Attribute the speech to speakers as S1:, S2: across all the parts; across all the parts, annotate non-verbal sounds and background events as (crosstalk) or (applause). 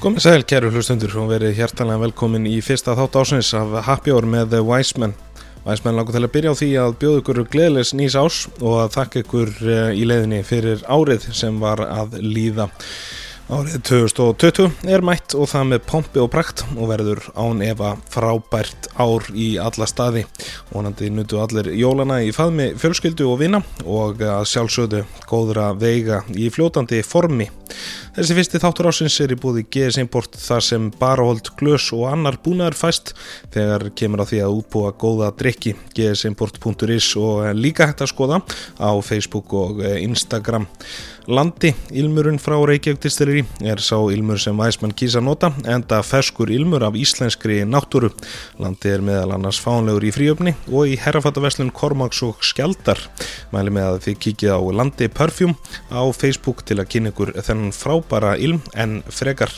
S1: Komið sæl, kæru hlustundur og verið hjertalega velkomin í fyrsta þátt ásins af Happy Hour með The Wiseman. Wiseman langar til að byrja á því að bjóða ykkur gleðilegs nýs ás og að þakka ykkur eh, í leiðinni fyrir árið sem var að líða. Árið 2020 er mætt og það með pompi og prakt og verður án efa frábært ár í alla staði. Vonandi nutu allir jólana í faðmi fjölskyldu og vina og sjálfsögðu góðra veiga í fljótandi formi. Þessi fyrsti þáttur ásins er í búði GS Import þar sem barahold, glös og annar búnaður fæst þegar kemur að því að útbúa góða drikki gsimport.is og líka hægt að skoða á Facebook og Instagram. Landi, ilmurinn frá Reykjavík distilleri er sá ilmur sem væsmann kýsa nota enda ferskur ilmur af íslenskri náttúru. Landi er meðal annars fánlegur í fríöfni og í herrafattaveslun Kormáks og Skjaldar. Mæli með að þið kikið á Landi Perfume á Facebook til að kynna ykkur þennan frábæra ilm en frekar.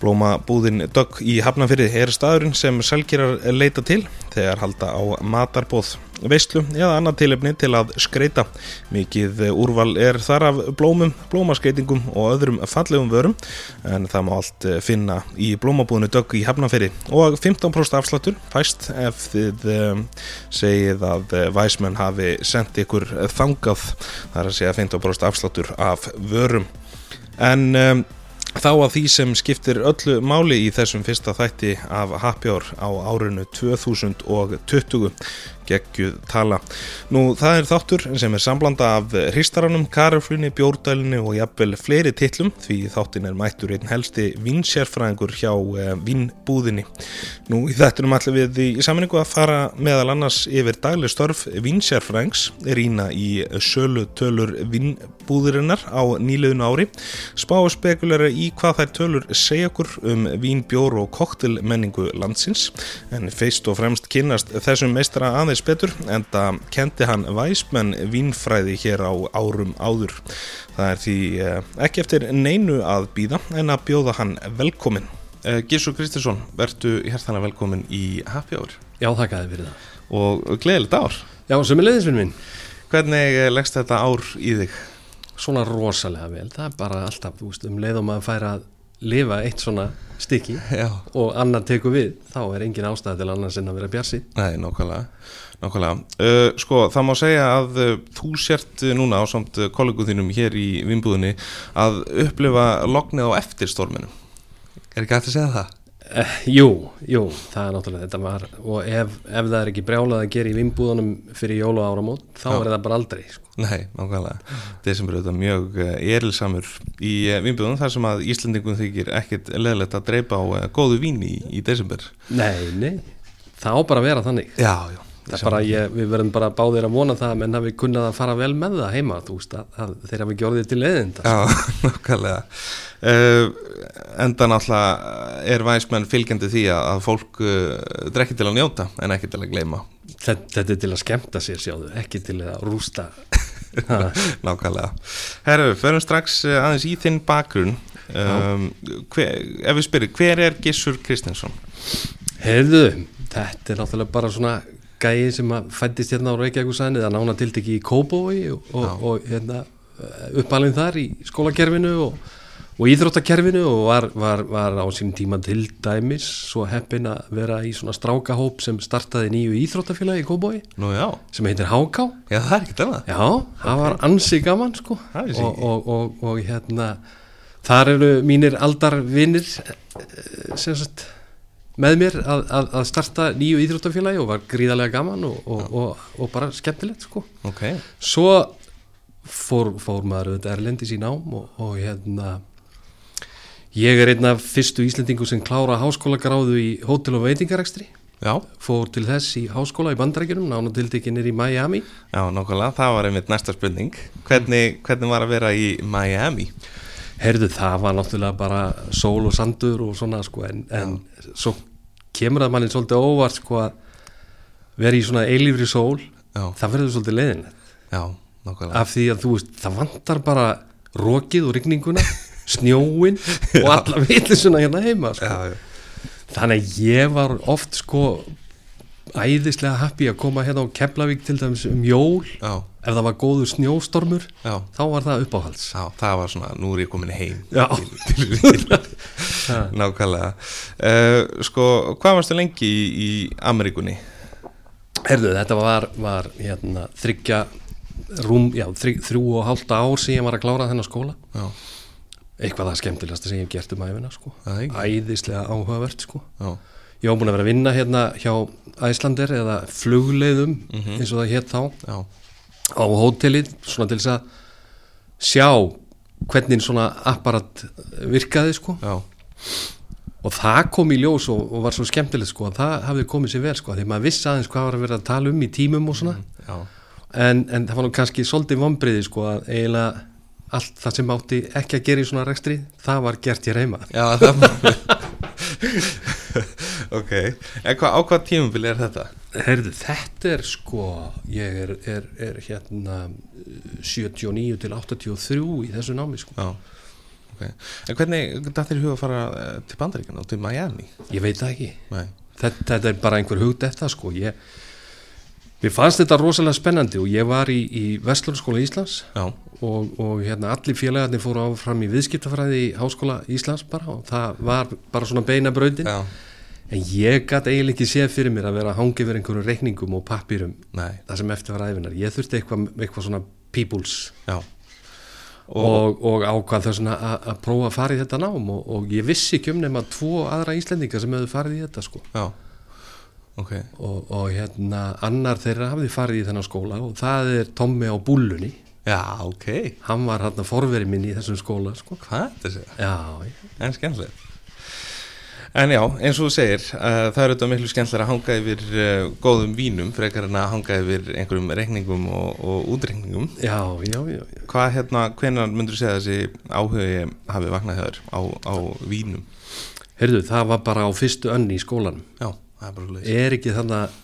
S1: Blómabúðin Dögg í Hafnafyrði er staðurinn sem selgirar leita til þegar halda á matarbóð, veistlu eða annað tilefni til að skreita. Mikið úrval er þar af blómum, blómaskreitingum og öðrum fallegum vörum en það má allt finna í blómabúðinu Dögg í Hafnafyrði og 15% afsláttur fæst ef þið um, segið að væsmenn hafi sendt ykkur þangað þar að segja 15% afsláttur af vörum. En um, Þá að því sem skiptir öllu máli í þessum fyrsta þætti af Happy Hour á árinu 2020 geggjuð tala. Nú það er þáttur sem er samblanda af hristaranum, karaflunni, bjórdælinni og jafnvel fleiri tillum því þáttin er mættur einn helsti vinsjærfræðingur hjá eh, vinnbúðinni. Nú í þettunum ætlum við í saminningu að fara meðal annars yfir dagleg störf vinsjærfræðings, rína í sölu tölur vinnbúðirinnar á nýliðinu ári, spá spekulera í hvað þær tölur segja okkur um vín, bjór og koktelmenningu landsins en feist og fremst kynast þessum meistara aðeins betur en það kendi hann væsmenn vínfræði hér á árum áður. Það er því ekki eftir neinu að býða en að bjóða hann velkomin. Gísur Kristinsson, verðu hérstana velkomin í Happy Hour.
S2: Já, þakkaði fyrir það.
S1: Og gleðilegt ár.
S2: Já, sem er leiðisvinn minn.
S1: Hvernig leggst þetta ár í þig?
S2: Svona rosalega vel. Það er bara alltaf, þú veist, um leið og maður fær að lifa eitt svona stykki
S1: Já.
S2: og annar teku við, þá er engin ástæð til annars en að vera bjarsi.
S1: Nei, nákvæmlega. Nákvæmlega. Uh, sko, það má segja að uh, þú sért núna á samt kollegu þínum hér í vinnbúðinni að upplifa lognið á eftirstorminu. Er ekki hægt að segja það?
S2: Uh, jú, jú, það er náttúrulega þetta var og ef, ef það er ekki brjálað að gera í vinnbúðunum fyrir jóla áramót, þá
S1: Já.
S2: er það bara aldrei, sko.
S1: Nei, nákvæmlega. Desember er þetta mjög erilsamur í vinnbúðunum þar sem að Íslandingum þykir ekkit leðilegt að dreipa á góðu vín í, í desember.
S2: Nei, nei, það á bara að vera þannig.
S1: Já, já.
S2: Það bara, ég, við verðum bara báðir að vona það menn hafi kunnað að fara vel með það heima þú veist, að, að þeir hafi gjörðið til leiðinda
S1: Já, (laughs) nákvæmlega. Uh, enda náttúrulega er væsmenn fylgjandi því að, að fólk uh, drekki til að njóta en ekki til að gleyma.
S2: þetta, þetta er til að skemmta sér sjáðu ekki til að rústa (laughs)
S1: Nákvæmlega. Herru, förum strax aðeins í þinn bakgrunn. Um, hver, ef við spyrir, hver er Gissur Kristinsson?
S2: Heyrðu, þetta er náttúrulega bara svona gæi sem að fættist hérna á Reykjavíkusæni það nána tiltekki í Kóbói og, og, og hérna uppalinn þar í skólakerfinu og, og íþróttakerfinu og var, var, var á sín tíma til dæmis svo heppin að vera í svona strákahóp sem startaði nýju íþróttafélagi í Kóbói sem heitir HK
S1: já það er ekki annað.
S2: Já, það var ansi gaman sko. Og,
S1: ekki.
S2: og, og, og hérna þar eru mínir aldarvinir sem sagt með mér að, að, að starta nýju íþróttafélagi og var gríðarlega gaman og, og, og, og bara skemmtilegt sko.
S1: Ok,
S2: svo fór, fór maður auðvitað erlendis í nám og, og hérna ég er einn af fyrstu Íslendingu sem klára háskólagráðu í hótel og veitingarekstri.
S1: Já,
S2: fór til þess í háskóla í bandarækjunum nánatildekinir í Miami.
S1: Já, nákvæmlega, það var einmitt næsta spurning. Hvernig, hvernig var að vera í Miami?
S2: Heyrðu, það var náttúrulega bara sól og sandur og svona sko en, en svo kemur það manni svolítið óvart sko að vera í svona eilífri sól
S1: Já,
S2: það verður svolítið
S1: nákvæmlega.
S2: af því að þú veist, það vantar bara rokið og rigninguna (laughs) snjóin og alla vitlisuna hérna heima sko.
S1: Já,
S2: þannig að ég var oft sko æðislega happy að koma hérna á Keflavík til dæmis um jól.
S1: Já,
S2: ef það var góður snjóstormur
S1: Já,
S2: þá var það uppáhalds.
S1: Já, það var svona, nú er ég komin heim (laughs) Nákvæmlega. Uh, Sko, hvað varstu lengi í, í Ameríkunni?
S2: Herðu, þetta var, var hérna, þryggja rúm, já, þrjú, þrjú og hálfta ár sem ég var að klára þennan skóla.
S1: Já,
S2: eitthvað það skemmtilegasta sem ég hef gert um æfina sko. Æðislega áhugavert sko.
S1: já,
S2: ég var búin að vera að vinna hérna hjá Æslander eða flugleiðum eins og það hétt þá.
S1: Já,
S2: á hótelið svona til þess að sjá hvernig svona apparat virkaði sko.
S1: Já,
S2: og það kom í ljós og, og var svo skemmtilegt sko að það hafði komið sér vel sko því maður vissi aðeins hvað var að vera að tala um í tímum og svona.
S1: Já,
S2: en, en það var nú kannski svolítið vombriði sko að eiginlega allt það sem átti ekki að gera í svona rekstri það var gert hér heima.
S1: Já það (laughs) Ok, en hvað, á hvað tímubili er þetta?
S2: Herðu, þetta er sko ég er, er, er hérna uh, 79 til 83 í þessu námi sko.
S1: Já, ok. En hvernig, þetta er huga að fara eh, til Bandaríkana og til Miami?
S2: ég veit það ekki.
S1: Nei,
S2: þetta, þetta er bara einhver hugd eftir sko. Ég, mér fannst þetta rosalega spennandi og ég var í, í Vestlunarskóla Íslands
S1: já,
S2: og, og hérna allir félagarnir fóru áfram í viðskiptafræði í Háskóla Íslands bara og það var bara svona beina brautin.
S1: Já,
S2: en ég gæti eiginlega ekki séð fyrir mér að vera að hangi verið einhverjum reikningum og pappýrum
S1: nei,
S2: það sem eftir var æfinar ég þurfti eitthvað, eitthvað svona peoples
S1: já.
S2: og, og ákvað þess að, að prófa að fara í þetta nám og, og ég vissi ekki um nema tvo aðra Íslendinga sem hefðu farið í þetta sko.
S1: Já, ok
S2: og, og hérna annar þeirra hafði farið í þennan skóla og það er Tommi á Búllunni
S1: Já, ok
S2: hann var hérna forveri minn í þessum skóla sko.
S1: Hvað þetta sér?
S2: já, já.
S1: En skemmtilegt En já, eins og þú segir uh, það er auðvitað miklu skemmtilega að hanga yfir uh, góðum vínum frekar en að hanga yfir einhverjum reikningum og, og útreikningum
S2: já, já, já, já.
S1: Hvað hérna, hvenar myndur þú segja þessi áhugi hafi vaknað þér á, á vínum?
S2: Heyrðu, það var bara á fyrstu önni í skólanum
S1: Já, er
S2: er ekki þannig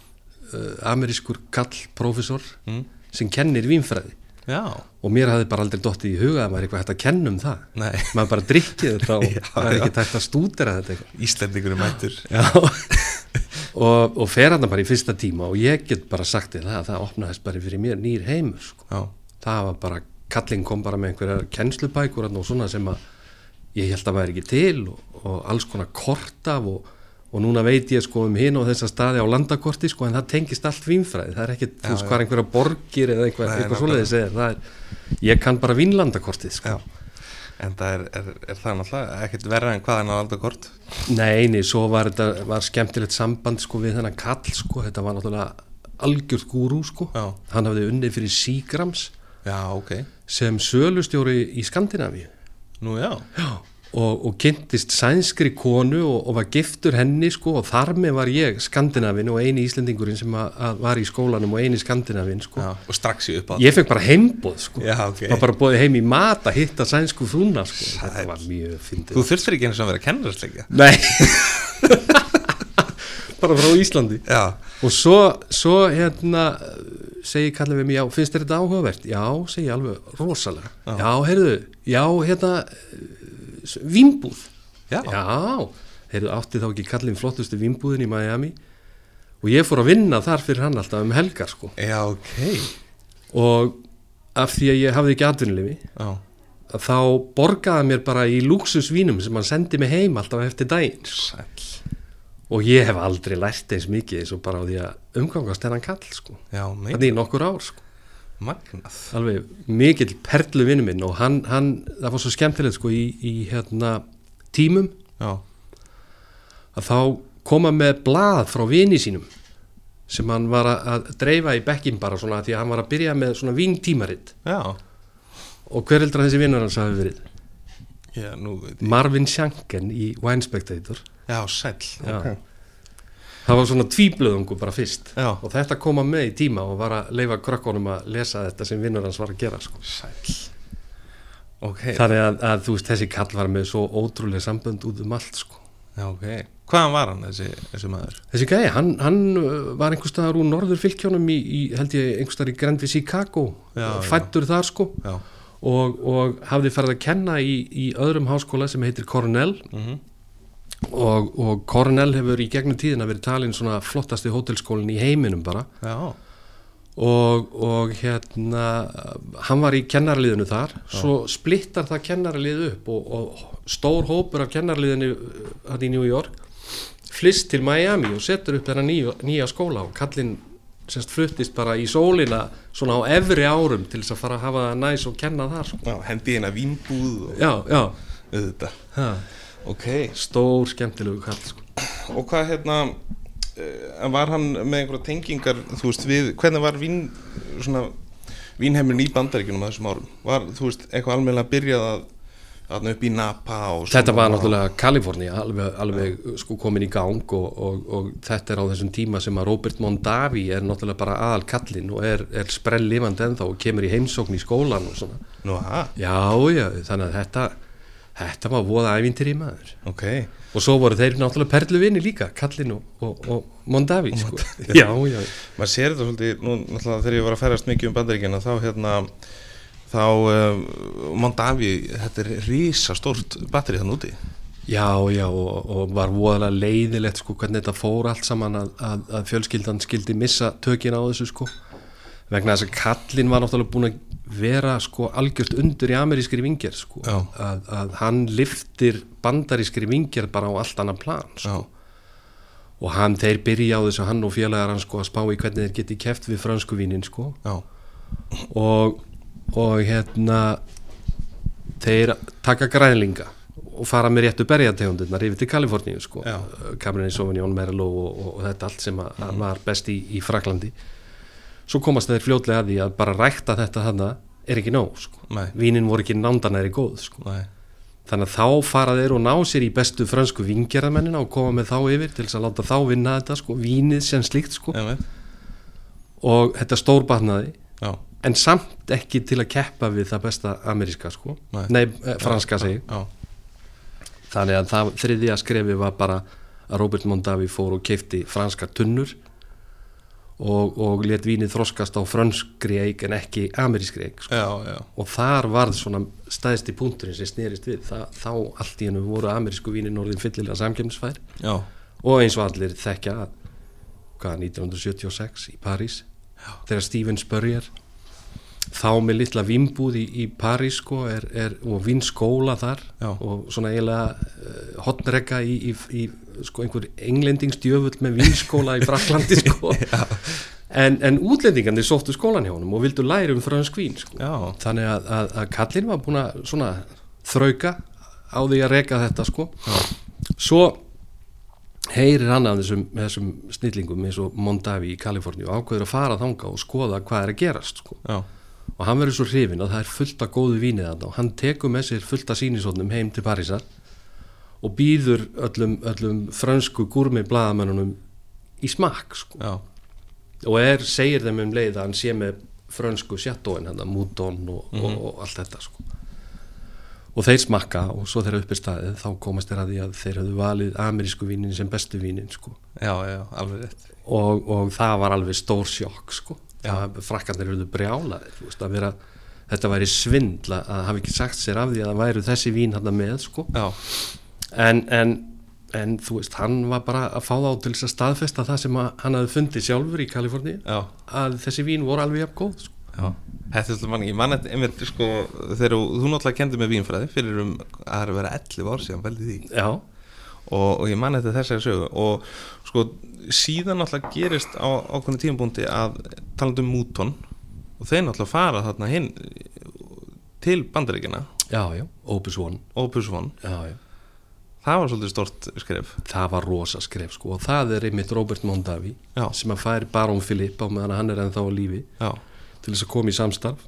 S2: uh, amerískur kall prófessor
S1: mm.
S2: sem kennir vínfræði?
S1: Já,
S2: og mér hafði bara aldrei dottið í huga að maður er eitthvað hægt að kenna um það.
S1: Nei,
S2: maður bara drikkið þetta og (laughs)
S1: Já,
S2: það er ekki tægt að stúdera þetta
S1: er mættur. (laughs)
S2: Og, og fer hann bara í fyrsta tíma og ég get bara sagt það að það opnaðist bara fyrir mér nýr heimur sko. Það var bara, kallinn kom bara með einhverjar kennslubækur og svona sem að ég held að væri ekki til og, og alls konar kort af og, og núna veit ég sko um hinn og þessa staði á landakorti sko en það tengist allt vínfræði, það er ekki, þú veist
S1: já.
S2: hvað er einhverja borgir eða eitthvað,
S1: Nei,
S2: eitthvað svoleiðis er, er, ég kann bara vínlandakortið sko.
S1: já. En það er, er, er það náttúrulega ekkert verra en hvað en að valda kort?
S2: Nei, nei, svo var þetta var skemmtilegt samband sko við þennan kall sko, þetta var náttúrulega algjört gúrú sko,
S1: Já.
S2: hann hafði unnið fyrir Seagrams
S1: Já, ok.
S2: sem sölustjóri í Skandinavíu.
S1: Nú já,
S2: Já, og, og kynntist sænskri konu og, og var giftur henni sko og þar með var ég Skandinavin og eini Íslendingurinn sem að, að var í skólanum og eini Skandinavin sko.
S1: já Og strax í upp á
S2: Ég fekk bara heimboð sko.
S1: Já, ok.
S2: Var bara bóðið heim í mat að hitta sænsku frúna sko.
S1: Sæll.
S2: Þetta var mjög fyndið.
S1: Þú þurftir ekki eins og að vera kennarastleikja
S2: Nei. (laughs) bara frá Íslandi.
S1: Já,
S2: Og svo, svo hérna segi kallið við mig, já, finnst þér þetta áhugavert? Já, segi ég alveg rosalega. Já, heyrðu, já, hérna, vínbúð.
S1: Já.
S2: Já, heyrðu, átti þá ekki kallin flottustu vínbúðin í Miami og ég fór að vinna þar fyrir hann alltaf um helgar, sko.
S1: já, ok
S2: Og af því að ég hafði ekki að þá borgaði mér bara í luxusvínum sem hann sendi mig heim alltaf eftir daginn.
S1: sæll
S2: Og ég hef aldrei lært eins mikið eins og bara á því að umgangast þennan kall, sko. Þannig í nokkur ár, sko.
S1: Magnað.
S2: Alveg mikill perlu vinnu minn og hann, hann það var svo skemmtilegt sko í, í hérna tímum
S1: Já,
S2: að þá koma með blað frá vini sínum sem hann var að, dreifa í bekkin bara svona því að hann var að byrja með svona víntímaritt. Og hver heldur að þessi vinnur hans hafi verið?
S1: Já,
S2: Marvin Shanken í Wine Spectator.
S1: Já, sæll,
S2: Já.
S1: ok
S2: það var svona tvíblöðungu bara fyrst.
S1: Já.
S2: og þetta koma með í tíma og var að leifa krökkunum að lesa þetta sem vinnur hans var að gera sko.
S1: Sæll. Ok,
S2: þannig að, að þú veist þessi kall var með svo ótrúlega sambönd út um allt sko.
S1: Já, ok. Hvaðan var hann, þessi, þessi maður?
S2: Þessi gæði, hann, hann uh, var einhver staðar úr norður fylgjónum í, í held ég einhver staðar í Grandvi Chicago fættur þar sko. Og, og hafði farið að kenna í, í öðrum háskóla sem heitir Cornell.
S1: Mhm
S2: og, og Cornell hefur í gegnum tíðina verið talin svona flottasti hótelskólinn í heiminum bara.
S1: Já,
S2: og, og hérna hann var í kennarliðinu þar. Svo splittar það kennarliðu upp og, og stór hópur af kennarliðinu hann í New York flist til Miami og setur upp þennan nýja, nýja skóla. Og kallinn semst fluttist bara í sólina svona á efri árum til þess að fara að hafa það næs og kenna þar sko.
S1: Já, hendi hérna vínbúð og
S2: já, já,
S1: auðvitað.
S2: ha,
S1: Ok,
S2: stór skemmtilegu kall sko.
S1: og hvað hérna, uh, var hann með einhverja tengingar, þú veist, við, hvernig var vín, svona, vínheimurinn í bandaríkjunum á þessum árum? Var, þú veist, eitthvað almennilega byrjað að, að upp í Napa?
S2: Þetta var náttúrulega Kalifornia alveg, alveg sko komin í gang og, og, og þetta er á þessum tíma sem að Robert Mondavi er náttúrulega bara aðal kallinn og er, er sprell lifandi ennþá og kemur í heimsókn í skólan og svona.
S1: Nú,
S2: Já, já, þannig að þetta, þetta var voða ævintir í maður.
S1: ok,
S2: Og svo voru þeir náttúrulega perluvinni líka, kallinn og, og, og Mondavi, sko. Já, já,
S1: maður sér þetta svolítið, nú náttúrulega þegar ég var að ferast mikið um bandaríkjana, þá hérna, þá, uh, Mondavi, þetta er rísa stórt batteri þann úti.
S2: Já, já, og, og var voðalega leiðilegt sko hvernig þetta fór allt saman að, að, að fjölskyldan skildi missa tökin á þessu sko vegna þess að kallinn var náttúrulega búin að vera sko algjört undur í amerískri vingjar sko.
S1: Já.
S2: að, að hann liftir bandarískri vingjar bara á allt annan plan sko. Og hann, þeir byrja á þessu hann og félagar hann sko að spá í hvernig þeir geti keft við fransku vínin sko.
S1: Já,
S2: og, og hérna þeir taka grænlinga og fara með réttu berjategundirnar yfir til Kaliforníu sko.
S1: Já.
S2: Cabernet Sauvignon, Merlot og, og, og þetta allt sem að, að var best í, í Fraklandi svo komast þeir fljótlega að því að bara rækta þetta þarna er ekki nóg sko. Vínin voru ekki nándanæri góð sko. þannig að þá fara þeir og ná sér í bestu frönsku vingerðamennina og koma með þá yfir til þess að láta þá vinna þetta sko, vínið sem slíkt sko. Og þetta stórbarnaði
S1: já,
S2: en samt ekki til að keppa við það besta ameríska sko.
S1: Nei.
S2: nei, eh, franska segi
S1: já,
S2: þannig að það þriðja skrefi var bara að Robert Mondavi fór og keifti franska tunnur og, og let vínið þroskast á frönskri eik en ekki amerískri eik sko.
S1: já, já,
S2: og þar varð svona stæðsti punkturinn sem snerist við það, þá allt í hennu voru amerísku vínin orðin fyllilega samkjöfnisfær
S1: já,
S2: og eins og allir þekkja að hvað, 1976 í París þegar Steven Spurrier þá með litla vimbúð í, í París sko, er, er, og vinskóla þar
S1: Já.
S2: og svona eiginlega uh, hotnrekka í, í, í sko, einhver englendingstjöfull með vinskóla í Fraklandi (laughs) sko. En, en útlendingandi sóttu skólan hjá honum og vildu læra um fransk vín sko.
S1: já,
S2: þannig að, að, að kallinn var búin að svona þrauka á því að reka þetta sko svo heyrir hann af þessum, þessum snillingum eins og Mondavi í Kaliforníu ákveður að fara þanga og skoða hvað er að gerast sko.
S1: já,
S2: og hann verður svo hrifin að það er fullt af góðu vínið þarna og hann tekur með sér fullt af sínisónum heim til Parísar og býður öllum, öllum frönsku gúrmi blaðamennunum í smakk sko. Og er, segir þeim um leið að hann sé með frönsku sjatóin hann, Mouton og, og, og allt þetta sko. og þeir smakka og svo þeirra upp í staðið þá komast þeir að því að þeir höfðu valið amerísku vínin sem bestu vínin sko.
S1: já, já, alveg rétt
S2: og, og það var alveg stór sjokk sko. frakkarnir höfðu brjálaðir veist, að vera, þetta væri svindla að hafa ekki sagt sér af því að það væru þessi vín hann með sko. en, en, en þú veist hann var bara að fá þá til þess að staðfesta það sem að hann hafði fundið sjálfur í Kaliforníu
S1: já,
S2: að þessi vín voru alveg jafn góð sko.
S1: Þetta er svolítið manni, ég man þetta einmitt sko þegar þú þú náttúrulega kendi með vínfræði fyrir um að það er að vera 11 ár síðan veldi því. Og, og ég man þetta þessari sögu. Og sko síðan náttúrulega gerist á ákveðinu tímabúndi að talandi um múton og þeir náttúrulega fara þarna hinn til bandaríkina
S2: já, já, Opus One.
S1: Opus One,
S2: já, já.
S1: Það var svolítið stort skref.
S2: Það var rosa skref sko og það er einmitt Robert Mondavi
S1: Já.
S2: sem að fær Barón Philipp á meðan hann er ennþá á lífi
S1: Já,
S2: til þess að koma í samstarf.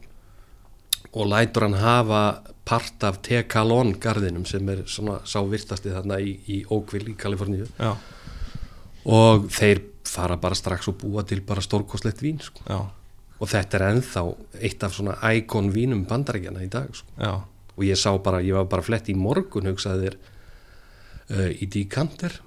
S2: Og lætur hann hafa part af Tekalon garðinum sem er svona sá virtasti þarna í, í Oakville í Kaliforníu.
S1: Já,
S2: og þeir fara bara strax og búa til bara stórkostlegt vín sko. og þetta er ennþá eitt af svona íkon vínum bandarækjana í dag sko. og ég sá bara, ég var bara flett í morgun hugsaði þér uh, í Decanter.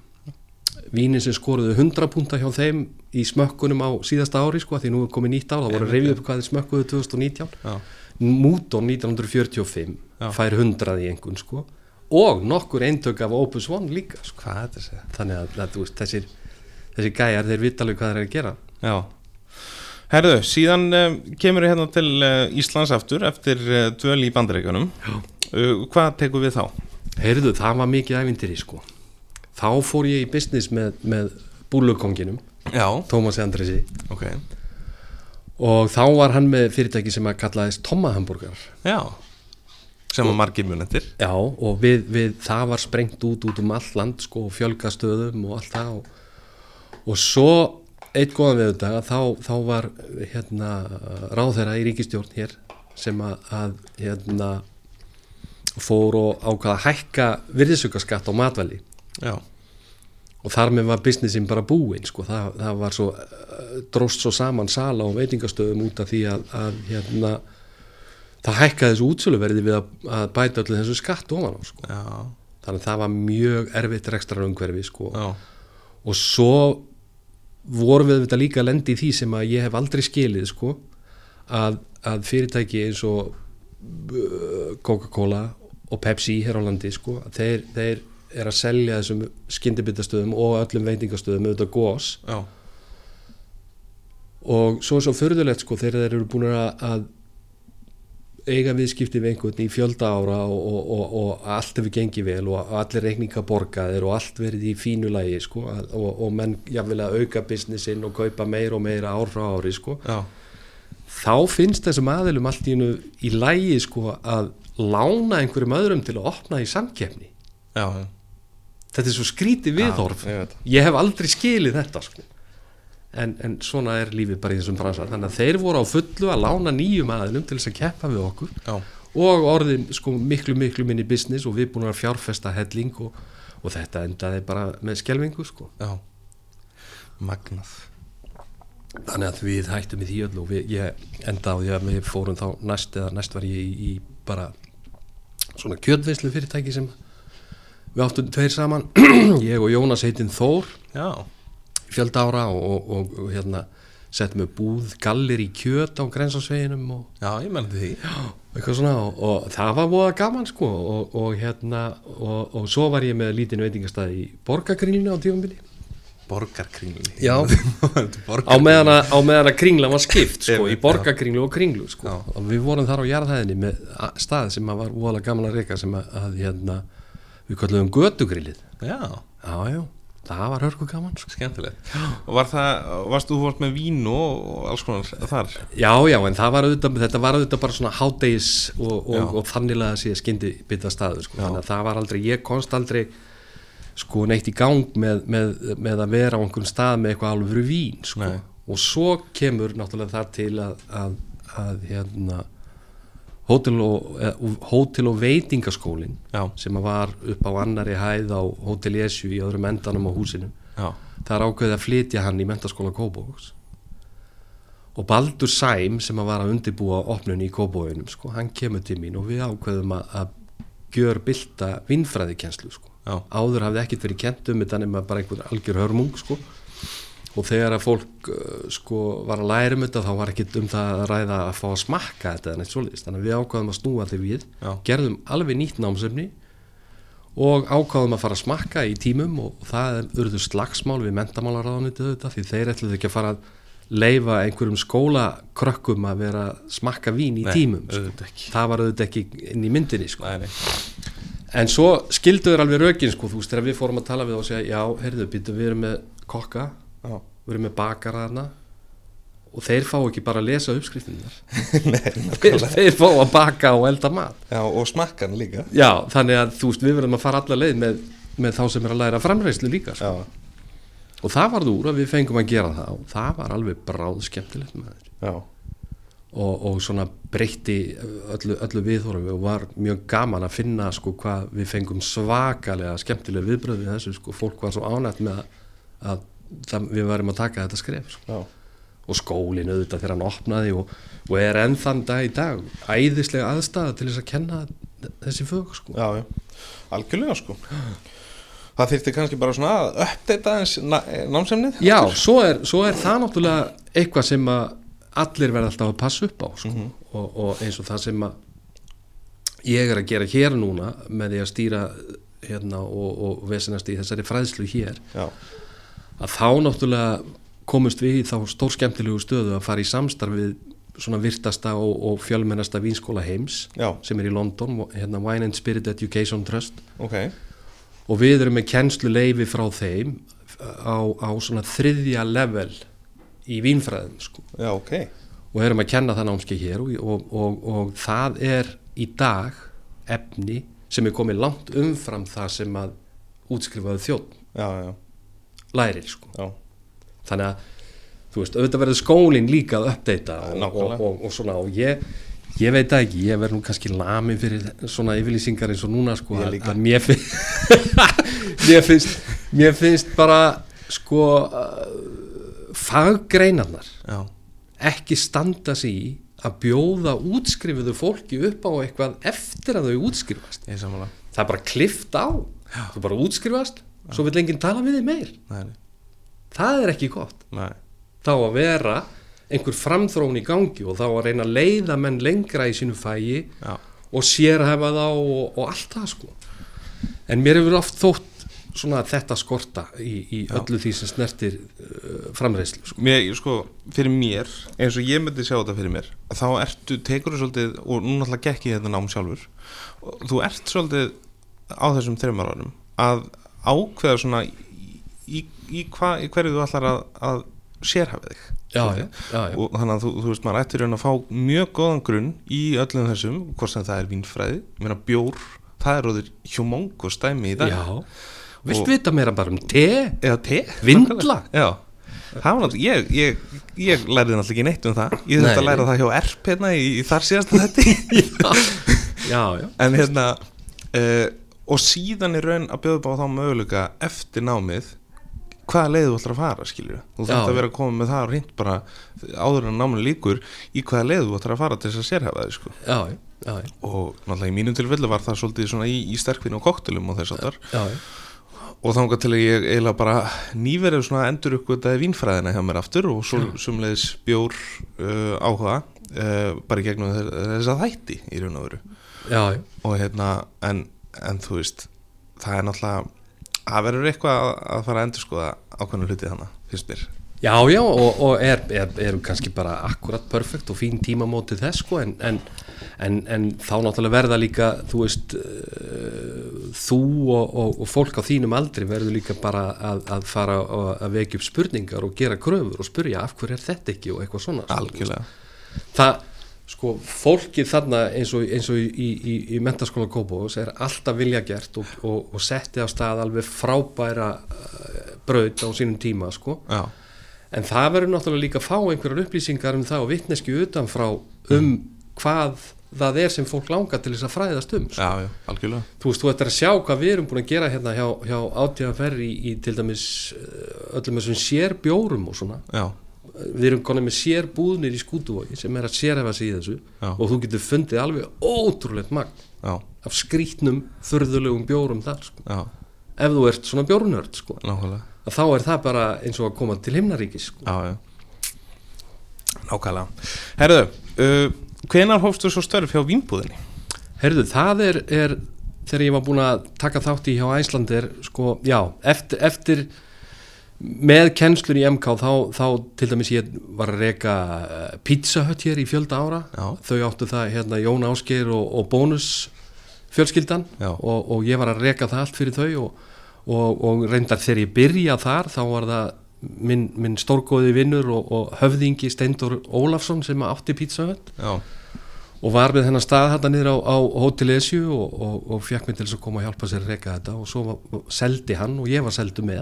S2: Vínin sem skoruðu 100 púnta hjá þeim í smökkunum á síðasta ári sko, því nú er komið nýtt ár, það voru reyfið upp hvað þið smökkuðu 2019
S1: já,
S2: Múton 1945
S1: Já.
S2: fær 100 í engun sko og nokkur eintök af Opus One líka sko.
S1: hvað er þetta
S2: þannig að, að veist, þessir, þessir gæjar þeir vita alveg hvað þeir eru að gera.
S1: Já, Herðu, síðan uh, kemur hérna til uh, Íslands aftur eftir uh, dvöl í bandaríkjunum. Uh, Hvað tekur við þá?
S2: Heyrðu, það var mikið ævintýri sko. Þá fór ég í business með, með búlukonginum,
S1: Já,
S2: Tómasi Andresi
S1: ok.
S2: Og þá var hann með fyrirtæki sem að kallaðist Tomma Hamburger.
S1: Já, sem að margir munettir
S2: Já, og við, við, það var sprengt út út um all land sko, og fjölgastöðum og allt það og, og svo eitt góðan við þetta þá, þá var hérna ráðherra í ríkistjórn hér sem að, að hérna fór og ákvaða að hækka virðisaukaskatt á matvæli
S1: Já,
S2: og þar með var businessin bara búinn sko. það, það var svo dróst svo saman sala og veitingastöðum út af því að, að hérna það hækkaði þessu útsöluverði við að, að bæta öllu þessu skatt ofan á sko. þannig að það var mjög erfitt rekstrar umhverfi sko. og svo vorum við þetta líka að lendi í því sem að ég hef aldrei skilið sko, að, að fyrirtæki eins og uh, Coca-Cola og Pepsi hér á landi sko, þeir, þeir er að selja þessum skyndibittastöðum og öllum veitingastöðum auðvitað gós
S1: Já,
S2: og svo er svo förðulegt sko þegar þeir eru búin að, að eiga viðskipti við einhvern í fjölda ára og, og, og, og allt hefur gengið vel og allir reikninga borgaðir og allt verið í fínu lagi sko og, og menn jáfnvel að auka businessin og kaupa meira og meira ár frá ári sko.
S1: Já,
S2: þá finnst þessum aðilum allt í í lagi sko að lána einhverjum öðrum til að opna í samkeppni.
S1: Já, já.
S2: þetta er svo skrítið viðhorf.
S1: ég veit.
S2: ég hef aldrei skilið þetta sko. en, en svona er lífið bara í þessum bransa. Þannig að þeir voru á fullu að lána nýjum aðilum til þess að keppa við okkur.
S1: Já,
S2: og orðin sko miklu miklu minni business og við búin að fjárfesta helling og, og þetta endaði bara með skelvingu sko.
S1: Já. Magnað.
S2: Þannig að við hættum í því öll og við, ég enda á því að við fórum þá næst eða næst var ég í, í bara svona kjöldveislu fyrirtæki sem við áttum tveir saman. (clears throat) Ég og Jónas heitinn Þór.
S1: Já,
S2: fjölda ára og, og, og, og hérna settum við búð gallir í kjöt á grensásveginum og
S1: já, ég menn því.
S2: Eitthvað svona og, og það var voða gaman sko og, og hérna og, og svo var ég með lítinn veitingastað í borgargríninu á tífambili
S1: Borgarkringlunni
S2: Já. (laughs) Á meðan að, á meðan að kringla var skipt sko, í borgarkringlu og kringlu sko. Og við vorum þar á jarðhæðinni með stað sem var voðalega gaman að reyka sem að, að hérna, við kallum götugrillið
S1: Já,
S2: já, já, það var hörku gaman sko.
S1: skemmtilegt Og var það, varst þú fórst með vín og, alls konar þar?
S2: já, já, en það var auðvitað, þetta var auðvitað bara svona hádegis og, og, og þannilega að sé skyndi bytta staðu sko. Þannig að það var aldrei, ég konst aldrei sko neitt í gang með, með, með að vera á einhvern stað með eitthvað alveg fyrir vín sko. Og svo kemur náttúrulega það til að, að, að hérna hótel og, eh, hótel og veitingaskólin
S1: Já,
S2: sem var upp á annari hæð á Hótel Jesju í öðrum endanum á húsinu.
S1: Já,
S2: það er ákveðið að flytja hann í mentaskóla Kóbóks og Baldur Sæm sem var að undirbúa opnun í Kóbóinum sko, hann kemur til mín og við ákveðum að, að gjör bylta vinnfræðikenslu sko.
S1: Já,
S2: áður hafði ekkert verið kent um þetta nema bara einhver algjör hörmung sko. og þegar að fólk uh, sko, var að læra um þetta þá var ekkert um það að ræða að fá að smakka þetta en eitt svoleiðis, þannig að við ákvaðum að snúa því við
S1: Já.
S2: gerðum alveg nýtt námsefni og ákvaðum að fara að smakka í tímum og það urðu slagsmál við mentamálaráðanitið þetta því þeir ætluðu ekki að fara að leifa einhverjum skólakrökkum að vera að smakka vín í
S1: Nei,
S2: tímum sko. það var auðvitað ekki inn í myndinni sko.
S1: Nei, nei.
S2: En svo skilduður alveg rökin sko, þú veist, þegar við fórum að tala við og segja, já, heyrðu, býttu, við erum með kokka,
S1: Já.
S2: við erum með bakaraðna og þeir fá ekki bara að lesa uppskriftinnar. (laughs)
S1: Nei,
S2: þeir, þeir fá að baka og elda mat.
S1: Já, og smakkan líka
S2: Já, þannig að þú veist, við verðum að fara alla leið með, með þá sem er að læra framreyslu líka. Sko. Og það varð úr að við fengum að gera það og það var alveg bráð skemmtilegt með þetta. Og, og svona breytti öllu, öllu viðhorfi og var mjög gaman að finna sko hvað við fengum svakalega skemmtilega viðbröð við þessu sko fólk var svo ánætt með að, að það, við varum að taka þetta skref sko. og skólinn auðvitað þegar hann opnaði og, og er enn þann dag í dag æðislega aðstæða til þess að kenna þessi fög sko.
S1: já, já. Algjörlega sko Það þyrfti kannski bara svona að uppdata eins námsemnið
S2: Já, svo er, svo er það náttúrulega eitthvað sem að allir verða alltaf að passa upp á sko. og, og eins og það sem að ég er að gera hér núna með því að stýra hérna, og, og vesinast í þessari fræðslu hér
S1: Já,
S2: að þá náttúrulega komust við í þá stórskemmtilegu stöðu að fara í samstarf við svona virtasta og, og fjölmennasta vínskóla heims
S1: Já.
S2: sem er í London, hérna Wine and Spirit Education Trust
S1: ok,
S2: og við erum með kennslu leifi frá þeim á, á svona þriðja level í vínfræðum sko.
S1: já, ok.
S2: Og erum að kenna það námski hér og, og, og, og það er í dag efni sem er komið langt umfram það sem að útskrifaðu þjótt lærir sko.
S1: já,
S2: þannig að þú veist, auðvitað verður skólinn líka að uppdeita og, svona og ég, ég veit það ekki, ég verð nú kannski lamin fyrir svona yfirlýsingar eins og núna sko, að, að mér, finn, (laughs) mér finnst mér finnst bara sko uh, faggreinarnar
S1: já,
S2: ekki standa sig í að bjóða útskrifuðu fólki upp á eitthvað eftir að þau útskrifast. Það er bara klift á. Þú bara útskrifast, svo vil enginn tala við þig meir.
S1: Nei,
S2: það er ekki gott.
S1: Nei,
S2: þá að vera einhver framþrón í gangi og þá að reyna að leiða menn lengra í sínu fægi
S1: já,
S2: og sérhæfa þá og, og allt það sko. En mér hefur oft þótt svona þetta skorta í, í öllu því sem snertir uh, framreiðslu sko.
S1: mér, sko, fyrir mér eins og ég myndi sjá þetta fyrir mér þá ertu, tekur þú svolítið og nú náttúrulega gekk ég þetta nám sjálfur og þú ert svolítið á þessum þreymar árum að ákveða svona í, í, í, hverju þú ætlar að, að sérhafa þig
S2: já, já, já,
S1: og þannig að þú, þú veist maður ættir að fá mjög góðan grunn í öllum þessum hvort sem það er vínfræði, ég meina bjór það er róðir hjómong og stæmi í dag
S2: já. Vilt vita meira bara um te?
S1: Eða te?
S2: Vindla? (laughs)
S1: já. Það var náttúrulega, ég, ég, ég lærði náttúrulega ekki neitt um það. Ég þurfti að læra það hjá ERP hérna í, í þar síðasta þetta (laughs)
S2: já, já,
S1: En hérna uh, Og síðan er raun að bjóða upp á þá möguleika eftir námið Hvaða leið þú ætlar að fara, skilur Þú þarf að vera að koma með það og reynd bara áður en náminu líkur Í hvaða leið þú ætlar að fara til þess að sérhafa þig, sko.
S2: Já, já, já.
S1: Og náttúrulega í mínum tilfellu var það svolítið svona í, í sterkvinn og koktelum og þess að
S2: já,
S1: og þangað til að ég eiginlega bara nýverið svona endur uppgötaði vínfræðina hjá mér aftur og svo sumleiðis bjór uh, áhuga uh, bara í gegnum þess, að þætti í raun og veru.
S2: Já,
S1: og hérna en, en þú veist það er náttúrulega það verður eitthvað að, að fara að endur skoða ákveðnu hluti þannig, finnst mér.
S2: Já, já, og, og er, er, eru kannski bara akkurat perfekt og fín tímamóti þess sko, en, en, en, en þá náttúrulega verða líka, þú veist, uh, þú og, og, og fólk á þínum aldri verður líka bara að, að fara að, vekja upp spurningar og gera kröfur og spurja af hverju er þetta ekki og eitthvað svona. sko.
S1: algjörlega
S2: Það, sko, fólkið þarna eins og, eins og í, í, í, mentaskóla Kópavós er alltaf vilja gert og, og, og setti á stað alveg frábæra uh, braut á sínum tíma, sko.
S1: já,
S2: En það verður náttúrulega líka að fá einhverjar upplýsingar um það og vittneski utanfrá um hvað það er sem fólk langar til þess að fræðast um. sko.
S1: já, já, algjörlega
S2: Þú veist, þú ættir að sjá hvað við erum búin að gera hérna hjá, hjá átíðanferri í, í til dæmis eh, öllum þessum sér bjórum og svona.
S1: já,
S2: Við erum konið með sér búðnir í skútuvóki sem er að sérhefa sig í þessu
S1: Já.
S2: og þú getur fundið alveg ótrúlegt magn
S1: já,
S2: af skrítnum, þurðulegum bjórum þar, sko. Ef þú ert svona bjórnörd, sko, þá er það bara eins og að koma til himnaríkis, sko.
S1: Nákvæmlega Herðu, uh, hvenar hófstu svo störf hjá vínbúðinni?
S2: Herðu, það er, er þegar ég var búin að taka þátt í hjá Æslander sko, já, eftir, eftir með kennslun í MK þá, þá til dæmis ég var að reka uh, Pizza Hut hér í fjölda ára
S1: Já.
S2: þau áttu það hérna Jón Ásgeir og, og Bónus fjölskyldan og, og ég var að reka það allt fyrir þau og, og, og reyndar þegar ég byrja þar þá var það minn, minn stórgóði vinnur og, og höfðingi Steindur Ólafsson sem átti
S1: Já,
S2: og var með þennan stað hérna niður á, á Hotel Esju og, og, og fekk mig til þess að koma að hjálpa sér að reyka þetta. Og svo var, seldi hann og ég var seldu með.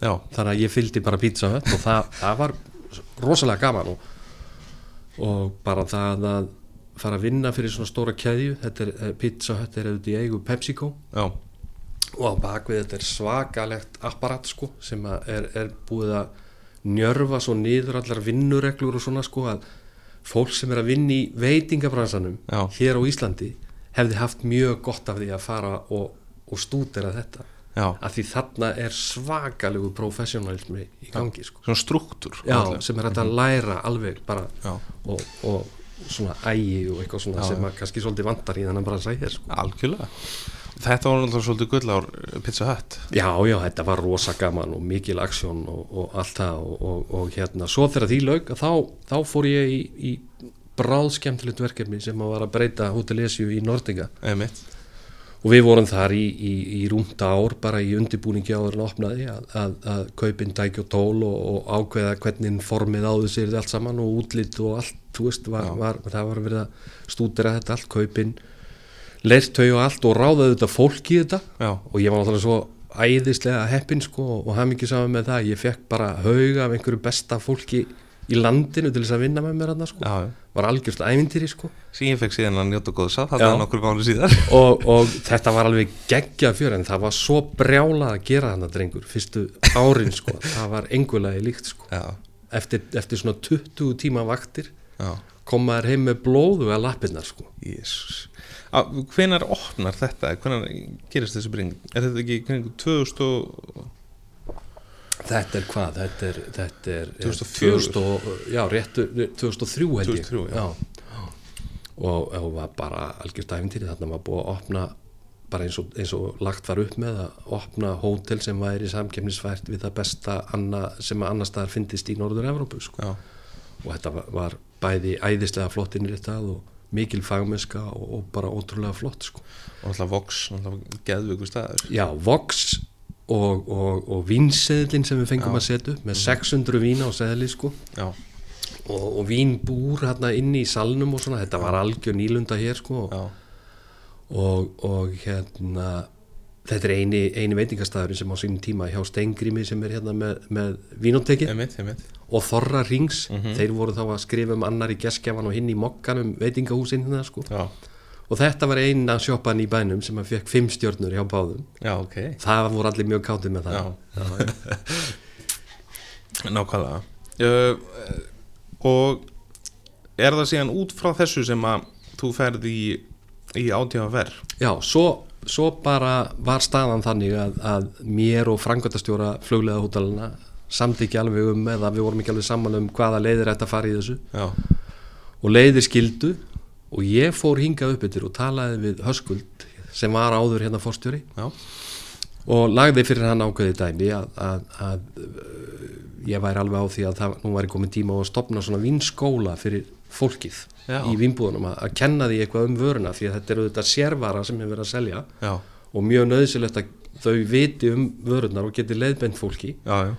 S1: Já,
S2: þannig að ég fylgdi bara hut og það, það var rosalega gaman og, og bara það að fara að vinna fyrir svona stóra keðju. Þetta er eh, pizza hut er auðvitað í eigu PepsiCo.
S1: Já,
S2: og á bakvið þetta er svakalegt apparat sko sem að er, er búið að njörfa svo niður allar vinnureglur og svona sko að fólk sem er að vinna í veitingabransanum
S1: Já.
S2: hér á Íslandi hefði haft mjög gott af því að fara og, og stúdera þetta.
S1: Já.
S2: Að því þarna er svakalegu professionalismi í gangi sko.
S1: Svona struktúr
S2: sem er að læra alveg bara og, og svona ægi og eitthvað svona
S1: Já,
S2: sem að kannski svolítið vantar í þennan bransa hér sko.
S1: Algjörlega Þetta var náttúrulega svolítið gull ár Pizza Hut.
S2: Já, já, þetta var rosa gaman og mikil aksjón og, og allt það og, og, og hérna, svo þegar því laug þá, þá fór ég í, í bráðskemtilegt verkefni sem að var að breyta Hotel Esju í Nordinga og við vorum þar í, í, í rúmta ár bara í undibúningi áður en opnaði að, að, að kaupin dæki og tól og, og ákveða hvernig formið áður sér allt saman og útlitt og allt, þú veist, var, var, það var verið að stúdera þetta allt, kaupin leirtau og allt og ráðaði þetta fólk í þetta.
S1: Já.
S2: og ég var náttúrulega svo æðislega heppin sko og haf mikið saman með það ég fekk bara hauga af einhverju besta fólki í landinu til þess að vinna með mér hann sko,
S1: Já,
S2: var algjörst ævintýri sko.
S1: Ég fekk síðan að njóta góðs að
S2: Já.
S1: þetta nokkur mánu síðar. (laughs)
S2: Og, og þetta var alveg geggjað fjör en það var svo brjálað að gera þannig drengur fyrstu árin sko. (laughs) Það var engulagi líkt sko. Eftir, eftir svona 20 tíma vaktir
S1: já,
S2: kom maður heim með blóðu að lappirnar sko.
S1: Jésús Hvenar opnar þetta? Hvenar gerist þessi bring? Er þetta ekki kringu 2000 og...
S2: þetta er hvað, þetta er, þetta er
S1: 2004.
S2: 2000 og, já, réttu, 2003 held ég
S1: 2003, já.
S2: Og, og var bara algjörst æfintýri þarna var búið að opna bara eins og, eins og lagt var upp með að opna hótel sem væri samkefnisvært við það besta anna, sem að annar staðar fyndist í Norður-Evrópu sko.
S1: Já,
S2: og þetta var, var bæði æðislega flott inn í þetta og mikil fagmennska og, og bara ótrúlega flott sko.
S1: og alltaf Vox, alltaf geðvöku staður.
S2: Já, Vox og, og, og vínseðlinn sem við fengum
S1: Já.
S2: að setja með 600 vína á seðli sko.
S1: Já,
S2: og, og vínbúr hérna inni í salnum og svona, þetta var algjör nýlunda hér sko.
S1: Já,
S2: og, og hérna þetta er eini, eini veitingastæðurinn sem á sínum tíma hjá Stengrími sem er hérna með, með
S1: einmitt
S2: og Þorra Rings, þeir voru þá að skrifa um annar í geskjafan og hinn í mokkanum veitingahúsinn hérna sko.
S1: Já,
S2: og þetta var eina sjoppan í bænum sem að fekk fimm stjörnur hjá báðum.
S1: Já, ok.
S2: Það voru allir mjög káttið með það. (laughs)
S1: Nákvæmlega. Uh, Og er það síðan út frá þessu sem að þú ferð í, í átíma verð?
S2: Já, svo, svo bara var staðan þannig að, að mér og frangöldastjóra fluglega hótelina samt ekki alveg um eða við vorum ekki alveg saman um hvaða leiðir ætti að fara í þessu.
S1: Já,
S2: og leiðir skildu og ég fór hingað upp yfir og talaði við Höskuld sem var áður hérna fórstjóri
S1: já,
S2: og lagði fyrir hann ákveði dæmi að, að, að uh, ég væri alveg á því að það, nú væri komin tíma á að stopna svona vinskóla fyrir fólkið
S1: Já.
S2: í vinnbúðunum að, að kenna því eitthvað um vöruna því að þetta eru þetta sérvara sem hefur verið að selja
S1: já,
S2: og mjög nöðsilegt að þau viti um vörunar og geti leiðbend fólki.
S1: Já.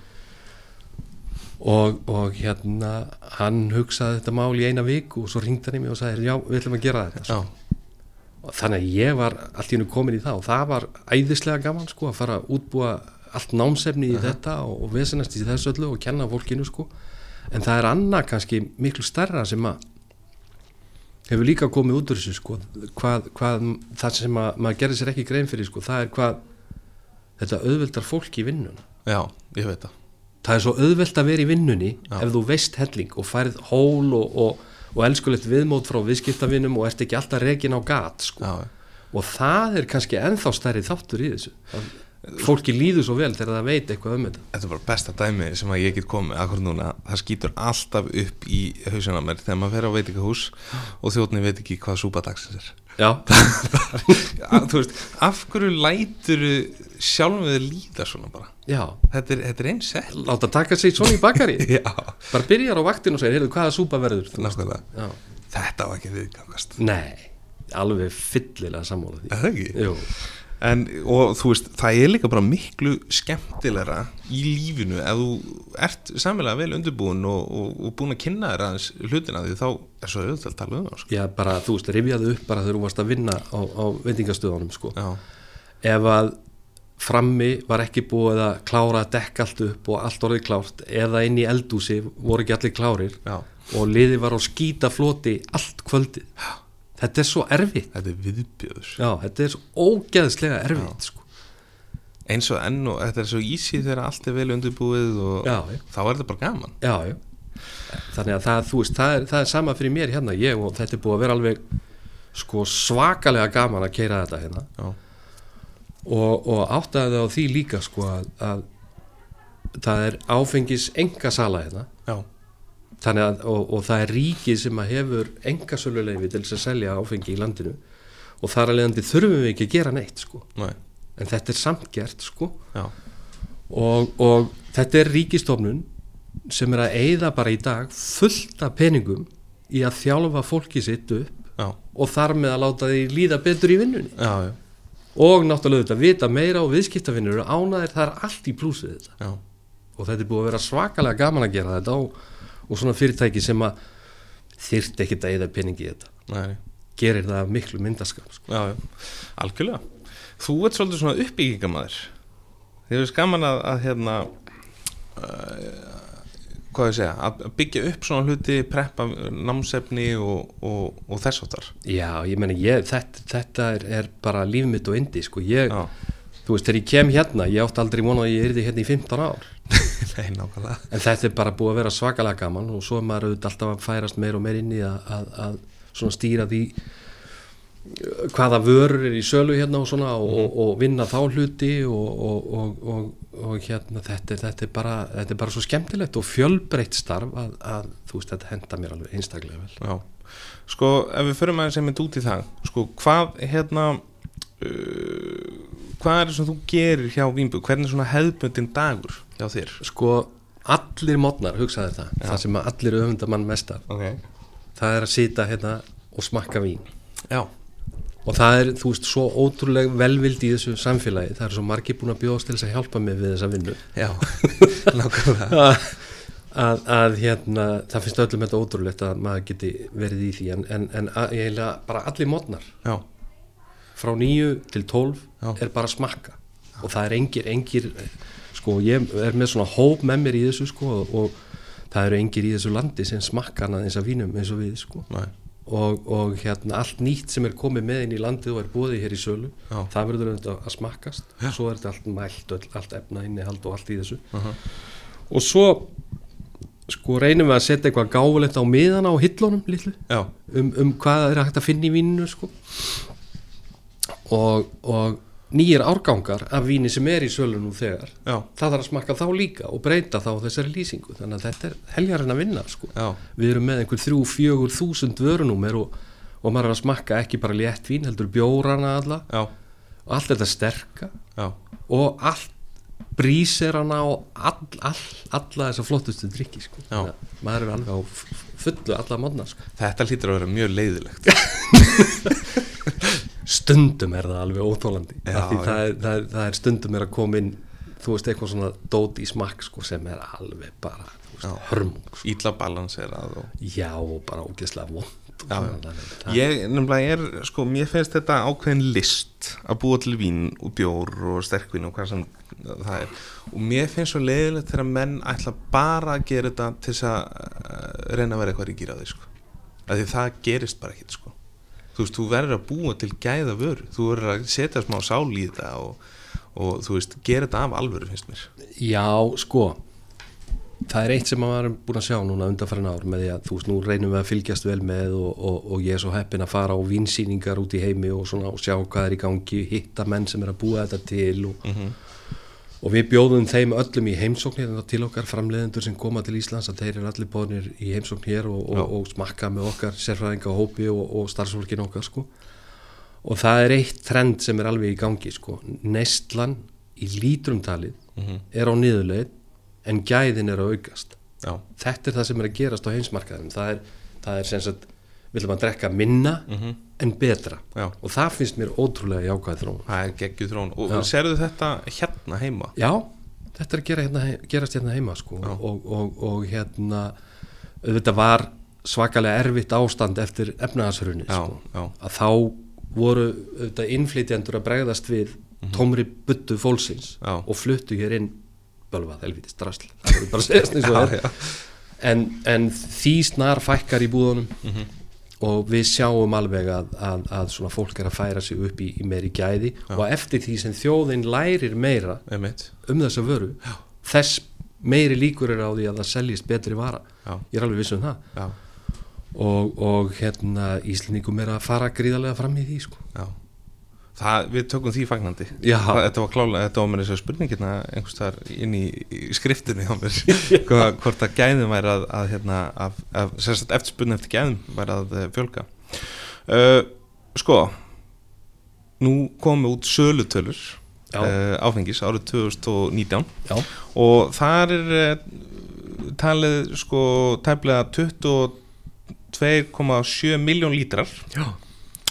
S2: Og, og hérna hann hugsaði þetta mál í eina viku og svo ringdi hann í mig og sagði já, við ætlum að gera þetta. Og þannig að ég var allt í hennu komin í það og það var æðislega gaman sko að fara að útbúa allt námsefni í þetta og, og vesenast í þessu öllu og kenna fólkinu sko. En það er annað kannski miklu starra sem að hefur líka komið út úr þessu sko. Hvað, hvað það sem að maður gerir sér ekki grein fyrir sko það er hvað þetta auðveldar fólk í vinnuna.
S1: Já, ég veit það
S2: það er svo auðvelt að vera í vinnunni
S1: Já.
S2: ef þú veist helling og færð hól og, og, og elskulegt viðmót frá viðskiptavinnum og ert ekki alltaf rekin á gat sko. Og það er kannski ennþá stærri þáttur í þessu. Það- fólki líður svo vel þegar það veit eitthvað um þetta.
S1: Þetta er bara besta dæmi sem að ég get komið akkur núna, það skýtur alltaf upp í hausina mér þegar maður fer á veitingahús og þjóðni veit ekki hvað súpadagsins er.
S2: Já, (laughs)
S1: Þú veist, af hverju lætur sjálfum við líða svona bara
S2: já,
S1: Þetta er, þetta er eins sett
S2: láta taka sig svona í bakari (laughs)
S1: Já,
S2: bara byrjar á vaktinu og segir, heyrðu, hvaða súpa verður þú?"
S1: nákvæmlega
S2: já.
S1: Þetta var ekki viðgangast
S2: nei, alveg fyllilega sammála því
S1: það ekki?
S2: Jú.
S1: En, og þú veist, það er líka bara miklu skemmtilegra í lífinu ef þú ert samlega vel undirbúin og, og, og búin að kynna þér aðeins hlutina því þá er svo auðvitað að tala um það sko.
S2: já, bara, þú veist, rifjaðu upp bara þegar þú varst að vinna á, á veitingastöðunum sko.
S1: Já,
S2: ef að frammi var ekki búið að klára að dekka allt upp og allt orðið klárt eða inn í eldúsi voru ekki allir klárir.
S1: Já,
S2: og liði var á skýta floti allt kvöldið. Þetta er svo erfitt.
S1: Þetta er viðbjöður
S2: já, þetta er svo ógeðslega erfitt sko.
S1: eins og enn og þetta er svo ísið þegar allt er vel undirbúið og
S2: já,
S1: þá er þetta bara gaman.
S2: Þannig að það, veist, það er, það er sama fyrir mér hérna ég og þetta er búið að vera alveg sko svakalega gaman að keira þetta hérna og, og áttaði á því líka sko að, að það er áfengis enga sala hérna.
S1: Já,
S2: Þannig að, og, og það er ríkið sem að hefur engasöluleifi til þess að selja áfengi í landinu. Og þar að leiðandi þurfum við ekki að gera neitt sko.
S1: Nei,
S2: en þetta er samt gert sko. og, og þetta er ríkistofnun sem er að eyða bara í dag fullt af peningum í að þjálfa fólki sitt upp
S1: já,
S2: og þar með að láta því líða betur í vinnunni.
S1: Já, já,
S2: og náttúrulega þetta vita meira og viðskiptafinnur eru ánæðir, það er allt í plúsið þetta
S1: já,
S2: og þetta er búið að vera svakalega gaman að gera þetta og, og svona fyrirtæki sem að þyrft ekkert að eða peningi í þetta
S1: nei,
S2: gerir það miklu myndaskap sko.
S1: já, algjörlega. Þú ert svolítið svona uppbyggingamæður. Þið veist gaman að, að hérna, uh, hvað ég segja, að byggja upp svona hluti, preppa námsefni og, og, og þess áttar.
S2: já, ég meni, ég, þetta, þetta er, er bara líf mitt og indi sko. ég, þú veist, þegar ég kem hérna ég átti aldrei vona að ég yrði hérna í 15 ár (laughs)
S1: nei, nákvæmlega.
S2: en þetta er bara búið að vera svakalega gaman og svo er maður auðvitað alltaf að færast meir og meir inn í að, að, að stýra því hvaða vörur er í sölu hérna og svona og, og, og vinna þá hluti og, og, hérna þetta þetta, er bara, þetta er bara svo skemmtilegt og fjölbreytt starf að, að þú veist þetta henda mér alveg einstaklega vel.
S1: Já, sko ef við förum aðeins einmitt út í það sko hvað hérna uh, hvað er það sem þú gerir hjá Vínbu, hvernig er svona hefðbundin dagur hjá þér?
S2: sko allir mótnar, hugsaði það það sem allir öfunda mann mestar.
S1: Ok,
S2: það er að sita hérna og smakka vín.
S1: Já,
S2: og það er, þú veist, svo ótrúlega velvild í þessu samfélagi, það er svo margir búin að bjóðast til þess að hjálpa mig við þessa vinnu.
S1: Já, (laughs) nákvæmlega.
S2: Að, að hérna, það finnst öllum þetta ótrúlegt að maður geti verið í því. En, en, en að, ég heila bara allir mótnar
S1: Já,
S2: frá nýju til tólf
S1: Já.
S2: er bara að smakka. Og það er engir, engir sko, ég er með svona hóp með mér í þessu sko og, það eru engir í þessu landi sem smakka hana eins af vínum eins og við sko.
S1: Næ,
S2: og, og hérna allt nýtt sem er komið með inn í landið og er búið hér í sölu
S1: Já.
S2: það verður auðvitað að smakkast. Svo er þetta allt mælt, öll, allt efna innihald og allt í þessu.
S1: Uh
S2: og svo sko reynum við að setja eitthvað gáfulegt á miðana á hillunum litlu
S1: já,
S2: um, um hvað er hægt að finna í víninu sko. og, og nýjir árgangar af víni sem er í sölu nú þegar
S1: já,
S2: það þarf að smakka þá líka og breyta þá þessari lýsingu. Þannig að þetta er heljarinn að vinna sko. við erum með einhver þrjú, fjögur þúsund vörunúmer og, og maður er að smakka ekki bara létt vín heldur bjórana alla.
S1: Já,
S2: og allt þetta sterka.
S1: Já,
S2: og allt bríserana og all, all, alla þessa flottustu drikki sko. Maður er alveg á fullu alla módna sko.
S1: þetta hlýtur að vera mjög leiðilegt (laughs)
S2: stundum er það alveg óþólandi það er, það, er, það er stundum er að koma inn þú veist eitthvað svona dót í smakk sko, sem er alveg bara veist,
S1: Já.
S2: hörmung sko.
S1: Ítla balanserað og
S2: já og bara ógeðslega vond
S1: Já,
S2: að
S1: Ég er, sko, mér finnst þetta ákveðin list að búa til vín og bjór og sterkvín og hvað sem það er. Og mér finnst svo leiðilegt þegar menn ætla bara að gera þetta til þess að uh, reyna að vera eitthvað ríkir á því, sko. Að því það gerist bara ekkit, sko þú veist, þú verður að búa til gæða vöru. Þú verður að setja smá sál í þetta og, og þú veist, gera þetta af alvöru finnst mér.
S2: Já, sko það er eitt sem maður er búin að sjá núna undanfærin ár með því að þú veist, nú reynum við að fylgjast vel með og, og, og ég er svo heppin að fara á vinsýningar út í heimi og, svona, og sjá hvað er í gangi hitta menn sem er að búa þetta til og, og við bjóðum þeim öllum í heimsókn hérna til okkar framleiðendur sem koma til Íslands að þeir eru allir bóðnir í heimsókn hér og, og, og smakka með okkar sérfræðinga hópi og, og starfsfólkin okkar sko. Og það er eitt trend sem er alveg í gangi sko, neistlan í lítrumtalið er á niðurleið en gæðin er að aukast.
S1: Já,
S2: þetta er það sem er að gerast á heimsmarkaðum það er, það er sem sagt viljum að drekka minna en betra.
S1: Já.
S2: og það finnst mér ótrúlega jákvæð þróun.
S1: Það er geggjuð þrón og
S2: Já.
S1: serðu þetta hérna heima?
S2: Já, þetta er að gera hérna, gerast hérna heima sko. Og, og, og hérna auðvitað var svakalega erfitt ástand eftir efnaðashrunni
S1: Já,
S2: sko. að þá voru auðvitað innflytjendur að bregðast við tómri buttu fólksins og fluttu hér inn bölvað, helvítið drasl það voru bara segja eins og (laughs) það en, en því snar fækkar í búðunum.
S1: Mhm.
S2: Og við sjáum alveg að, að, að svona fólk er að færa sig upp í, í meiri gæði og eftir því sem þjóðin lærir meira
S1: einmitt
S2: um þessa vöru Já. þess meiri líkur er á því að það seljist betri vara
S1: Já.
S2: ég er alveg viss um það
S1: Já,
S2: og, og hérna Íslendingum er að fara gríðarlega fram í því sko.
S1: Það, við tökum því fagnandi. Það, Þetta var klálega, þetta var mér þessu spurningina einhvers þar inn í, í (laughs) Hvað, hvort að gæðum væri að, að hérna, af, af, sérstætt eftir spurning eftir gæðum væri að eh, fjölga. Uh, Sko nú komu út sölutölur uh, áfengis árið 2019
S2: Já,
S1: og þar er talið sko tæplega 22,7 miljón lítrar.
S2: Já,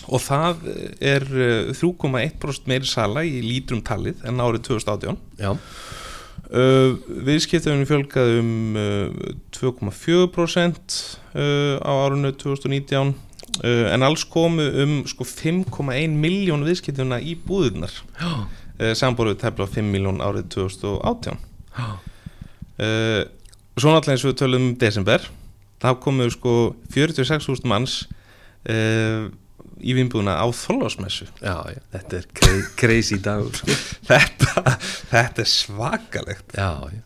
S1: og það er uh, 3,1% meiri sala í lítrum talið en árið 2018
S2: já,
S1: Uh, viðskiptöfunum fjölgaði um uh, 2,4% uh, á árunnu 2019 uh, en alls komu um sko 5,1 miljón viðskiptöfuna í uh, samborðið tefla 5 miljón árið 2018
S2: já,
S1: uh, Svo náttúrulega eins og við tölum um desember þá komu sko 46.000 manns uh, í vinnbúðuna á
S2: já, þetta er cra crazy dagur, sko. (laughs)
S1: þetta, þetta er svakalegt
S2: Já, já.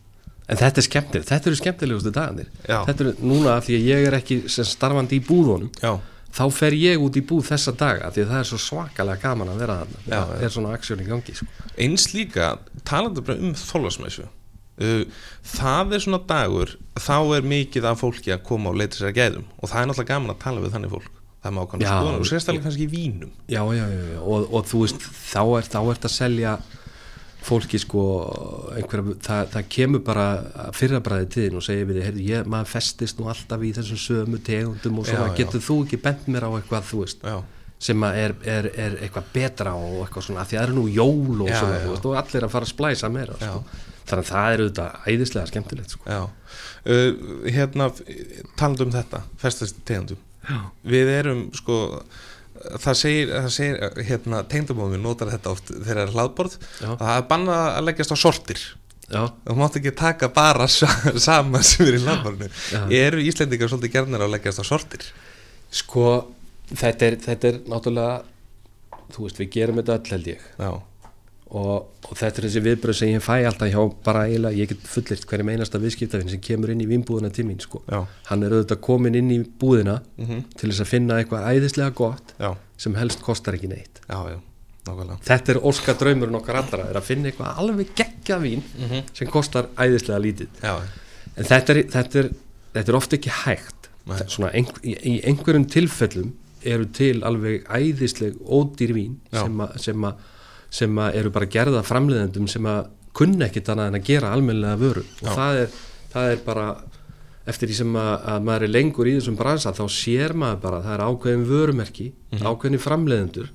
S2: En þetta er skemmtilegt, þetta eru skemmtilegustu dagarnir.
S1: Já.
S2: Þetta eru núna af því að ég er ekki starfandi í búðunum,
S1: Já,
S2: þá fer ég út í búð þessa daga því að það er svo svakalega gaman að vera þarna. Það er svona aksjón í gangi, sko.
S1: eins líka talandi bara um þólasmessu uh, það er svona dagur þá er mikið af fólki að koma og leita sér að gæðum og það er náttúrulega gaman að tala við þannig fólk það er ákvæmlega
S2: Já.
S1: skoðan og sérstaklega kannski í vínum
S2: Já, já, já, já. Og, og þú veist, þá er, ert að selja fólki sko einhverja, það, það kemur bara fyrrabræði til þín og segir við þig, maður festist nú alltaf í þessum sömu tegundum og svona, getur þú ekki bent mér á eitthvað, þú veist, sem er, er, er eitthvað betra og eitthvað svona, því að það eru nú jól og svona, þú veist, og allir að fara að splæsa meira, sko. þannig að það er auðvitað æðislega skemmtilegt, sko.
S1: uh, Hérna, talandi um þetta festast tegundum
S2: Já,
S1: við erum sko það segir, það segir hérna, tengdamóðum notar þetta oft þegar það er hlaðborð. Það er bannað að leggjast á sortir.
S2: Já,
S1: þú mátt ekki taka bara (laughs) sa sama sem er í hlaðborðinu. Eru Íslendingar svolítið gerðnar að leggjast á sortir?
S2: Sko þetta er, þetta er náttúrulega þú veist, við gerum þetta öll held ég.
S1: Já,
S2: og, og þetta er þessi viðbröð sem ég fæ alltaf hjá bara eiginlega, ég get fullirt hverjum einasta viðskiptafinn sem kemur inn í vínbúðina til mín sko. hann er auðvitað komin inn í búðina
S1: Mhm.
S2: til þess að finna eitthvað æðislega gott
S1: já,
S2: sem helst kostar ekki neitt.
S1: Já, já,
S2: þetta er óska draumurinn okkar allra er að finna eitthvað alveg geggja vín sem kostar æðislega lítið.
S1: Já,
S2: en þetta er, þetta er, þetta er ofta ekki hægt. Svona, ein, í, einhverjum tilfellum eru til alveg æðisleg ódýr vín sem, a, sem, eru bara gerða framleiðendum sem að kunna ekkit annað en að gera almennilega vöru og
S1: Já.
S2: það er, það er bara eftir því sem að, að maður er lengur í þessum bransa þá sér maður bara að það er ákveðin vörumerki
S1: Mhm.
S2: ákveðin framleiðendur.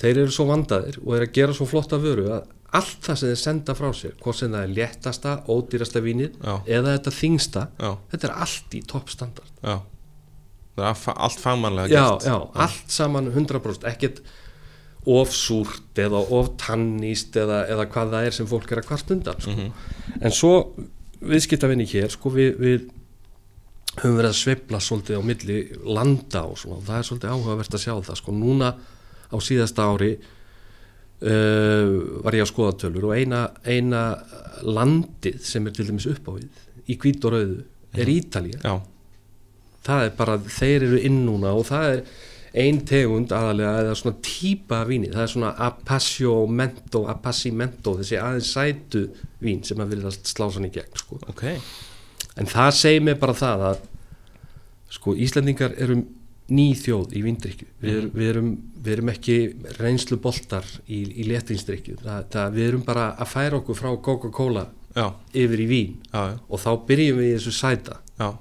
S2: Þeir eru svo vandaðir og eru að gera svo flotta vöru að allt það sem þeir senda frá sér hvort sem það er léttasta, ódýrasta vínið
S1: Já.
S2: eða þetta þingsta
S1: já,
S2: þetta er allt í toppstandard.
S1: Já. Það er allt fagmannlega
S2: já,
S1: gert.
S2: já, allt saman 100% ekkert of súrt eða of tannist eða, eða hvað það er sem fólk er að kvart undan sko.
S1: Mhm.
S2: en svo viðskiptavinni hér sko, við, við höfum verið að sveifla svolítið á milli landa og svona og það er svolítið áhugavert að sjá það sko. núna á síðasta ári uh, var ég að skoða tölur og eina, eina landið sem er til dæmis upp á við í hvít og rauðu er Ítalía
S1: já,
S2: það er bara, þeir eru inn núna og það er ein tegund aðalega eða svona típa víni. Það er svona appassimento appassimento, þessi aðeins sætu vín sem að vilja slá sann í gegn sko.
S1: ok.
S2: En það segir mér bara það að sko Íslendingar erum ný þjóð í vindrykju við, erum- við, erum, við erum ekki reynslu boltar í, í letinstrykju við erum bara að færa okkur frá Coca-Cola yfir í vín
S1: já, já,
S2: og þá byrjum við í þessu sæta.
S1: Já,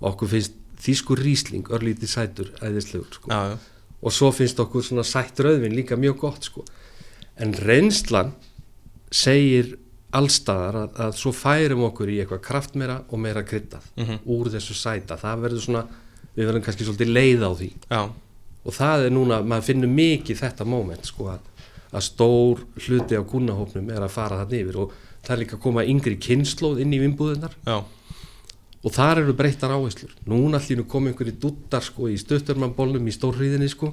S2: og okkur finnst þýskur rísling örlítið sætur æðislegur sko.
S1: já, já.
S2: og svo finnst okkur svona sætt rauðvin líka mjög gott sko. en reynslan segir allstaðar að, að svo færum okkur í eitthvað kraftmeira og meira kryddað
S1: Mhm.
S2: úr þessu sæta, það verður svona við verðum kannski svolítið leið á því
S1: já,
S2: og það er núna, maður finnur mikið þetta moment sko að, að stór hluti á kúnahópnum er að fara það yfir og það er líka að koma yngri kynnslóð inn í vinnbúðunar
S1: já,
S2: og þar eru breyttar áherslur. Núna allir koma einhverju duttar sko í stuttarmannbólnum í stórhríðinni sko.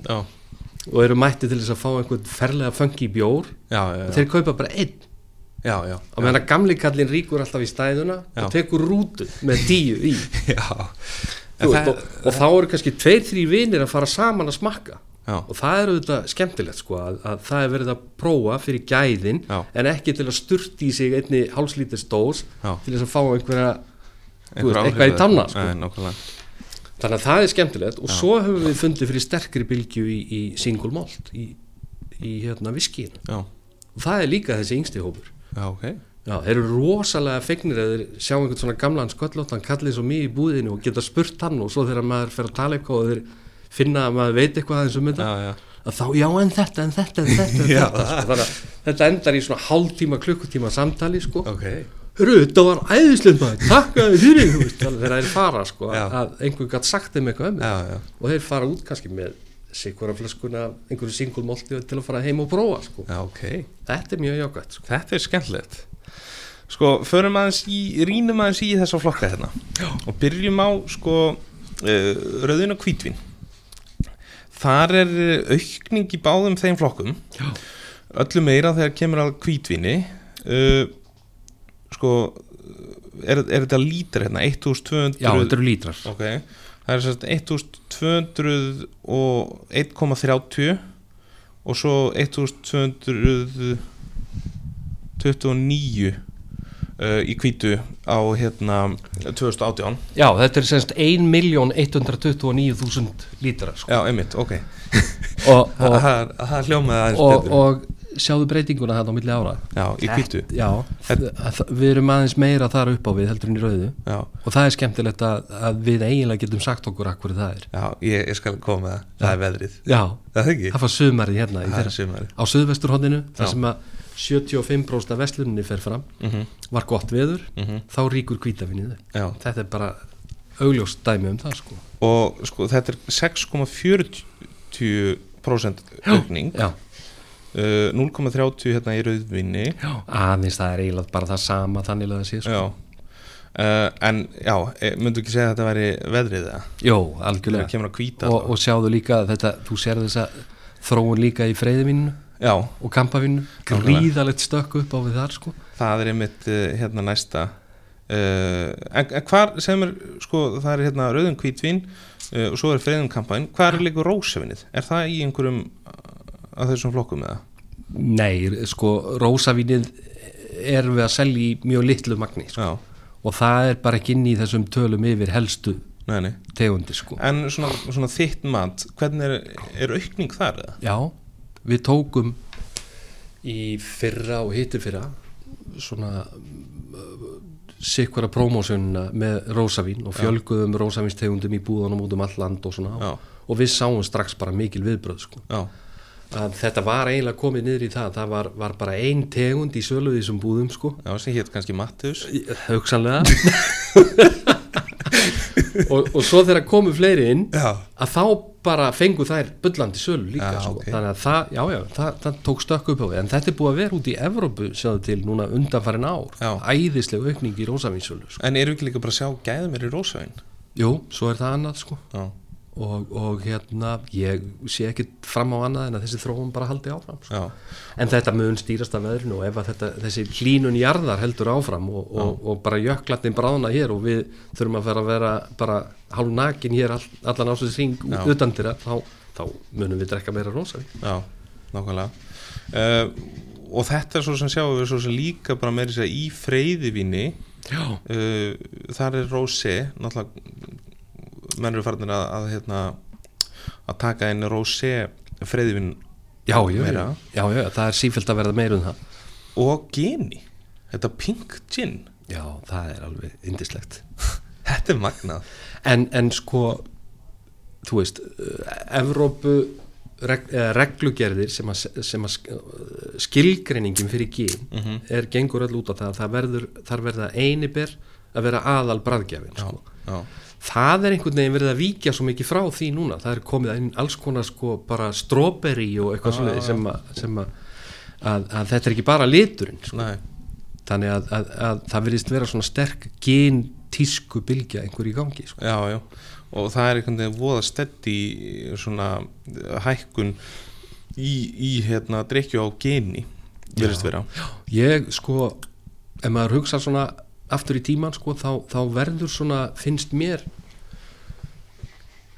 S2: Og eru mætti til þess að fá einhvern ferlega funky bjór.
S1: Já, já,
S2: og þeir kaupa bara einn.
S1: Já, já,
S2: og meðan að gamli kallinn ríkur alltaf í stæðuna og tekur rútu með tíu í. (laughs) Þú veist, og, og þá eru kannski tveir, þrý vinir að fara saman að smakka.
S1: Já.
S2: og það er auðvitað skemmtilegt sko að, að það er verið að prófa fyrir gæðin
S1: Já.
S2: en ekki til að sturti í sig einni hálslítið stórs
S1: Já.
S2: til þess að fá einhverja veist, eitthvað í tanna sko. Þannig að það er skemmtilegt og svo höfum við fundið fyrir sterkri bylgju í, í single malt í, í hérna viskíinu
S1: Já,
S2: og það er líka þessi yngsti hópur
S1: já, ok
S2: Já, þeir eru rosalega fegnir að þeir sjá einhvern svona gamlan sköllótt, hann kallið svo mjög í búðinu og geta spurt hann og svo þegar maður fer að tala eitthvað og þeir finna að maður veit eitthvað aðeins um þetta
S1: Já, já,
S2: að þá, já en þetta, en þetta, en þetta, en (laughs)
S1: Já.
S2: þetta sko. þannig að þetta endar í svona hálftíma, klukkutíma samtali sko.
S1: ok
S2: Hörru, þetta var æðislega maður, takk að þið fyrir þannig að þeir fara sko,
S1: Já.
S2: að einhver gætt sagt þeim eitthvað um
S1: Já, já,
S2: og þeir fara út kannski með sikvara flöskuna, einhverju singulmólti til að fara heim og prófa sko.
S1: já, ok.
S2: Þetta er mjög jákvæmt sko.
S1: Þetta er skemmtilegt. Sko, förum aðeins í, rínum aðeins í þessa flokka hérna. Og byrjum á, sko, uh, rauðin og hvítvin Þar er eh, aukning í báðum þeim flokkum.
S2: Já.
S1: Öllu meira þegar kemur að hvítvinni uh, Sko, er, er þetta lítur hérna, 1200
S2: já, þetta eru lítrar.
S1: Ok, það er sérst 1200 og 1,30 og svo 1229 uh, í kvítu á hérna 2018
S2: já, þetta er semst 1.129.000 lítrar sko.
S1: Já, einmitt, ok.
S2: Og, (laughs) og,
S1: það hljómaði aðeins
S2: og, og sjáðu breytinguna þetta á milli ára?
S1: Já, í kvítu
S2: já, við erum aðeins meira þar upp á við heldur en í rauðu.
S1: Já,
S2: og það er skemmtilegt að, að við eiginlega getum sagt okkur akkur það er.
S1: Já ég, ég skal koma með það. Það er veðrið.
S2: Já,
S1: Það ekki?
S2: það var sumarið hérna þeirra,
S1: sumarið.
S2: Á suðvesturhóndinu
S1: Já.
S2: þar sem að 75% af vesluninni fer fram
S1: mm
S2: var gott veður,
S1: -hmm.
S2: þá ríkur kvítafinnið
S1: Já,
S2: þetta er bara augljóst dæmi um það sko.
S1: Og sko þetta er 6,40% aukning.
S2: Já,
S1: uh, 0,30 hérna í rauðvinni
S2: já, aðeins það er eiginlega bara það sama þannig að það sé sko.
S1: Uh, En já, eh, myndu ekki segja að þetta væri veðrið það
S2: Jó, algjörlega.
S1: Að hvíta
S2: og, og sjáðu líka að þetta, þú sér þessa þróun líka í freyðivinnu
S1: Já,
S2: og kampavinnu, gríðalegt stökk upp á við þar sko.
S1: Það er einmitt hérna næsta. Uh, en, en hvar sem er sko það er hérna rauðum hvítvin uh, og svo er freyðum kampæn hvar er líka rósavinnið? Er það í einhverjum af þessum flokkum eða?
S2: Nei, sko, rósavínið erum við að selja í mjög litlu magni sko. Og það er bara ekki inn í þessum tölum yfir helstu
S1: nei, nei
S2: tegundi sko.
S1: En svona, svona þitt mat, hvernig er, er aukning þar?
S2: Já, við tókum í fyrra og hittir fyrra svona sikkvara prómósununa með rósavín og fjölguðum rósavínstegundum í búðunum út um all land og svona
S1: Já.
S2: og við sáum strax bara mikil viðbröð sko.
S1: Já,
S2: að þetta var eiginlega komið niður í það. Það var, var bara ein tegund í sölu í þessum búðum sko.
S1: Já, sem hétt kannski Mattius
S2: hugsanlega. Og, og svo þegar komu fleiri inn
S1: Já,
S2: að þá bara fengu þær bullandi sölu líka
S1: Já,
S2: sko.
S1: ok.
S2: þannig að það, já já, það, það tók stökk upp á við. En þetta er búið að vera út í Evrópu sjáðu til núna undanfarin ár. Æðisleg aukning í rósavínsölu sko.
S1: en eru ekki líka bara að sjá gæðum er í rósavinn?
S2: jú, svo er það annað sko.
S1: Já,
S2: og, og hérna, ég sé ekki fram á annað en að þessi þróun bara haldi áfram sko. en þetta mun stýrast af veðrinu og ef þetta, þessi hlínun jarðar heldur áfram og, og, og bara jöklatnin bráðna hér og við þurfum að vera vera bara hálf nakin hér all, allan ásins ring
S1: Já.
S2: utan til það, þá, þá munum við drekka meira rosavín
S1: já, nákvæmlega. Uh, Og þetta er svo sem sjáum við svo sem líka bara meiri segja í freyðivinni uh, þar er rósi náttúrulega menn eru farinir að, að hérna að taka inn rósi freyðivinn
S2: já, já, já, já, það er sífælt að verða meira um það.
S1: Og geni þetta pink gin.
S2: Já, það er alveg indislegt (laughs)
S1: þetta er magnað.
S2: En, en sko þú veist, Evrópu reg, reglugerðir sem að, sem að sk- skilgreiningin fyrir gín
S1: Mhm.
S2: er gengur öll út á það að það verður, þar verða einiber að vera aðal bræðgjafin sko.
S1: Já,
S2: það er einhvern veginn verið að víkja svo mikið frá því núna, það er komið inn alls konar sko bara strawberry og eitthvað
S1: Já, já, já.
S2: sem, að, sem að, að, að þetta er ekki bara liturinn sko. Þannig að, að, að það verðist vera svona sterk gen tísku bylgja einhver í gangi sko.
S1: já, já og það er einhvern veginn voða stedd í svona hækkun í, í hérna drikju á geni verðist vera
S2: ég sko ef maður hugsa svona aftur í tíman sko þá, þá verður svona finnst mér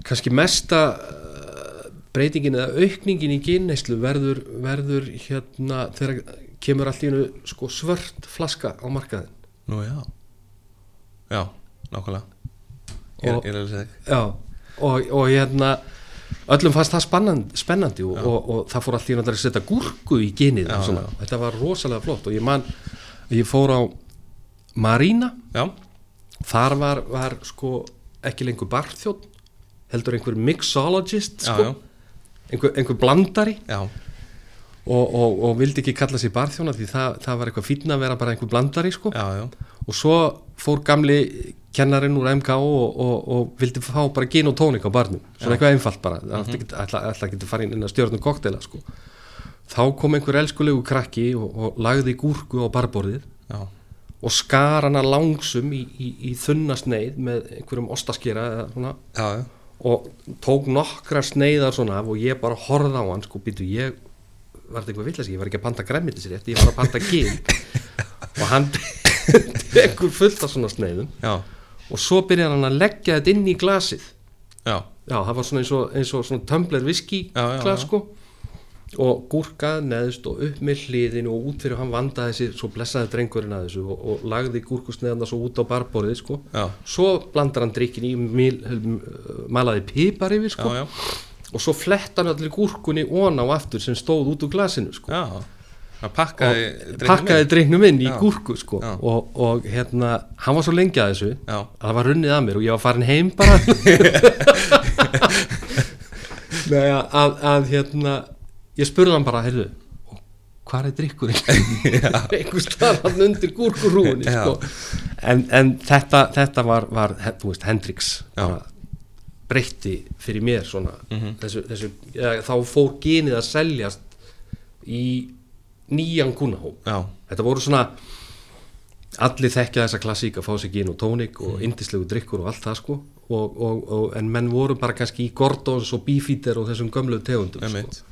S2: kannski mesta uh, breytingin eða aukningin í genneislu verður, verður hérna þegar kemur hennu sko svört flaska á markaðin
S1: Nú já. Já, nákvæmlega. Ég, ég er að segja
S2: já og, og hérna öllum fannst það spennandi, spennandi og, og, og það fór náttúrulega að setja gúrku í genið og svona. þetta var rosalega flott og ég man ég fór á Marína
S1: Já,
S2: þar var, var sko ekki lengur barþjótt heldur einhver mixologist
S1: já,
S2: sko,
S1: já,
S2: einhver, einhver blandari.
S1: Já,
S2: og, og, og vildi ekki kalla sig barþjóna því það, það var eitthvað fínna að vera bara einhver blandari sko.
S1: já, já,
S2: og svo fór gamli kennarinn úr MK og, og, og vildi fá bara gin og tónik á barnum. Svona eitthvað einfalt bara. Ekki- ætla, ætla ekki að fara inn að stjórnum koktela sko. þá kom einhver elskulegu krakki og, og lagði gúrku á barborðið.
S1: Já,
S2: og skar hana langsum í, í, í þunna sneið með einhverjum ostaskera eða svona.
S1: Já, já.
S2: og tók nokkra sneiðar svona og ég bara horfði á hann sko býtu ég var þetta eitthvað villas ég var ekki að panta græmitis rétt ég var að panta gin og hann (laughs) tekur fullt af svona sneiðum
S1: já,
S2: og svo byrjar hann að leggja þetta inn í glasið.
S1: Já,
S2: það var svona eins og, eins og svona tumbler whisky
S1: Já, já,
S2: glas sko og gúrkað neðst og upp með hliðin og út fyrir hann vandaði þessi svo blessaði drengurinn að þessu og, og lagði gúrkusneðana svo út á barborðið sko.
S1: Já,
S2: svo blandar hann drikkin í malaði pipar yfir sko.
S1: Já, já,
S2: og svo fletta hann allir gúrkunni ón á aftur sem stóð út úr glasinu sko.
S1: Það pakkaði
S2: drinknum inn. í gúrku sko. Og, og hérna hann var svo lengi að þessu
S1: Já.
S2: að það var runnið að mér og ég var farin heim bara. (laughs) (laughs) Að, að hérna ég spurði hann bara, heyrðu hvað er drikkurinn (laughs) (laughs) einhver starfann undir gúrkurúinni
S1: Já.
S2: sko. en, en þetta, þetta var, var veist, Hendrix breytti fyrir mér svona
S1: Mhm.
S2: þessu, þessu, ja, þá fór genið að seljast í nýjan kúnahóm
S1: Já,
S2: þetta voru svona allir þekkja þessa klassík að fá sig gin og tónik og indislegu drikkur og allt það sko og, og, og, en menn voru bara kannski í Gordons og Beefeater og þessum gömlu tegundum sko.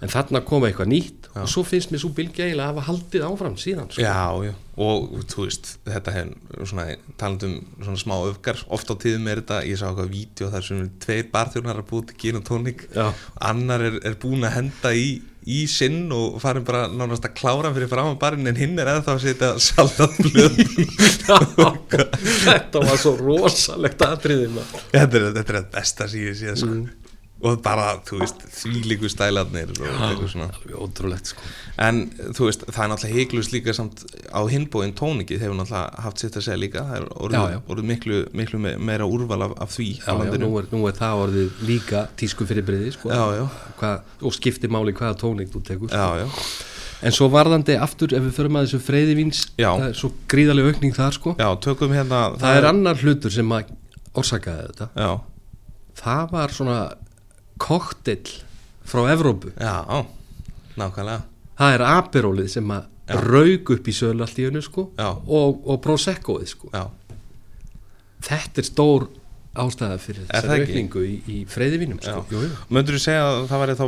S2: En þarna kom eitthvað nýtt og svo finnst mér svo bylgja eiginlega að hafa haldið áfram síðan sko.
S1: Já, já, og þú veist þetta hefur svona talandum svona smá öfgar, oft á tíðum er þetta ég sá eitthvað vídeo þar sem tveir barþjónar að búið til gin og tónik
S2: Já.
S1: annar er, er búin að henda í í sinn og farin bara nánast að klára fyrir fram á barinn en hinn er eða þá að setja saltað blöð (laughs)
S2: þetta var svo rosalegt atriðið maður.
S1: þetta, er, þetta er besta sé sko. Og bara, þú veist, þvílíku stælarnir og eitthvað svona
S2: ótrúlegt sko.
S1: En þú veist, það er náttúrulega heiklust líka samt á hinbóin tónikið hefur náttúrulega haft sitt að segja líka það er orðið,
S2: Já, já.
S1: orðið miklu, miklu me- meira úrval af, af því
S2: já, nú, er, nú er það orðið líka tísku fyrir breyði sko. Og skiptir máli hvaða tónik þú tekur
S1: Já, já,
S2: en svo varðandi aftur ef við förum að þessu freyðivíns
S1: Já.
S2: það er svo gríðarlega aukning þar sko.
S1: hérna
S2: það er annar hlutur sem að orsakaði þetta
S1: Já,
S2: það var svona koktill frá Evrópu.
S1: Já, nákvæmlega.
S2: Það er aperólið sem að
S1: Já.
S2: rauk upp í sölu allt í hennu sko og, og proseccoið sko.
S1: Já,
S2: þetta er stór ástæða fyrir þessari aukningu í, í freyðivínum sko.
S1: Möndur þú segja að það væri þá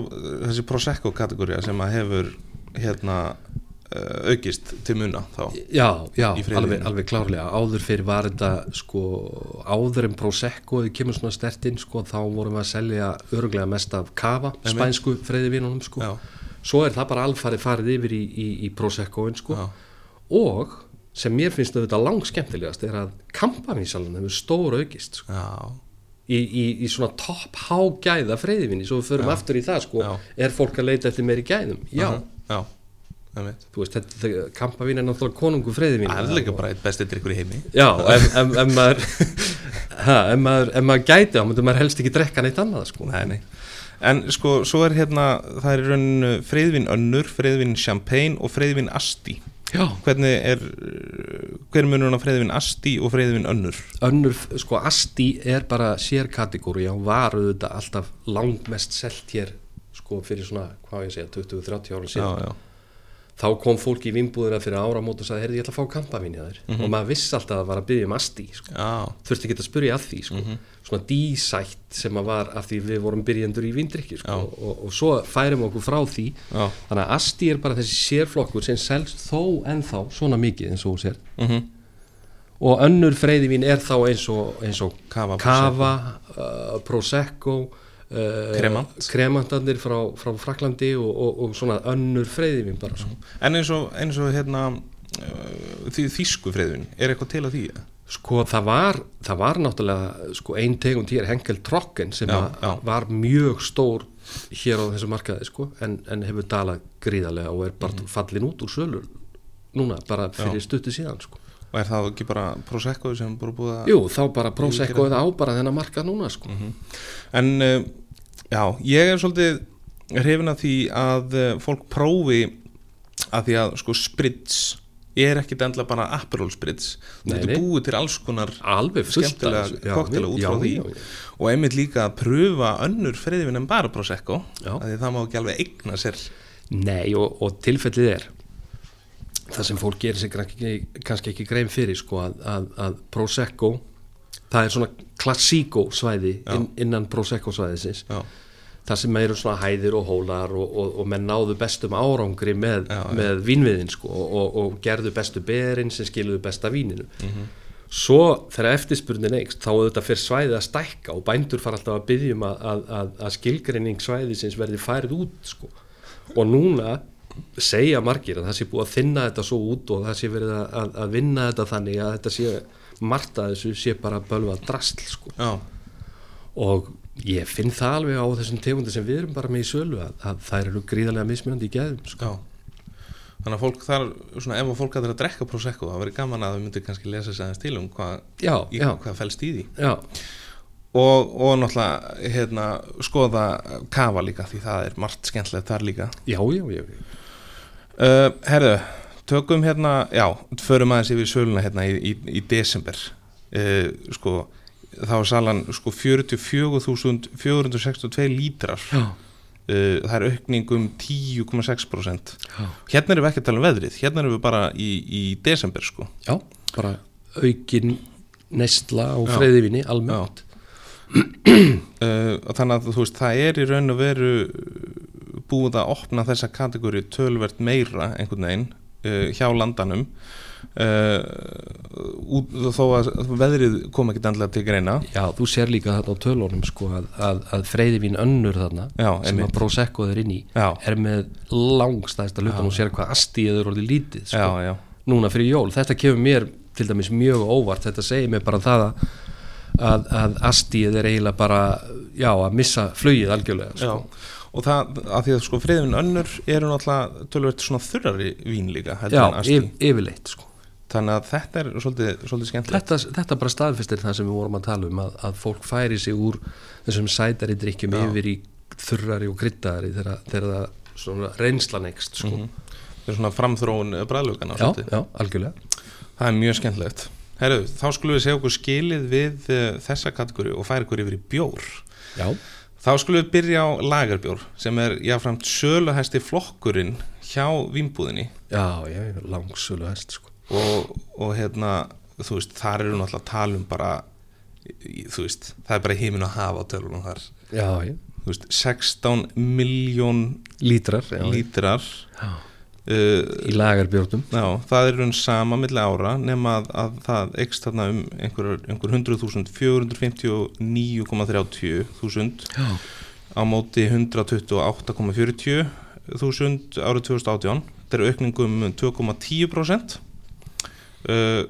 S1: þessi Prosecco kategória sem að hefur hérna aukist til muna þá.
S2: Já, já alveg, alveg klárlega. Áður fyrir var þetta sko áður en proseccoið kemur svona stertinn sko þá vorum við að selja öruglega mest af kava, spænsku freyðivínunum sko.
S1: Já,
S2: svo er það bara alfarið farið yfir í, í, í proseccoin sko.
S1: Já,
S2: og sem mér finnst auðvitað lang skemmtilegast er að kampavísalan hefur stór aukist sko.
S1: já,
S2: í, í, í svona topp hágæða freyðivinni, svo við förum aftur í það sko,
S1: Já.
S2: er fólk að leita eftir meiri gæðum? Já,
S1: Aha, já, einmitt
S2: þú veist, þetta, þetta kampavín er náttúrulega konungu freyðivinni
S1: Það er líka bara eitt besti drikkur í heimi.
S2: Já, ef, ef, ef maður (laughs) ha, ef maður, maður gæti myndi maður helst ekki drekka neitt annað sko.
S1: Nei, nei. En sko, svo er hérna, það er í rauninu freyðvin önnur, freyðvin champagne og freyðvin asti.
S2: Já,
S1: Hvernig er, hver er munurinn á freyðvin asti og freyðvin önnur?
S2: önnur, sko, Asti er bara sér kategóri, já, var auðvitað alltaf langmest selt hér sko, fyrir svona, hvað á ég segja, 20-30 ára síðan.
S1: Já, já,
S2: þá kom fólk í vinnbúðina fyrir áramót og sagði, heyrðu, ég ætla að fá kampavín hjá þér og maður vissi alltaf að það var að byggja um asti sko.
S1: já,
S2: þurfti ekki að spyrja að því sko. svona dísætt sem að var af því við vorum byrjendur í vindrykki sko.
S1: Já.
S2: og, og svo færum okkur frá því.
S1: Já,
S2: þannig að asti er bara þessi sérflokkur sem selst þó ennþá svona mikið eins og sér.
S1: Mhm,
S2: og önnur freyðivín er þá eins og, eins og
S1: Cava,
S2: uh, Prosecco. uh,
S1: Kremant.
S2: kremantarnir frá, frá Fraklandi og, og, og svona önnur freyðivín bara sko.
S1: En eins og, eins og hérna, uh, því, þýsku freyðvin, er eitthvað til að því?
S2: Sko það var, það var náttúrulega sko ein tegund hér, Henkel Trocken sem
S1: Já, já.
S2: var mjög stór hér á þessu markaði sko en, en hefur dalað gríðarlega og er bara fallin út úr sölu núna bara fyrir stuttu síðan sko.
S1: og er það ekki bara Prosecco sem bara búið að
S2: Jú, þá bara Prosecco eða á bara þennan markað núna sko.
S1: En uh, já, ég er svolítið hrifin að því að uh, fólk prófi að því að sko sprits er ekkit endla bara Aperol sprits þú getur búið til alls konar
S2: Alveg
S1: skemmtilega.
S2: Já,
S1: koktela út frá því.
S2: já, já.
S1: og einmitt líka að pröfa önnur freyðvin en bara Prosecco því það má ekki alveg eigna sér.
S2: Nei og, og tilfellið er það sem fólk gerir sig kannski, kannski ekki grein fyrir sko að, að, að Prosecco það er svona klassíkó svæði inn, innan Prosecco svæðisins.
S1: Já,
S2: það sem eru svona hæðir og hólar og, og, og menn náðu bestum árangri með,
S1: Já,
S2: með vínviðin sko og, og, gerðu bestu berin sem skiluðu besta víninu.
S1: Mhm.
S2: svo þegar eftirspurnin eikst þá auðvitað fyrir svæðið að stækka og bændur fara alltaf að byggja um að, að, að, að skilgreining svæðisins verði færið út sko. Og núna segja margir að það sé búið að þinna þetta svo út og það sé verið að vinna þetta þannig að þetta sé margt að þessu sé bara bölva drastl sko. Og ég finn það alveg á þessum tegundir sem við erum bara með í sölu að, að það eru gríðarlega mismunandi í gæðum sko.
S1: Þannig að fólk þar, svona ef fólk að það er að drekka Prosecco það verið gaman að þau myndir kannski lesa sér aðeins til um hvað,
S2: já,
S1: í,
S2: já,
S1: hvað fælst í því.
S2: Já,
S1: og, og náttúrulega hérna, skoða kafa líka því það er margt skemmtilegt þar líka.
S2: Já, já, já, já.
S1: uh, Herðu, tökum hérna já, förum aðeins yfir söluna hérna í, í, í desember. Uh, sko, þá var salan sko 44.462 lítrar.
S2: Já,
S1: uh, það er aukning um 10,6%
S2: já.
S1: hérna erum við ekki að tala um veðrið hérna erum við bara í, í desember sko.
S2: Já bara aukin neysla og freyðivinni almennt.
S1: Uh, þannig að þú veist það er í raun og veru búið að opna þessa kategóri tölvert meira einhvern veginn hjá landanum uh, út, þó að veðrið kom ekki endlega til greina.
S2: Já, þú sér líka þarna á tölunum sko að, að, að freyðivin önnur þarna
S1: Já,
S2: sem að Prosecco er inn í
S1: Já.
S2: er með langstæðsta hlutan og sér hvað astíð er orðið lítið sko.
S1: já, já,
S2: núna fyrir jól, þetta kemur mér til dæmis mjög óvart, þetta segir mér bara það að, að, astíð er eiginlega bara, já, að missa flugið algjörlega, sko.
S1: Og það að því að sko friðvinn önnur eru náttúrulega tölvert svona þurrari vín líka
S2: já, yf, yfirleitt, sko.
S1: Þannig að þetta er svolítið, svolítið skemmtilegt.
S2: Þetta, þetta bara staðfistir það sem við vorum að tala um að, að fólk færi sig úr þessum sætari drikkjum
S1: Já.
S2: yfir í þurrari og kryddari þegar, þegar það svona reynslan ekst, sko.
S1: Það er svona framþróun bræðlugana
S2: já, já, algjörlega.
S1: Það er mjög skemmtilegt. Herru, þá skulum við segja okkur skilið við uh, þessa kategóri og færa okkur yfir í bjór.
S2: já,
S1: Þá skulum við byrja á lagarbjór sem er jáframt söluhæsti flokkurinn hjá vínbúðinni.
S2: Já, já, langsölu hest, sko.
S1: Og, og hérna, þú veist, þar eru náttúrulega að tala um bara, þú veist, það er bara heimin að hafa á tölunum þar.
S2: já, já,
S1: Þú veist, 16 miljón
S2: lítrar já,
S1: lítrar.
S2: já,
S1: Uh,
S2: í lagarbjórnum.
S1: Já, það er raun sama milli ára nema að, að það eikst þarna um einhver, einhver 100.000 459,30 þúsund. Á móti 128,40 þúsund árið 2018 þetta er aukningum um 2,10% uh,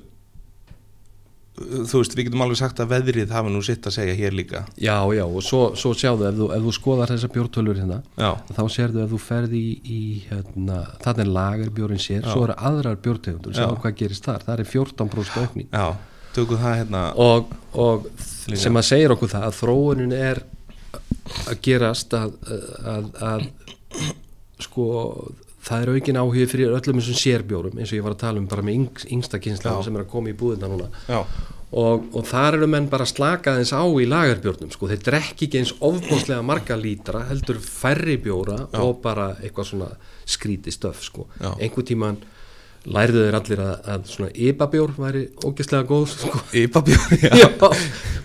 S1: þú veist, við getum alveg sagt að veðrið hafa nú sitt að segja hér líka.
S2: Já, já, og svo, svo sjáðu ef þú, ef þú skoðar þessa bjórtölur hérna
S1: Já,
S2: þá sérðu ef þú ferði í, í hérna, þannig er lagarbjórin sér svo eru aðrar bjórtegundur, sjáðu
S1: Já.
S2: hvað gerist þar það er 14% aukning.
S1: Já, tökum það hérna.
S2: Og, og sem að segir okkur það að þróunin er að gerast að, að, að sko það er aukin áhugi fyrir öllum þessum sérbjórum eins og ég var að tala um bara með yng, yngsta kynsla
S1: Já.
S2: sem er að koma í búðina núna
S1: Já,
S2: og, og þar eru menn bara slakað eins á í lagarbjórnum sko, þeir drekki ekki eins ofbóðslega marga lítra heldur færri bjóra og bara eitthvað svona skríti stöf sko.
S1: Já.
S2: einhver tíman lærðu þeir allir að, að svona ybabjór væri ógeðslega góð sko.
S1: Íbabjór, já (laughs)
S2: Já,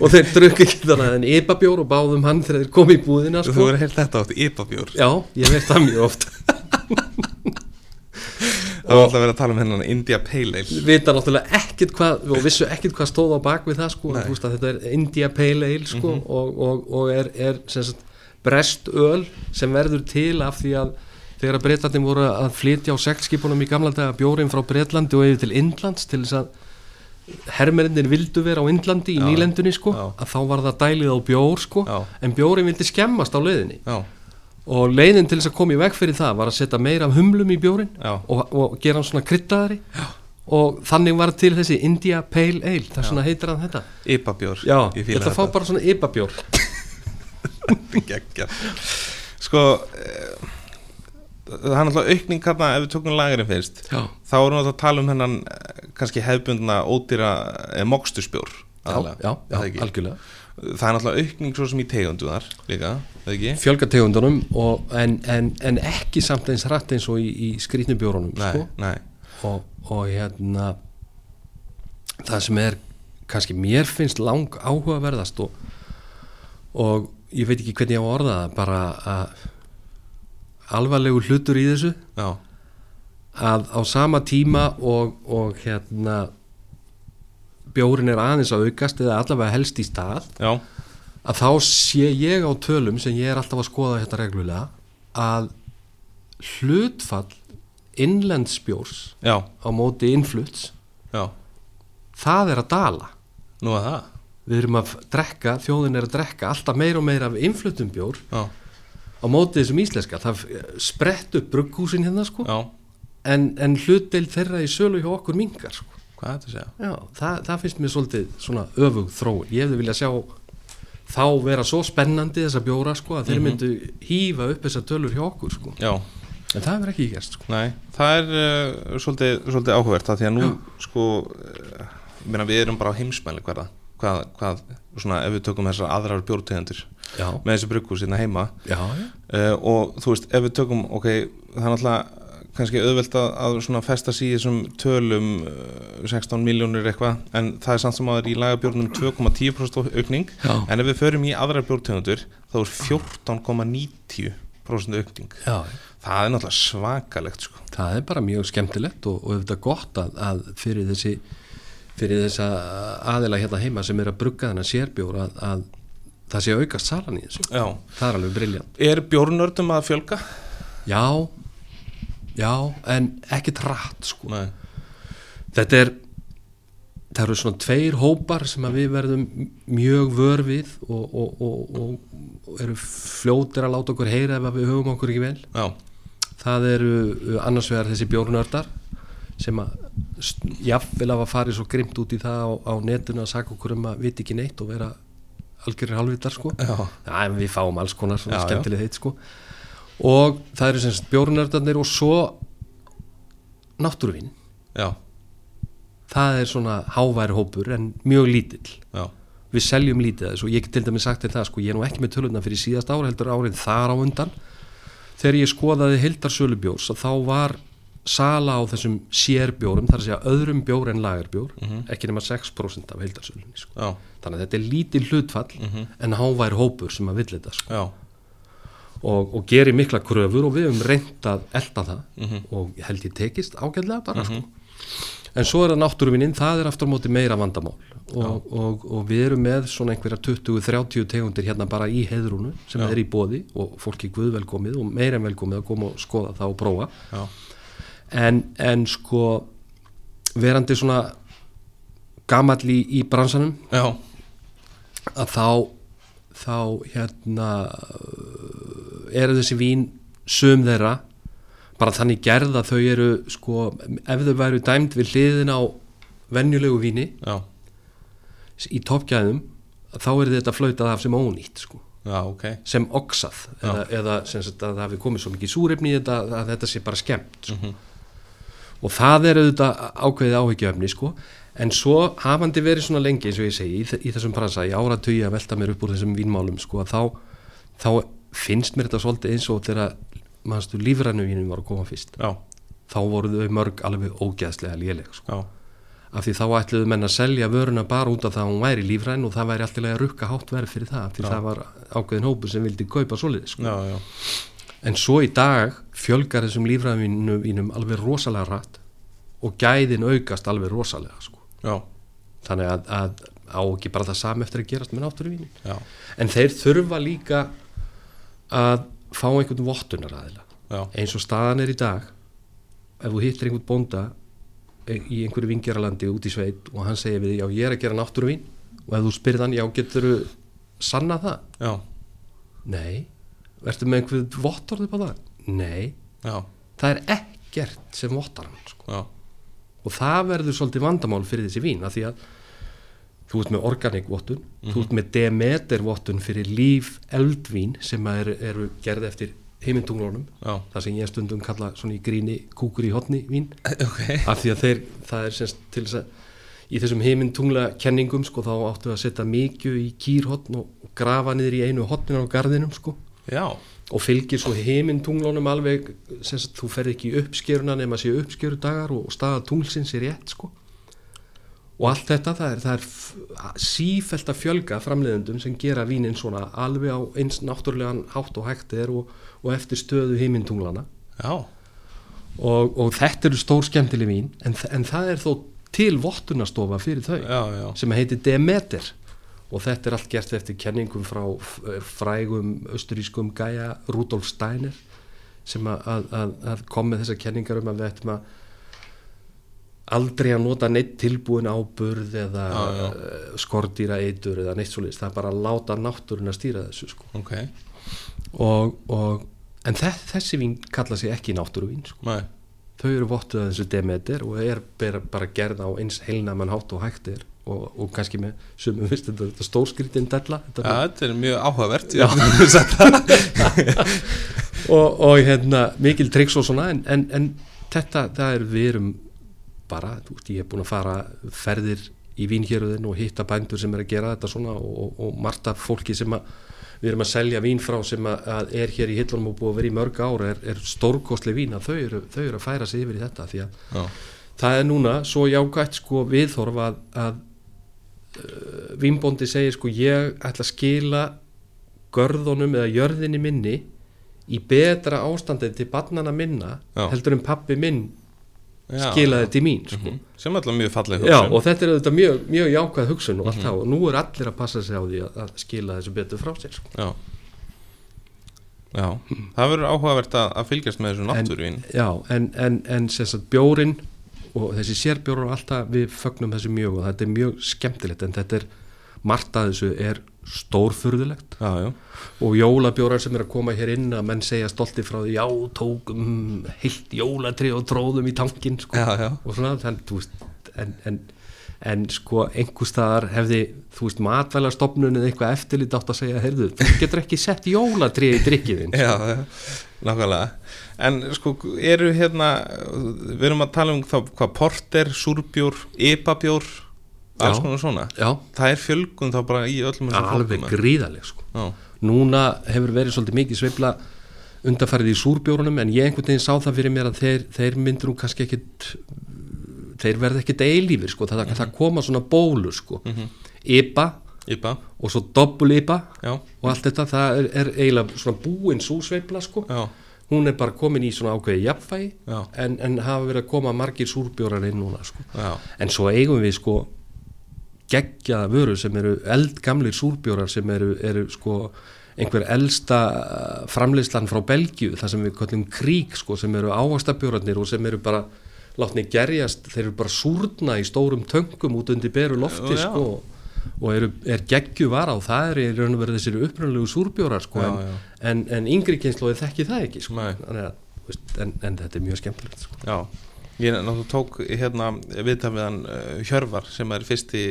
S2: og þeir drukku ekki þannig en ybabjór og báðum hann þegar þeir komu í búðina
S1: Þú
S2: sko.
S1: verður heilt þetta átt, Íbabjór
S2: Já, ég veit það mjög oft (laughs)
S1: Það var alltaf verið að tala um hennan India Pale Ale
S2: vita náttúrulega ekkert hvað og vissu ekkert hvað stóð á bak við það sko, þú veist þetta er India Pale Ale sko, og, og, og er, er sagt, brest öl sem verður til af því að þegar að Breitlandin voru að flytja á sektskipunum í gamla daga bjórin frá Breitlandi og yfir til Indlands til þess að hermerindir vildu vera á Indlandi í
S1: Já.
S2: nýlendunni sko
S1: Já.
S2: að þá var það dælið á bjór sko
S1: Já.
S2: en bjórin vildi skemmast á leiðinni
S1: Já,
S2: og leiðin til þess að koma í veg fyrir það var að setja meira af humlum í bjórin
S1: Já.
S2: og, og gera hann svona kryttaðari og þannig var til þessi India Pale Ale það er svona heitir hann þetta. Já,
S1: ég fíla
S2: ætla að fá
S1: þetta.
S2: bara svona Ipa-bjór. (laughs) (laughs)
S1: Gekkja Sko eh, Það er náttúrulega aukning hérna ef við tökum lagarinn fyrst
S2: Já,
S1: Þá erum við að tala um hennan eh, kannski hefbundna ódýra eh, mokstusbjór
S2: já, já, já algjörlega
S1: Það er náttúrulega aukning svo sem í tegunduðar líka, það ekki?
S2: Fjölgategundunum og, en, en, en ekki samt eins rætt eins og í, í skrýtnubjórunum
S1: Nei,
S2: sko.
S1: nei
S2: og, og hérna það sem er kannski mér finnst lang áhugaverðast og, og ég veit ekki hvernig ég á orða það bara að alvarlegu hlutur í þessu
S1: Já,
S2: að á sama tíma og, og hérna bjórin er aðeins að aukast eða allavega helst í stað
S1: já,
S2: að þá sé ég á tölum sem ég er alltaf að skoða þetta reglulega að hlutfall innlendsbjórs
S1: já,
S2: á móti innfluts
S1: já.
S2: það er að dala.
S1: Nú að það.
S2: Við erum að drekka, þjóðin er að drekka alltaf meira og meira af innflutum bjór
S1: Já,
S2: á móti þessum íslenska. Það sprett upp brugghúsin hérna sko. En, en hlutdeil þeirra í sölu hjá okkur mingar sko
S1: hvað er þetta að segja?
S2: Já, það, það finnst mér svolítið svona öfug þróun. Ég hefði viljað sjá þá vera svo spennandi þessa bjóra sko að þeir myndu hýfa upp þessar tölur hjá okkur sko.
S1: Já,
S2: En það hefur ekki gerst sko.
S1: Nei, það er uh, svolítið, svolítið áhugavert það því að nú sko uh, meina, við erum bara á heimsmæli hverða hvað, hvað, svona ef við tökum þessar aðrar bjórtegundir
S2: Já,
S1: með þessi brugghús hérna heima
S2: já, já.
S1: uh, og þú veist, ef við tökum ok, það er náttúrulega kannski auðvelt að, að svona festa sig í þessum tölum uh, 16 miljónir eitthvað en það er samt sem að það er í lagabjórnum 2,10% aukning
S2: Já.
S1: en ef við förum í aðrar bjórtegundur þá er 14,90% aukning
S2: já.
S1: það er náttúrulega svakalegt sko
S2: Það er bara mjög skemmtilegt og, og auðvitað gott að, að fyrir þessi fyrir þessa aðila hérna heima sem er að brugga þennan sérbjór að, að það sé aukast salan í þessu.
S1: Já,
S2: Það er alveg briljant.
S1: Er bjórnördum að fjölga?
S2: Já, já, en ekki trætt sko.
S1: Nei.
S2: þetta er það eru svona tveir hópar sem að við verðum mjög vör við og, og, og, og eru fljótir að láta okkur heyra ef við höfum okkur ekki vel.
S1: Já,
S2: það eru annars vegar þessi bjórnördar sem að jafnvel að farið svo grimt út í það á, á netinu að saka okkur um að viti ekki neitt og vera algjörir halvvitar sko.
S1: Já,
S2: Já, við fáum alls konar skemmtileg heit sko og það eru sem sagt bjórnördarnir og svo náttúruvinn
S1: já,
S2: það er svona háværi hópur en mjög lítill.
S1: Já,
S2: við seljum lítið þessu og ég get til dæmis sagt þér það sko, ég er nú ekki með töluna fyrir síðast ára heldur árið þar á undan. Þegar ég skoðaði heildarsölubjórs að þá var sala á þessum sérbjórum þar að segja öðrum bjór en lagarbjór ekki nema 6% af heildarsölunni sko. þannig að þetta er lítil hlutfall en háværi hópur sem að vill þetta sko.
S1: já,
S2: og, og gerir mikla kröfur og við höfum reynd að elda það. Og ég held ég tekist ágæðlega bara sko. en svo er það náttúruvininn, það er aftur á móti meira vandamál. Og, og, og við erum með svona einhverja 20-30 tegundir hérna bara í heðrúnu sem er í bóði og fólki guð velkomið og meira velkomið að koma og skoða það og prófa.
S1: Já,
S2: en, en sko verandi svona gamall í, í bransanum
S1: já,
S2: að þá þá hérna eru þessi vín sum þeirra bara þannig gerð að þau eru sko, ef þau væru dæmd við hliðin á venjulegu víni
S1: já,
S2: í toppgæðum þá er þetta flautað af sem ónýtt sko,
S1: já, ok,
S2: sem oksað eða, eða sem sagt að það hafi komið svo mikið súrefni þetta að þetta sé bara skemmt sko. og það er auðvitað ákveðið áhyggjöfni sko. En svo hafandi verið svona lengi eins og ég segi í, í þessum bransa, í áratugji að velta mér upp úr þessum vínmálum sko þá, þá finnst mér þetta svolítið eins og þegar mannstu lífrænu vínum var að koma fyrst?
S1: Já,
S2: þá voru þau mörg alveg ógeðslega léleg sko.
S1: já,
S2: af því þá ætluðu menn að selja vöruna bara út af það að hún væri lífræn og það væri alltaf að rukka hátt verð fyrir það því það var ákveðin hópu sem vildi kaupa svoleiði sko.
S1: já, já,
S2: en svo í dag fjölgar þessum lífræðinum vínum alveg rosalega rætt og gæðin aukast alveg rosalega sko.
S1: já,
S2: þannig að, að á ekki bara það sami eftir að gerast með náttúruvínin
S1: já,
S2: en þeir þurfa líka að fá einhvern vottunar aðila eins og staðan er í dag ef þú hittir einhvern bónda í einhverju vingeralandi út í sveit og hann segir við, því, já ég er að gera náttúruvín og ef þú spyrir hann, já getur þú sanna það?
S1: já,
S2: Nei. Ertu með einhverju vottorð upp á það? Nei.
S1: já,
S2: Það er ekkert sem vottar hann sko. og það verður svolítið vandamál fyrir þessi vín af því að þú ert með organic vottun, þú ert með Demeter vottun fyrir líf eldvín sem eru er gerð eftir heimintunglunum,
S1: Já.
S2: það sem ég stundum kalla svona í gríni kúkur í hotni vín. (laughs)
S1: Ok,
S2: af því að þeir, það er semst til þess að í þessum heimintungla kenningum sko þá áttu að setja mikið í kýrhotn og grafa niður í einu hotninu á garðinum sko.
S1: Já,
S2: og fylgir svo heimintunglunum alveg sem sagt þú ferð ekki í uppskeruna nema sé uppskeru dagar og staða tunglsins er rétt sko og allt þetta það er, það er sífellt að fjölga framleiðendum sem gera vínin svona alveg á eins náttúrulegan hátt og hægt er og, og eftir stöðu heimintunglana og, og þetta eru stór skemmtileg vín en, en það er þó til vottunastofa fyrir þau
S1: já, já,
S2: sem heitir Demeter. Og þetta er allt gert eftir kenningum frá frægum austurískum gæja Rudolf Steiner sem að, að, að, kom með þessar kenningar um að við ættum að aldrei að nota neitt tilbúin áburð eða
S1: Já, já.
S2: uh, skordýra eitur eða neitt svoleiðis, það er bara að láta náttúrun að stýra þessu sko.
S1: ok
S2: og, og, en þess, þessi vín kalla sig ekki náttúruvín sko. Þau eru vottuð að þessu Demeter og er bara, gerð á eins heilnaman hátt og hægt er og, og kannski með sumum vist þetta, þetta stórskritin della þetta
S1: þetta er mjög áhugavert (laughs)
S2: og, og hérna mikil triks og svona en, en, en þetta, það er við erum bara, þú veist, ég er búin að fara ferðir í vínhjörðin og hitta bændur sem er að gera þetta svona og, og, og margt af fólki sem að við erum að selja vín frá sem að, er hér í hillunum og búið að vera í mörg ára er, er stórkostli vín að þau eru, þau eru að færa sig yfir í þetta því að
S1: Já.
S2: það er núna svo jákvætt sko viðhorf að, að uh, vínbóndi segir sko ég ætla að skila görðunum eða jörðinni minni í betra ástandið til barnana minna
S1: Já.
S2: heldur en pappi minn
S1: Já.
S2: skilaði til mín sko.
S1: Mhm. sem alltaf mjög falleg
S2: Já,
S1: hugsun.
S2: og þetta er auðvitað mjög, mjög jákvæð hugsun og allt það og nú er allir að passa sig á því að, að skila þessu betur frá sér sko.
S1: Já Já, það verður áhugavert að, að fylgjast með þessu náttúruvín
S2: Já, en, en, en sagt bjórin og þessi sérbjórar alltaf við fögnum þessu mjög og þetta er mjög skemmtilegt en þetta er, margt að þessu er stórfurðulegt og jólabjórar sem er að koma hér inn að menn segja stolti frá því já, tókum heilt jólatri og tróðum í tankin sko.
S1: já, já.
S2: og svona þú veist, en, en, en sko einhver staðar hefði þú veist matvælastofnun eða eitthvað eftirlit átt að segja, heyrðu, þú getur ekki sett jólatri í drikkiðin
S1: Já, nákvæmlega En sko, eru hérna við erum að tala um hvað, hvað porter, súrbjór, ipabjór alls konar svona.
S2: Já,
S1: Það er fjölgun þá bara í öllum þessum
S2: alveg gríðaleg sko. Núna hefur verið svolítið mikið sveifla undarfærið í súrbjórunum en ég einhvern veginn sá það fyrir mér að þeir, þeir myndur nú kannski ekkit þeir verða ekkit eilífir sko, það, það koma svona bólur sko. IPA.
S1: IPA,
S2: og svo doppul IPA.
S1: Já,
S2: og allt þetta, það er, er eiginlega svona búin súsveifla sko,
S1: já,
S2: hún er bara komin í svona ákveði jafnvægi
S1: Já.
S2: en, en hafa verið að koma margir súrbjórar inn núna sko. En svo eigum við sko geggjaða vöru sem eru eldgamlir súrbjórar sem eru, eru sko einhver elsta framleyslan frá Belgíu, það sem við kallum krík sko, sem eru ávastabjórarnir og sem eru bara látni gerjast, þeir eru bara súrna í stórum töngum út undir beru lofti
S1: Já, já.
S2: sko og eru, er geggju vara og það er í raun og verið þessir upprænlegu súrbjórar sko,
S1: Já,
S2: en. En, en yngri kynnslóði þekki það ekki sko. En, en þetta er mjög skemmtilegt sko.
S1: Já, ég náttúrulega tók hérna viðtaf við hann uh, Hjörvar sem er fyrsti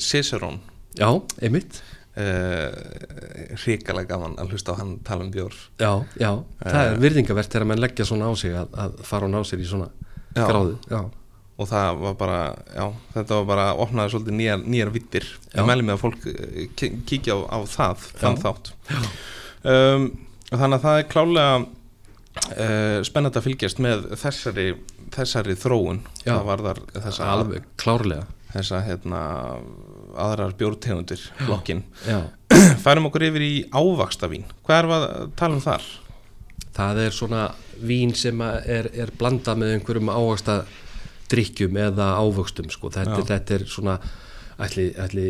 S1: Cicerón.
S2: Já, einmitt.
S1: Uh, hrikalega gaman að hlusta á hann tala um bjór.
S2: Já, já, það
S1: Eh.
S2: er virðingavert þegar menn leggja svona á sig að, að fara og ná sér í svona
S1: Já.
S2: gráðu Já,
S1: og það var bara, já, þetta var bara opnaði svolítið nýjar, nýjar vittir. Ég mæli mig að fólk eh, kíkja á, á það þann
S2: Já.
S1: þátt. Um, þannig að það er klálega uh, spennandi að fylgjast með þessari, þessari þróun
S2: Já.
S1: það var þar þessa,
S2: alveg, klárlega.
S1: þessa hérna, aðrar bjórtegundir flokkin
S2: Já, (clears throat)
S1: færum okkur yfir í ávaxtavín. Hvað er að tala um þar?
S2: það er svona vín sem er, er blandað með einhverjum ávaksta drikkjum eða ávöxtum sko. þetta, þetta er svona ætli, ætli,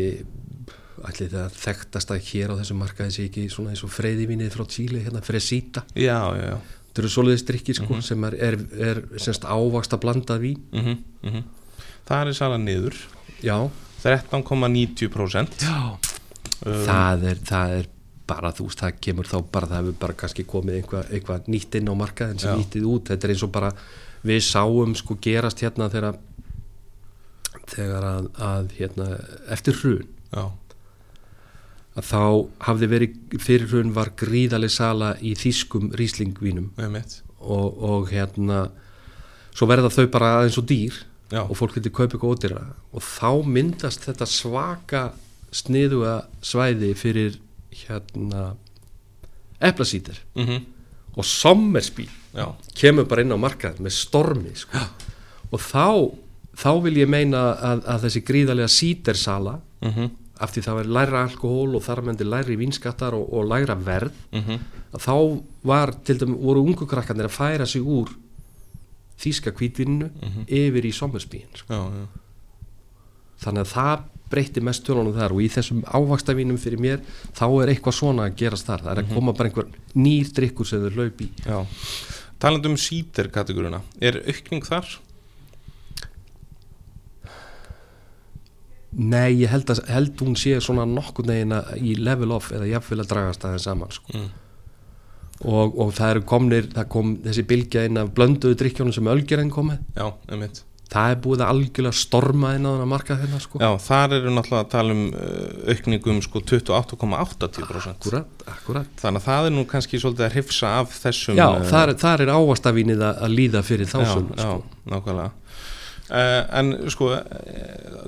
S2: ætli það þekktast að hér á þessum markaði sé ekki svona eins og freyðivínið frá Chile, hérna Fresita.
S1: Já, já, já,
S2: þetta eru svoleiðis drikkir sko sem er, er, er semst ávaksta blandað vín.
S1: Mm -hmm, Það er sala niður.
S2: Já,
S1: 13,90%
S2: já. það, er, það er bara þú veist, það kemur þá bara það hefur bara kannski komið eitthvað eitthva nýtt inn á markaðin sem nýttið út. Þetta er eins og bara við sáum sko gerast hérna þegar þegar að, að hérna, eftir hrun.
S1: Já,
S2: að þá hafði verið fyrir hrun var gríðaleg sala í þýskum ríslingvínum
S1: einmitt.
S2: Og, og hérna svo verða þau bara aðeins og dýr
S1: Já.
S2: og fólk getur kaupa eitthvað ódýra og þá myndast þetta svaka sniðuga svæði fyrir hérna eplasítir
S1: mm
S2: og Sommersby
S1: Já,
S2: kemur bara inn á markað með stormi sko. og þá þá vil ég meina að, að þessi gríðalega sítersala
S1: mm
S2: af því það var læra alkohól og þar meðndi læri vínskattar og, og læra verð
S1: -hmm.
S2: að þá var til dæmi voru ungu krakkarnir að færa sig úr þýska kvítvinnu yfir í sommerspíin sko. þannig að það breytti mest tölunum þar og í þessum ávakstavínum fyrir mér þá er eitthvað svona að gerast þar það er að koma bara einhver nýr drikkur sem þau laup í
S1: já. Talandi um síter kategóriuna Er aukning þar?
S2: Nei, ég held að held hún sé svona nokkur negina í level off eða jafnvel að dragast aðeins saman sko.
S1: Mm.
S2: og, og það eru komnir það kom þessi bylgja inn af blönduðu drikkjónum sem Ölgerinn komið
S1: Já, einmitt
S2: það er búið að algjörlega storma inn á þannig að marka hérna sko.
S1: Já, þar eru náttúrulega að tala um uh, aukningum sko 28,80%
S2: akkurat, akkurat
S1: Þannig að það er nú kannski svolítið að hrifsa af þessum
S2: Já,
S1: uh,
S2: þar, þar er ávastafínið að, líða fyrir þá
S1: já,
S2: sölu
S1: já,
S2: sko.
S1: nákvæmlega En sko uh,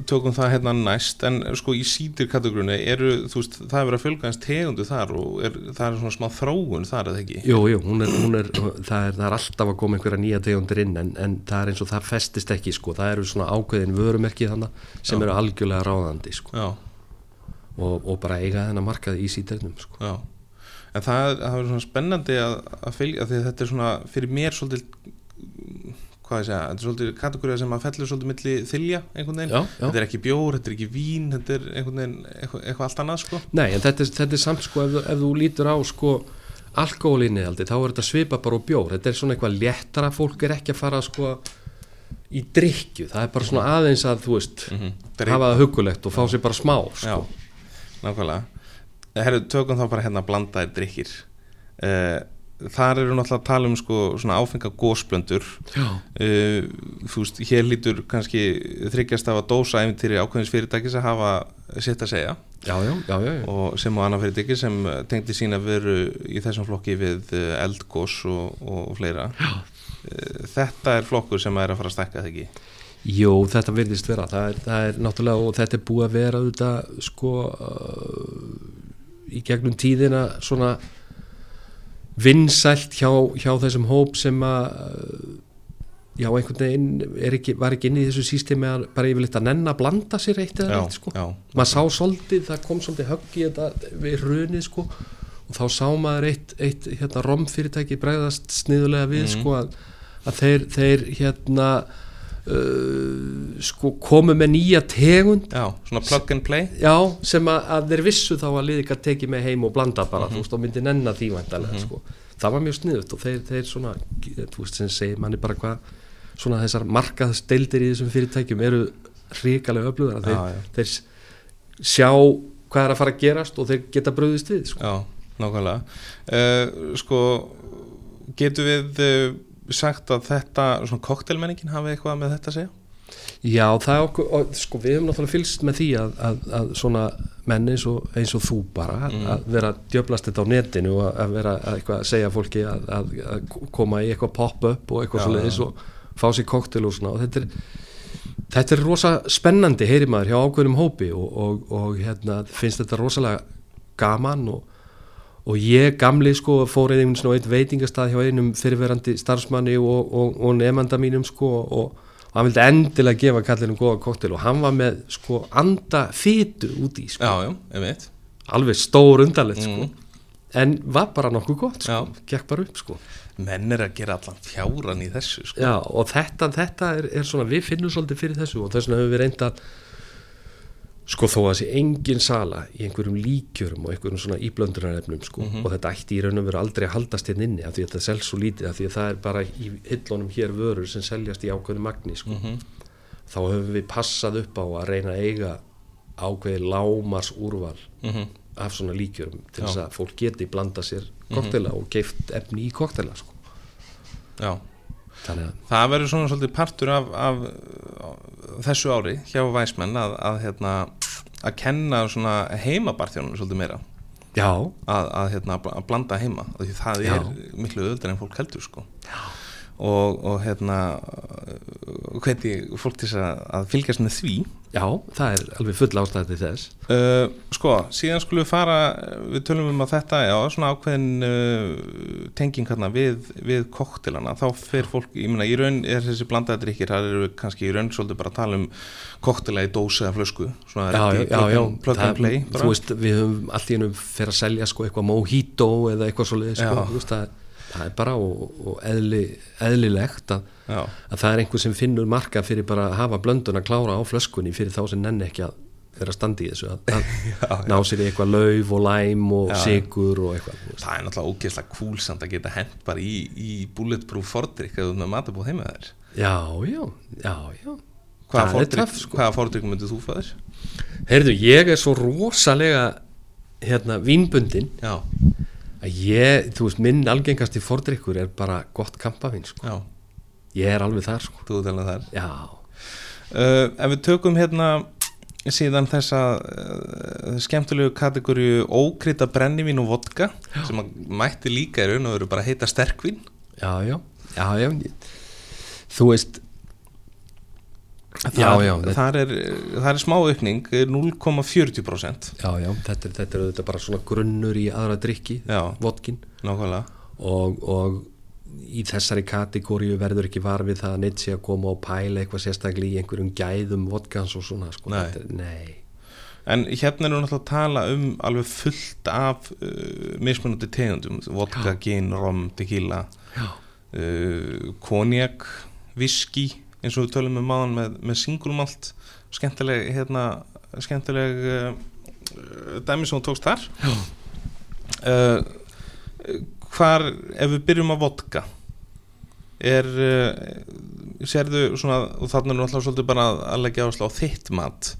S1: tökum það hérna næst en sko í sítir kategóriunu eru, þú veist, það er verið að fjölga eins tegundu þar og er, það er svona smá þróun þar eða ekki
S2: Jú, jú, hún er, hún er, það, er, það er alltaf að koma einhverja nýja tegundir inn en, en það er eins og það festist ekki sko. það eru svona ákveðin vörumerki þannig sem
S1: Já.
S2: eru algjörlega ráðandi sko. Og, og bara eiga þennan markað í síternum sko.
S1: já En það, það er svona spennandi að, að fylgja því þetta er svona fyrir mér svolítið hvað ég segja, þetta er svolítið kategórið sem að fellur svolítið milli þylja einhvern veginn.
S2: Já, já.
S1: þetta er ekki bjór, þetta er ekki vín þetta er einhvern veginn eitthvað, eitthvað allt annað sko.
S2: Nei, en þetta er, þetta er samt sko ef, ef þú lítur á sko alkohólinni aldrei, þá er þetta svipa bara á bjór. Þetta er svona eitthvað léttara, fólk er ekki að fara sko í drikju það er bara svona aðeins að þú veist
S1: mm
S2: hafa það hugulegt og fá sér bara smá
S1: Já,
S2: sko.
S1: nákvæmlega. Herru, tökum þá bara hérna blandaðir drikkir uh, Þar eru náttúrulega að tala um sko svona áfenga gósblöndur uh, Þú veist, hér lítur kannski þryggjast af að dósa æfintýri ákveðins fyrirtækis að hafa sitt að segja.
S2: Já, já, já,
S1: og sem á annar fyrirtæki sem eh, tengdi sína veru í þessum flokki við eh, eldgós og, og fleira. Já. Þetta er flokkur sem er að fara að stekka það ekki?
S2: Jú, þetta virðist vera. Það er, það er náttúrulega, og þetta er búið að vera auðvitað, sko uh, í gegnum tíðina svona vinsælt hjá, hjá þessum hóp sem að já, einhvern veginn ekki, var ekki inn í þessu sístemi að bara yfirleitt að nenn að blanda sér eitt eða eitt, sko. maður sá svolítið, það kom svolítið högg í þetta við runið sko. Og þá sá maður eitt, eitt hérna romfyrirtæki bregðast sniðulega við sko að, að þeir, þeir hérna uh, sko komu með nýja tegund.
S1: Já, svona plug and play.
S2: Já, sem að, að þeir vissu þá að liðið gætt tekið með heim og blanda bara, þú veist, og myndi nenna því væntalega, sko, það var mjög sniðut og þeir, þeir svona, þú veist, sem segir manni bara hvað, svona þessar markaðsdeildir í þessum fyrirtækjum eru hrikalega öflugar, að þeir, þeir sjá hvað er að fara að gerast og þeir geta bröðist við, sko.
S1: Já, nákvæmlega. Uh, Sko, getur við uh, sagt að þetta svona koktelmenningin hafi eitthvað með þetta að segja?
S2: Já, það er okkur, og, sko, við höfum náttúrulega fylgst með því að, að, að svona menn eins og, eins og þú bara að- að vera djöblast þetta á netinu og að vera að, eitthvað, að segja fólki að, að, koma í eitthvað pop-up og eitthvað svoleiðis og fá sér koktel og svona. Og þetta er þetta er rosa spennandi heyri maður hjá ákveðnum hópi og, og, og hérna finnst þetta rosalega gaman og, og ég gamli sko fór einn svona einn veitingastað hjá einum fyrirverandi starfsmanni og, og, og nefnda mínum sko og, og hann vildi endilega gefa kallinum góða koktel og hann var með sko anda fytu út í sko,
S1: Já, já,
S2: alveg stór undarlegt sko.
S1: Mm.
S2: en var bara nokkuð gott sko, gekk bara upp sko.
S1: Menn er að gera allan fjáran í þessu sko.
S2: Já, og þetta, þetta er, er svona, við finnum svolítið fyrir þessu og þess vegna höfum við reynd að sko þó að sé engin sala í einhverjum líkjörum og einhverjum svona íblöndunarefnum sko og þetta ætti í raun og veru aldrei að haldast hérna inni af því að þetta selst svo lítið af því að það er bara í hillunum hér vörur sem seljast í ákveðinu magni sko. Þá höfum við passað upp á að reyna að eiga ákveði lámars úrval af svona líkjörum til þess að fólk geti blanda sér koktela og keift efni í koktela sko.
S1: Já,
S2: þannig að
S1: það verður svona svolítið partur af, af, af þessu ári hjá Væsmenn að, að, hérna, að kenna svona heimabarþjónum svolítið meira
S2: já,
S1: að, að, hérna, blanda heima það
S2: Já.
S1: er miklu öðuldur en fólk heldur sko. Og, og hérna hveti fólk til að, að fylgjast með því?
S2: Já, það er alveg full ástæði þess.
S1: Uh, sko, síðan skulum við fara við tölum um að þetta já, svona ákveðin uh, tenging hérna við, við koktelana, þá fer fólk ég meina, í raun er þessi blandaða drikkir það eru kannski í raun svolítið bara að tala um koktela í dósi eða flösku. Svona
S2: já, já, já,
S1: plug and- play
S2: þú veist, við höfum allt í hennum fyrir að selja sko eitthvað mojito eða eitthvað svo leiði sko, þú veist, það, það er bara og, og eðli, eðlilegt að,
S1: Já.
S2: að það er einhver sem finnur marka fyrir bara að hafa blöndun að klára á flöskunni fyrir þá sem nenni ekki að vera að standa í þessu að, (laughs) að ná sér í eitthvað lauf og læm og sigur og eitthvað þú
S1: það er náttúrulega ógeðslega cool samt að geta hent bara í, í bulletproof fordrykk eða með matabóð heima þær
S2: já, já, já, já.
S1: Hvaða fordrykk,
S2: sko.
S1: fordrykk myndið þú fæður?
S2: heyrðu, ég er svo rosalega hérna, vínbundin
S1: Já,
S2: að ég, þú veist, minn algengasti fordrykkur er bara gott kampavín sko.
S1: já,
S2: ég er alveg þar sko.
S1: þú telna þar.
S2: Já,
S1: uh, Ef við tökum hérna síðan þessa uh, skemmtilegu kategóriu ókrita brennivín og vodka sem að mætti líka í raun og veru bara heita sterkvín.
S2: Já, já, já, já. Þú veist já,
S1: Þar-
S2: já, þetta,
S1: þar er, þar er smá aukning 0,40%
S2: já, já þetta, er, þetta er auðvitað bara svona grunnur í aðra drikki
S1: Já.
S2: vodkin.
S1: Nákvæmlega.
S2: Og, og í þessari kategóriu verður ekki var við það að neitt sé að koma og pæla eitthvað sérstaklega í einhverjum gæðum vodkans og svona sko,
S1: Nei.
S2: þetta nei.
S1: En hérna erum við náttúrulega að tala um alveg fullt af uh, mismunandi tegundum, vodka, gin, rom, tequila,
S2: já,
S1: uh, konjak, viski, eins og við tölum um maðan með, með singulmalt, skemmtileg, hérna, skemmtileg uh, dæmi sem þú tókst þar. Uh, hvar, ef við byrjum að vodka, er, uh, sérðu svona, og þarna er náttúrulega svolítið bara að, að leggja áherslu á þitt mat,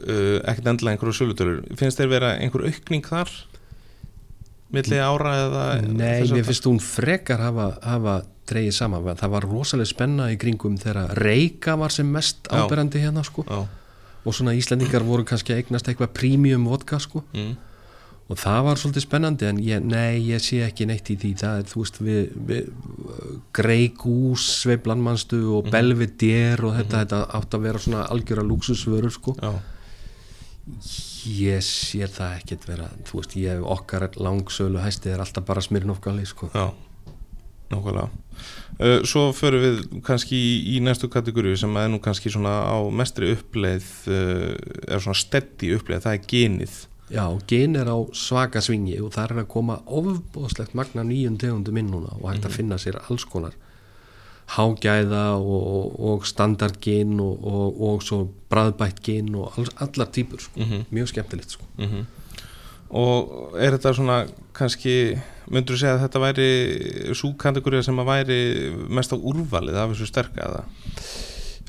S1: uh, ekkert endilega einhverju sölutölur finnst þeir vera einhver aukning þar milli ára eða
S2: Nei, mér finnst hún frekar hafa, hafa dreigið saman, það var rosalega spenna í kringum þegar reyka var sem mest áberandi hérna sko.
S1: Já,
S2: og svona Íslandingar voru kannski að eignast eitthvað premium vodka sko.
S1: Mm,
S2: og það var svolítið spennandi en ég, nei, ég sé ekki neitt í því. Það er, þú veist, við, við Sveiflan manstu og
S1: Mhm.
S2: Belvedere og þetta, þetta átt að vera svona algjöra luxusvörur sko.
S1: Já,
S2: ég sé það ekkert vera þú veist, ég okkar langsölu hæsti er alltaf bara smirnofgali sko.
S1: Já nákvæmlega. Uh, Svo förum við kannski í, í næstu kategóriu sem er nú kannski svona á mestri uppleið uh, er svona steddi uppleið, það er genið.
S2: Já, gen er á svaka svingi og það er að koma ofbóðslegt magna nýjum tegundum inn núna og hægt að finna sér alls konar. Hágæða og, og, og standardgen og, og, og svo bræðbætt gen og alls, allar típur sko. mjög skemmtilegt sko.
S1: mm og er þetta svona kannski, myndur þú segja að þetta væri svo kategóriða sem að væri mest á úrvalið af þessu sterka eða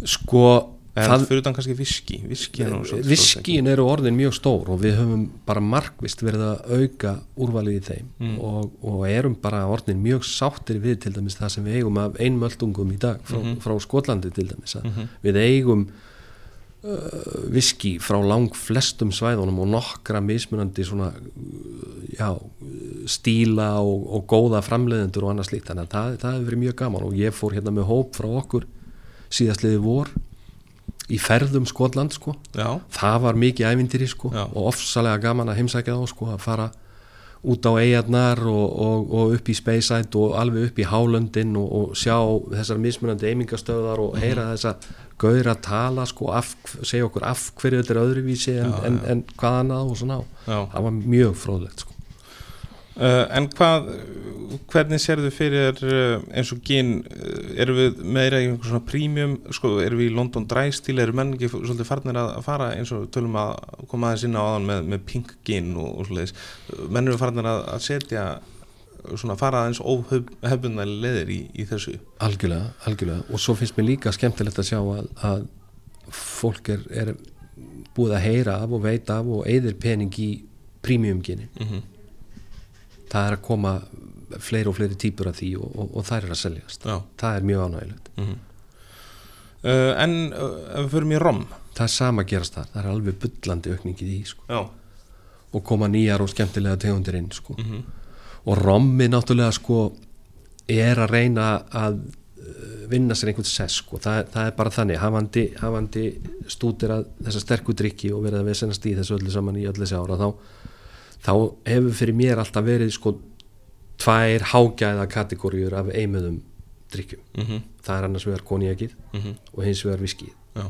S2: sko
S1: En
S2: það,
S1: fyrir utan kannski viski Viski er
S2: viskín eru orðin mjög stór og við höfum bara markvist verið að auka úrvalið í þeim
S1: Mm.
S2: og, og erum bara orðin mjög sáttir við til dæmis það sem við eigum af einmöldungum í dag frá,
S1: Mhm.
S2: frá Skotlandi til dæmis að við eigum viski frá lang flestum svæðunum og nokkra mismunandi svona uh, já, stíla og, og góða framleiðendur og annað slíkt. Þannig að það, það hefur verið mjög gaman og ég fór hérna með hóp frá okkur síðastliði vor í ferðum Skotland sko.
S1: Já,
S2: það var mikið ævindiri sko
S1: Já.
S2: og ofsalega gaman að heimsækja þá sko að fara út á eigarnar og, og, og upp í Speyside og alveg upp í Hálöndin og, og sjá þessar mismunandi eimingastöðar og
S1: Mhm.
S2: heyra þessa gauðra tala sko af, segja okkur af hverju þetta er öðruvísi en, en, en hvað annað og svona.
S1: Já.
S2: Það var mjög fróðlegt sko
S1: en hvað, hvernig sérðu fyrir uh, eins og gin, uh, erum við meira í einhver svona prímjum, sko, erum við í London Dry stíl, eru menn ekki svolítið farnir að fara eins og tölum að koma aðeins inn á aðan með, með pink gin og, og svolítið, menn eru farnir að, að setja svona fara aðeins óhefbundæli leðir í, í þessu.
S2: Algjörlega, algjörlega og svo finnst mér líka skemmtilegt að sjá að, að fólk er, er búið að heyra af og veita af og eigðir pening í prímjumginin
S1: Mm -hmm.
S2: Það er að koma fleiri og fleiri típur af því og, og, og það er að seljast
S1: Já.
S2: það er mjög ánægilegt
S1: Mm uh, en uh, ef við förum í rom,
S2: það er sama gerast þar, það er alveg bullandi aukningi í því sko. og koma nýjar og skemmtilega tegundir inn sko.
S1: mm
S2: og rommi náttúrulega sko er að reyna að uh, vinna sér einhvern sess sko. það, það er bara þannig, hafandi, hafandi stútir að þessa sterku drikki og verið að við sennast í þessu öllu saman í öllu þessi ára þá, þá hefur fyrir mér alltaf verið sko tvær hágæða kategóriur af eimuðum drikkjum
S1: mm
S2: það er annars vegar konjakið
S1: -hmm.
S2: og hins vegar viskið
S1: já,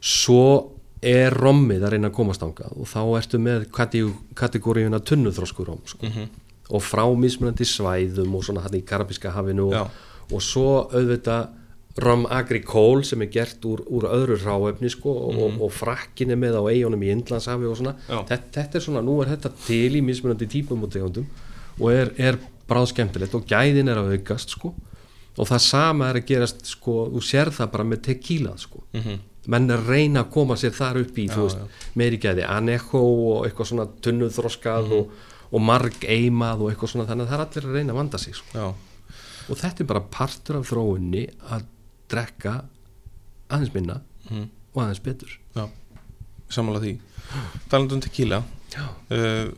S2: svo er rommið að reyna að komast ángað og þá ertu með kategóriuna tunnuþróskur rom sko.
S1: mm
S2: og frá mismunandi svæðum og svona hann í Karabíska hafinu og, og svo auðvitað rom agricole sem er gert úr, úr öðru ráefni sko og, og, og frakkin er með á eigunum í Indlandshafi og svona. Þetta, þetta er svona, nú er þetta til í mismunandi típum og tegundum og er, er bráð skemmtilegt og gæðin er að aukast sko. Og það sama er að gerast sko, þú sér það bara með tequila sko.
S1: Mm
S2: menn er reyna að koma sér þar upp í
S1: Já,
S2: þú veist, meiri gæði anecho og eitthvað svona tunnuþroskað
S1: Mhm.
S2: og, og marg eimað og eitthvað svona þannig að það er allir að reyna að vanda sig sko.
S1: já,
S2: og þetta er bara partur af þróunni að drekka aðeins minna
S1: mm
S2: og aðeins betur
S1: já samanlega því talandum tequila uh,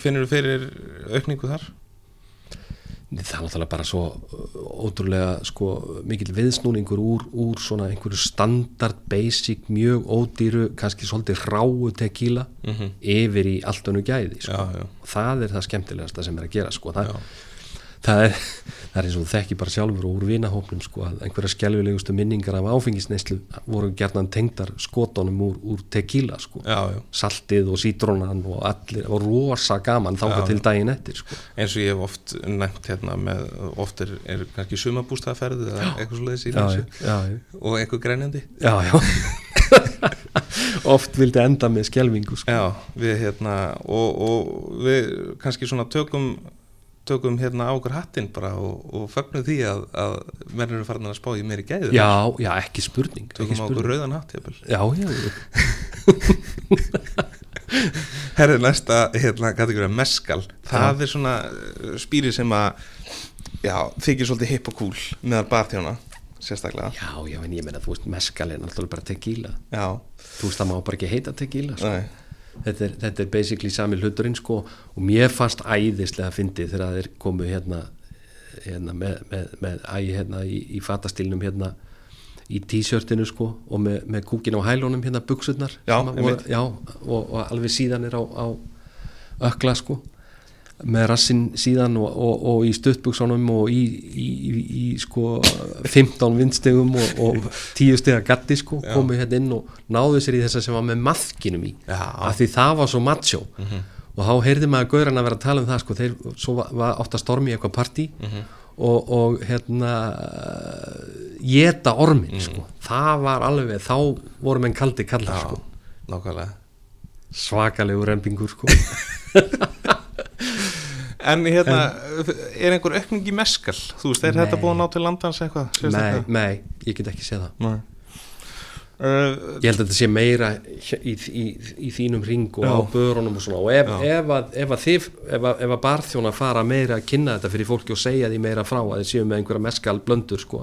S1: finnur þú fyrir aukningu þar?
S2: það er náttúrulega bara svo uh, ótrúlega sko mikill viðsnúningur úr, úr svona einhverju standard basic, mjög ódýru kannski svolítið ráu tequila
S1: Mm -hmm.
S2: yfir í allt önnu gæði sko.
S1: já, já,
S2: og það er það skemmtilegasta sem er að gera sko. það, það, er, það er eins og þekki bara sjálfur og úr vinahópnum sko, að einhverja skelvilegustu minningar af áfengisneislu voru gerðan tengdar skotunum úr, úr tequila sko.
S1: já, já
S2: saltið og sítrónan og allir og rosa gaman
S1: Já.
S2: til daginn eftir sko.
S1: eins og ég hef oft nefnt hérna með, oft er, er kannski sumabústaðferð eða eitthvað svo leiðis í
S2: já,
S1: þessu
S2: já, já,
S1: og einhver grænjandi
S2: já, já. (laughs) oft vildi enda með skelvingu sko.
S1: já, við hérna og, og við kannski svona tökum tökum hérna á okkur hattinn bara og, og fögnum því að, að menn eru farin að spá í meiri gæður
S2: já, já, ekki spurning, ekki
S1: tökum á okkur
S2: spurning.
S1: rauðan hatt jafnvel.
S2: já, já, já. (laughs)
S1: Herri, næsta hérna, kategóri meskal það er svona uh, spýri sem að já, þykir svolítið hip og cool meðal barþjóna, sérstaklega
S2: já, já, en ég meina, þú veist, meskal er náttúrulega bara tequila
S1: já,
S2: þú veist, það má bara ekki heita tequila sko.
S1: nei,
S2: þetta, er, þetta er basically sami hluturinn sko, og mér fannst æðislega fyndið þegar þeir komu hérna, hérna með, með, með ægi hérna í, í fatastílnum hérna í t-shirtinu sko og með, með kúkin á hælunum hérna buksurnar
S1: Já,
S2: að
S1: einmitt.
S2: já, og, og alveg síðan er á, á ökla sko með rassin síðan og, og, og í stuttbuksunum og í, í, í, í sko 15 vindstegum og, og 10 stega gatti sko komu hérna inn og náðu sér í þessa sem var með maðkinum í
S1: Já.
S2: af því það var svo macho og þá heyrði maður gauran að vera að tala um það sko, þeir, svo var, var að stormi í eitthvað partí og, og hérna geta ormin sko. það var alveg, þá voru menn kaldi kallar
S1: já,
S2: sko.
S1: nákvæmlega
S2: svakalegu rempingur sko. (laughs)
S1: en hérna, er einhver aukning í meskal þú veist, er þetta
S2: Nei.
S1: búin að ná til landans eitthvað
S2: nei,
S1: sérstaklega?
S2: nei, ég get ekki séð það
S1: nei Uh,
S2: ég held að þetta sé meira í, í, í þínum ring og
S1: Já.
S2: á börunum og svona og ef, ef, að, ef að þið ef að, ef að barþjóna fara meira að kynna þetta fyrir fólki og segja því meira frá að þið séu með einhverja meskal blöndur sko,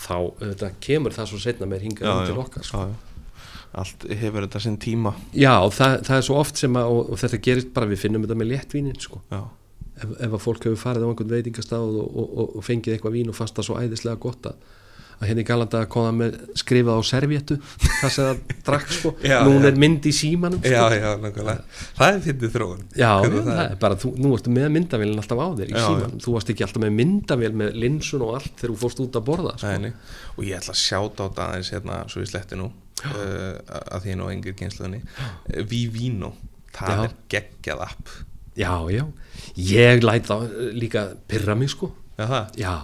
S2: þá þetta, kemur það svo setna meir hingað inn til okkar sko.
S1: Já, já. allt hefur þetta sinn tíma
S2: Já, það, það er svo oft sem að og, og þetta gerist bara, við finnum þetta með léttvínin sko.
S1: já,
S2: ef, ef að fólk hefur farið á einhvern veitingastað og, og, og, fengið eitthvað vín og fannst það svo æðislega gott að, að henni galanda að koma með skrifað á servéttu (laughs) það sem það drakk sko
S1: Já,
S2: núna
S1: já.
S2: er mynd í símanum sko.
S1: já, já, nákvæmlega það er fyndið þróun
S2: Já, það,
S1: það
S2: er bara, þú, nú ertu með myndavélin alltaf á þér í símanum, þú varst ekki alltaf með myndavél með linsun og allt þegar þú fórst út að borða sko.
S1: Nei. og ég ætla að sjáta á þetta aðeins hérna, svo ég sletti nú uh, að því nú engir kynsluðinni Vivino, það
S2: Já.
S1: er geggjað app
S2: já, já. Ég læt þá eh, líka pyrra mig sko.
S1: Já, það
S2: já,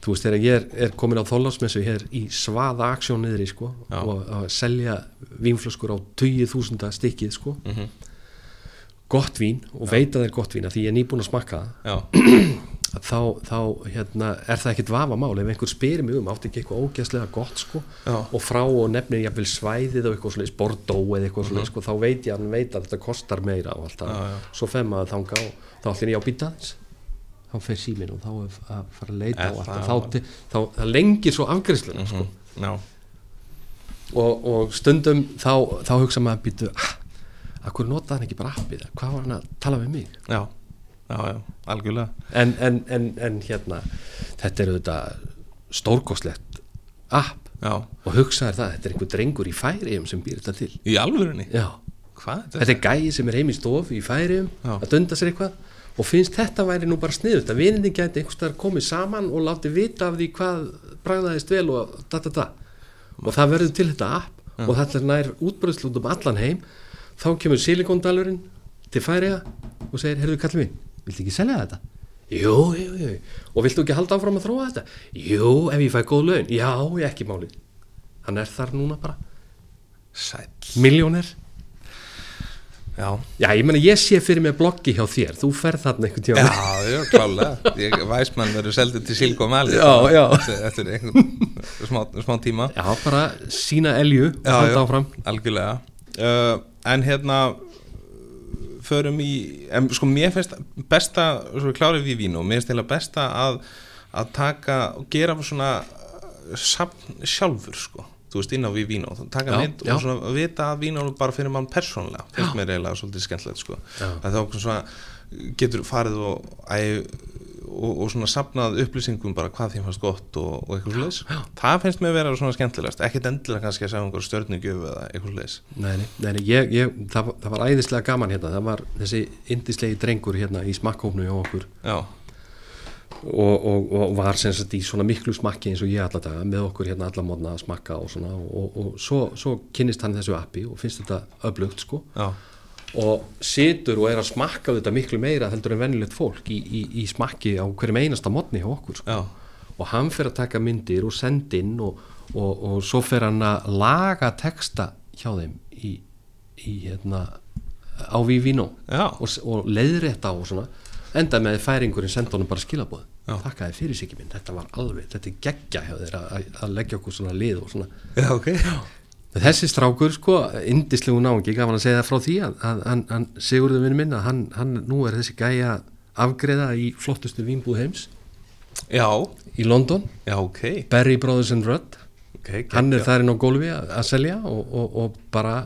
S2: þú veist þegar ég er, er komin á þólasmessu hér í svaða aksjón niðri sko
S1: Já.
S2: og að selja vínflöskur á 20.000 stikkið sko.
S1: Mhm.
S2: gott vín og veit að það er gott vín að því ég er nýbúin að smakka það.
S1: Já, (clears throat)
S2: þá, þá hérna, er það ekkit vafa mál ef einhver spyrir mig um, átti ekki eitthvað ógæslega gott sko, og frá og nefnir jafnvel svæðið og eitthvað svoleiðis, Bordeaux eða eitthvað svoleiðis, sko, þá veit ég að hann veit að þetta kostar meira og allt það,
S1: Mhm.
S2: Svo fer maður þanga og þá allir ég á býta þess þá fer síminn og þá er að fara að leita og allt
S1: það-
S2: þá, þá, lengir svo afgriðsluna sko.
S1: Mhm. já,
S2: og, og stundum þá, þá hugsa maður býtu, ah, akkur notaði hann ekki bara appið, hvað var hann að tala við mig?
S1: Já, já, já, algjörlega.
S2: En, en, en, en hérna þetta er auðvitað stórkoslegt app.
S1: Já,
S2: og hugsaður það, þetta er einhver drengur í færiðum sem býr þetta til.
S1: Í alvörunni?
S2: Já.
S1: Hvað?
S2: þetta? Er gæi sem er heim í stof í færiðum að dunda sér eitthvað. Og finnst þetta væri nú bara sniðut að vinindi gæti einhverstaðar komið saman og láti vita af því hvað bragðaðist vel og da da da. Og það verður til þetta app og þetta er nær útbröðslu út um allan heim. Þá kemur silikondalurinn til færiða og segir, heyrðu kallið minn viltu ekki selja þetta? Jú, jú, jú, og viltu ekki halda áfram að þróa þetta? Jú, ef ég fæ góð laun. Já, ég ekki máli Hann er þar núna bara.
S1: Sæll.
S2: Miljónir
S1: Já,
S2: Já, ég meina, ég sé fyrir mig bloggi hjá þér. Þú ferð þarna einhvern tíma
S1: já, já, klálega. Ég, Væsmann verður seldur til Silko Mali
S2: Já, já.
S1: Eftir, einhvern smá, smá tíma.
S2: Já, bara sína elju halda
S1: já.
S2: áfram.
S1: Algjörlega. Uh, En hérna Förum í en, Sko mér finnst besta Svo klárið við vín og mér finnst eða besta að Að taka og gera svona uh, Safn sjálfur sko. Þú veist inn á við vín og taka mynd og svona vita að vín bara fyrir mann persónlega finnst mér eiginlega svolítið skemmtilegt sko.
S2: Já.
S1: að þá svona getur farið og, æ, og, og svona sapnað upplýsingum bara hvað þeim fannst gott og, og eitthvað slags það finnst mér vera svona skemmtilegast. Ekkert endilega kannski að segja einhver stjörnugjöf eða eitthvað slags
S2: Nei, nei, nei, nei ég, ég, það, það var æðislega gaman hérna. Það var þessi indislegi drengur hérna í smakkhófnu hjá okkur. Og, og, og var sem sagt í svona miklu smakki eins og ég alla daga með okkur hérna alla mótna að smakka og svona. Og, og, og svo, svo kynnist hann þessu appi og finnst þetta öflugt sko.
S1: Já,
S2: og situr og er að smakka þetta miklu meira heldur en venjulegt fólk í, í, í smakki á hverjum einasta mótni hjá okkur sko.
S1: já,
S2: og hann fer að taka myndir og senda inn og, og, og svo fer hann að laga texta hjá þeim í, í hérna á Vivino
S1: Já.
S2: og, og leiðrétta og svona enda með færingurinn senda honum bara skilabóð
S1: Já.
S2: þakkaði fyrir sig minn, þetta var alveg þetta er geggja hjá þeir að, að leggja okkur svona lið og svona
S1: já, ok
S2: þessi strákur sko, indislegu náungi gaf hann að segja frá því að, að Sigurður vinnu minn að hann, hann nú er þessi gæja afgreða í flottustu vínbúð heims.
S1: Já,
S2: í London,
S1: já, ok,
S2: Barry Brothers and Rudd.
S1: Okay
S2: hann er
S1: geggjað.
S2: þar inn á gólfi að, selja og, og, og bara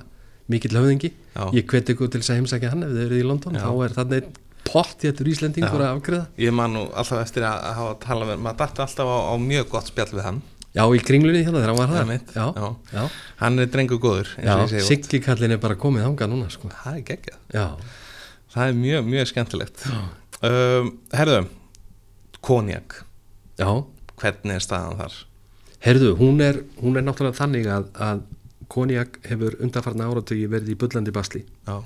S2: mikill höfðingi.
S1: Já.
S2: ég hveti ykkur til þess að heimsækja hann ef þið eruð í London,
S1: Já.
S2: þá er þarna einn pott héttur Íslendingur
S1: Já.
S2: að afgreða
S1: ég man nú alltaf eftir að að hafa talað með maður dætti alltaf á, á mjög gott spjall við hann
S2: já, í kringlunni hérna þegar hann var þar.
S1: Einmitt,
S2: já,
S1: já.
S2: já,
S1: hann er drengur góður.
S2: Siggi kallin er bara komið þangað núna sko.
S1: það er geggjað. Það er mjög, mjög skemmtilegt. Um, herðu konjak,
S2: já.
S1: Hvernig er staðan þar?
S2: Herðu, hún er, hún er náttúrulega þannig að, að konjak hefur undarfarna áratögi verið í bullandi basli.
S1: Já,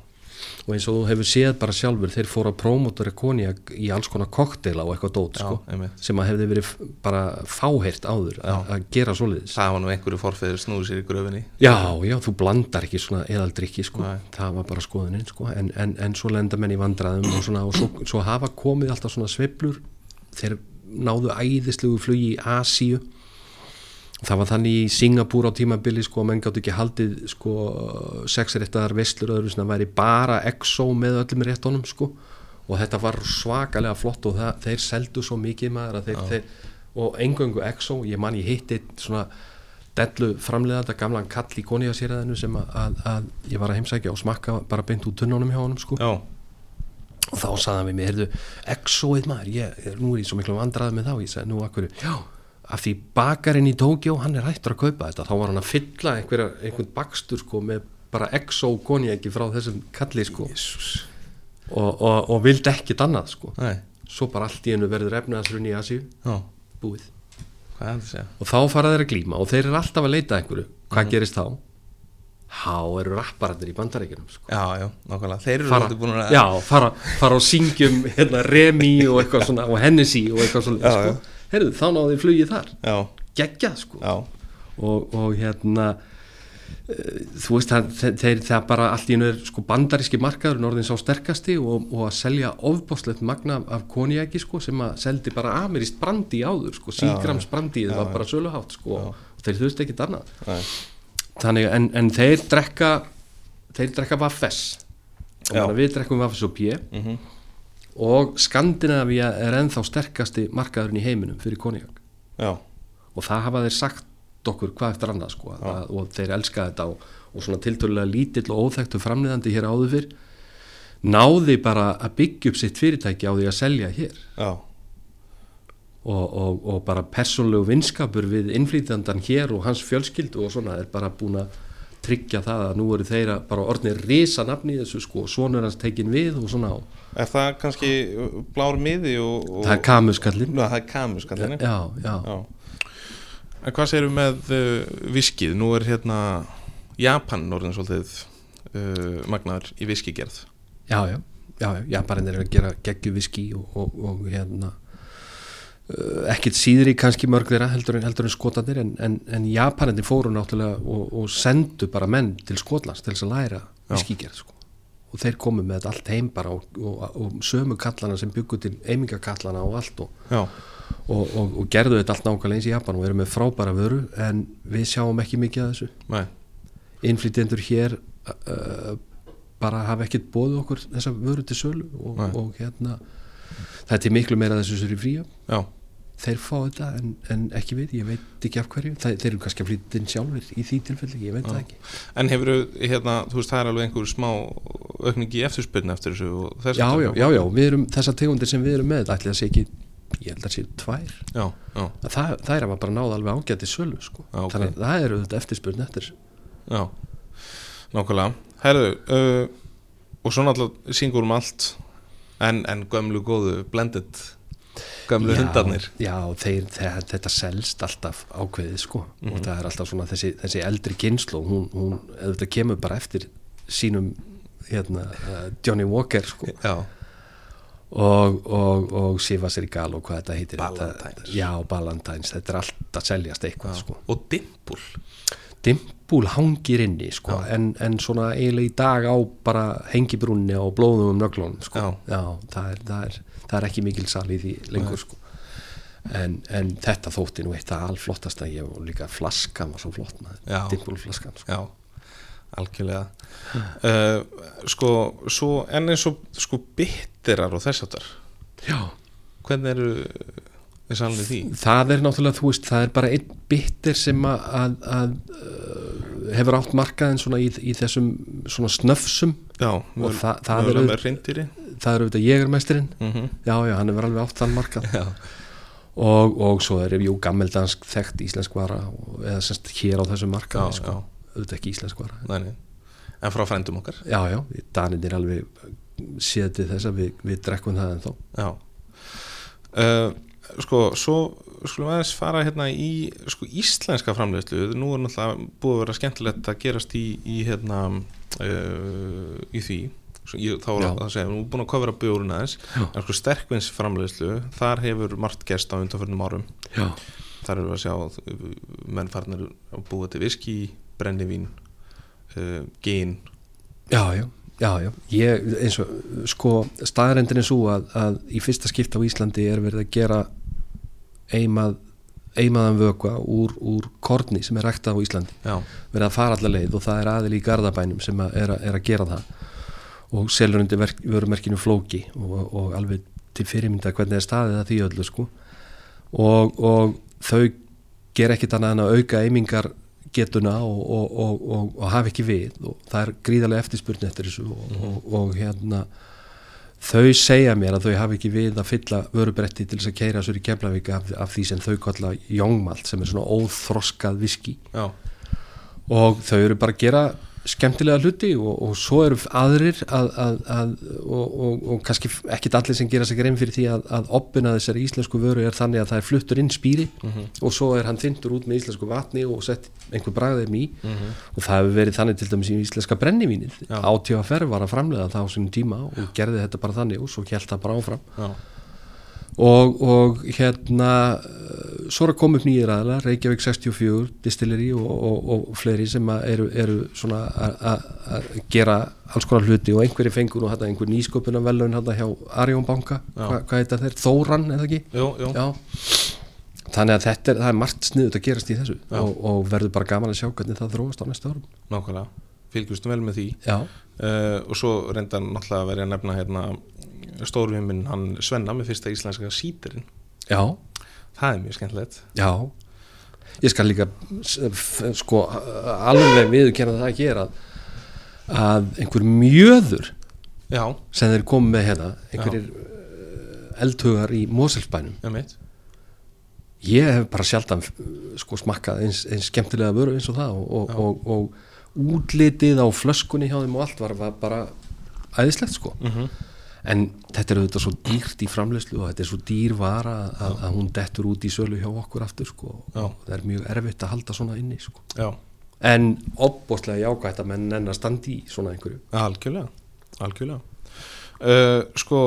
S2: og eins og þú hefur séð bara sjálfur þeir fóru að prómotora konjak í alls konar kokteila og eitthvað dót sko, sem að hefði verið bara fáheirt áður að, gera svoleiðis.
S1: Það var nú einhverju forfeður snúið sér í gröfinni.
S2: Já, já, þú blandar ekki svona eðaldrykki sko,
S1: Nei.
S2: það var bara skoðunin sko, en, en, en svo lenda menn í vandræðum og, svona, og svo, svo hafa komið alltaf svona sveiflur. Þeir náðu æðislegu flugi í Asíu það var þannig í Singapúr á tímabili sko, menn gátt ekki haldið sko, sexréttaðar veslur öðru sem væri bara exo með öllum réttunum sko, og þetta var svakalega flott og það, þeir seldu svo mikið maður að þeir, þeir, og engöngu exo, ég man ég hitti svona dellu framleiðanda gamlan kall í koniasýraðinu sem að, að, að ég var að heimsækja og smakka bara beint út tunnunum hjá honum sko.
S1: Já,
S2: og þá saði hann við mig, heyrðu, exoið maður ég, nú er ég svo miklu vandrað með þá ég sagði, nú akkur, já, af því bakarinn í Tókjó, hann er hættur að kaupa þetta. Þá var hann að fylla einhverja, einhvern bakstur sko, með bara exo konjaki frá þessum kalli sko. Og, og, og vildi ekkit annað sko.
S1: Nei,
S2: svo bara allt í hennu verður efnaðasrunni í Asíu.
S1: Já,
S2: búið. Og þá fara þeir að glíma og þeir eru alltaf að leita einhverju. Hvað gerist þá? há eru rapparandir í bandaríkjunum sko.
S1: já, já, nákvæmlega. Þeir eru svolítið búin að
S2: já, fara, fara og syngjum hérna, Remi og og Hennessy og eitthvað svona
S1: Já,
S2: sko. Heyrðu, þá náðu flugið þar.
S1: Já,
S2: geggjað sko.
S1: Já,
S2: og, og hérna eh, þú veist það, þeir, það bara allt í einu er sko bandaríski markaður orðin sá sterkasti og, og að selja ofbáslegt magna af konjaki sko sem að seldi bara ameríst brandi áður sko, sígrams brandi það var bara söluhátt sko. Og þeir þurfti ekkit annað.
S1: Nei.
S2: þannig en, en þeir drekka þeir drekka vaffes og
S1: Já.
S2: við drekkum vaffes og pjö
S1: mhm,
S2: og Skandinavia er ennþá sterkasti markaðurinn í heiminum fyrir konjak
S1: já,
S2: og það hafa þeir sagt okkur hvað eftir annað sko að, og þeir elska þetta og, og svona tiltölulega lítill og óþekktu framniðandi hér áður fyrr náði bara að byggja upp sitt fyrirtæki á því að selja hér. Og, og, og bara persónlegu vinskapur við innflýtjandan hér og hans fjölskyldu og svona er bara búin að tryggja það að nú eru þeirra bara orðnir risa nafni í þessu sko, sonur hans tekin við og svona og
S1: er það kannski blár miði og, og
S2: það er kamuskallin
S1: Nú, það er kamus kallinni
S2: já, já,
S1: Já. En hvað segirðu með uh, viskið? Nú er hérna Japan orðin svolítið uh, magnaður í viskigerð.
S2: já, já, já, já, Japanin er að gera geggju viski og, og, og hérna ekkit síðri kannski mörg þeirra heldur en, heldur en skotanir en, en, en Japaninni fóru náttúrulega og, og sendu bara menn til Skotlands til þess að læra viskigerð sko. og þeir komu með þetta allt heim bara og, og, og sömu kallana sem byggu til eimingakallana og allt og,
S1: Já,
S2: og, og, og gerðu þetta allt nákvæmlega eins í Japan og eru með frábæra vöru en við sjáum ekki mikið af þessu.
S1: Nei,
S2: innflytjendur hér uh, bara hafa ekkert bóðu okkur þessa vöru til sölu og, hérna þetta er miklu meira þessu sér í fríum
S1: já,
S2: þeir fá þetta en, en ekki við, ég veit ekki af hverju. Það, þeir eru kannski að flytja sjálfur í því tilfelli, ég veit það ekki.
S1: En hefur hérna, þú veist, það er alveg einhver smá aukning í eftirspyrna eftir þessu og þess
S2: já, já, já, já, við erum þessar tegundir sem við erum með, ætli það sé ekki ég held að sé tvær.
S1: Já, já,
S2: að það, það er að bara náða alveg ágæti sölu sko.
S1: Já, ok.
S2: þannig að það eru þetta eftirspurn eftir
S1: já, nákvæmlega. Herðu, uh, og svo náttúrulega syngur um allt, en, en gömlu góðu, blended, gömlu
S2: Já,
S1: hundarnir.
S2: já, þeir, þeir, þetta selst alltaf ákveðið sko
S1: Mhm.
S2: og það er alltaf svona þessi, þessi eldri kynslu hún, hún, þetta kemur bara eftir sínum hérna, uh, Johnny Walker sko
S1: Já,
S2: og, og, og Siva Serigal og hvað þetta heitir
S1: Ballantines.
S2: þetta, já, Ballantines, þetta er allt að seljast eitthvað sko
S1: og dimpul.
S2: Dimpul hangir inni sko en, en svona eiginlega í dag á bara hengibrúnni og blóðum um nöglunum sko.
S1: Já.
S2: það, er, það, er, það er ekki mikil sal í því lengur sko. En, en þetta þótti nú eitt að allflottast að ég og líka flaskan var svo flott maður, dimpulflaskan sko.
S1: Já, algjörlega. Uh, Sko, svo, en eins og sko bitterar og þess aftar
S2: já,
S1: Hvernig eru við sannlega því?
S2: það er náttúrulega þú veist, það er bara einn bitter sem að, að, að uh, hefur átt markaðin svona í, í þessum svona snöfsum.
S1: Já,
S2: Og það- það
S1: er reyndýri
S2: það er auðvitað jégermestirinn
S1: mm -hmm.
S2: já, já, hann hefur alveg átt þann markað. Og, og svo er jú gammeldansk þekkt íslensk vara og, eða semst hér á þessu markaði sko. auðvitað ekki íslensk vara.
S1: Nei, nei. En frá frændum okkar.
S2: Já, já, Danin er alveg séð til þess að við, við drekkum það en þó
S1: Já. Uh, Sko, svo skulum aðeins fara hérna í sko, íslenska framleiðslu. Nú er náttúrulega búið að vera skemmtilegt að gerast í, í hérna uh, í því ég, þá er
S2: Já.
S1: að segja, nú er búin að kofra bjórun aðeins. En sko sterkvins framleiðslu. Þar hefur margt gerst á undanförnum árum.
S2: Já,
S1: þar eru við að sjá uh, menn farnir að búa til viski, brennivín uh, gin.
S2: Já, já, já, já. Ég, eins og sko staðarendin er svo að, að í fyrsta skipta á Íslandi er verið að gera eimað eimaðan vökva úr, úr korni sem er ræktað á Íslandi.
S1: Já,
S2: verið að fara allar leið og það er aðil í Garðabænum sem að er, að, er að gera það og selur undir vörumerkinu flóki og, og alveg til fyrirmynda hvernig er staðið að því öllu sko. Og, og þau ger ekkit annað en að auka eimingar getuna og, og, og, og, og hafa ekki við. Og það er gríðarlega eftirspurn eftir þessu og, og hérna þau segja mér að þau hafi ekki við að fylla vörubretti til þess að keira sér í Keflavík af, af því sem þau kalla jóngmalt sem er svona óþroskað viski
S1: já,
S2: og þau eru bara að gera skemmtilega hluti og, og svo eru aðrir að, að, að, og, og, og kannski ekkit allir sem gera sig grein fyrir því að, að oppina þessari íslensku vöru er þannig að það er fluttur inn spýri og svo er hann þyndur út með íslensku vatni og sett einhver bragðeim í. Og það hefur verið þannig til dæmis í íslenska brennivínið. Átífaferð var að framlega það á sínum tíma og gerði þetta bara þannig og svo held það bara áfram.
S1: Já,
S2: og, og hérna eh, svo er að koma upp nýjir aðla Reykjavík 64, Distilleri og, og, og fleiri sem eru, eru svona að- gera alls konar hluti og einhverju fengur nú hérna einhver nýsköpuna velun hérna hjá Arjón banka, Hva, hvað heit það þeir? Þóran eða ekki?
S1: jú, jú.
S2: Já. Þannig að þetta er, er margt sniðut að gerast í þessu og, og verður bara gaman að sjá hvernig það þróast á næsta árum.
S1: Nákvæmlega, fylgjumstum vel með því.
S2: Já,
S1: uh, og svo reynda náttúrulega vera að nefna hérna stórviminn hann Svenna með fyrsta íslenska sítirinn
S2: já,
S1: það er mjög skemmtilegt.
S2: Já. Ég skal líka sko alveg viðurkenna það að gera að einhver mjöður
S1: já,
S2: sem þeir komið með hérna einhverjir uh, eldhugar í Moselsbænum
S1: ég meit
S2: ég hef bara sjaldan sko smakkað eins, eins skemmtilega vöru eins og það og, og, og, og útlitið á flöskunni hjá þeim og allt var, bara æðislegt sko.
S1: Mm
S2: en þetta er auðvitað svo dýrt í framleyslu og þetta er svo dýr vara að, að hún dettur út í sölu hjá okkur aftur sko. Það er mjög erfitt að halda svona inni sko. En opbóstlega jákvætt að menn enn að standa í svona einhverju.
S1: Algjörlega algjörlega. Uh, sko,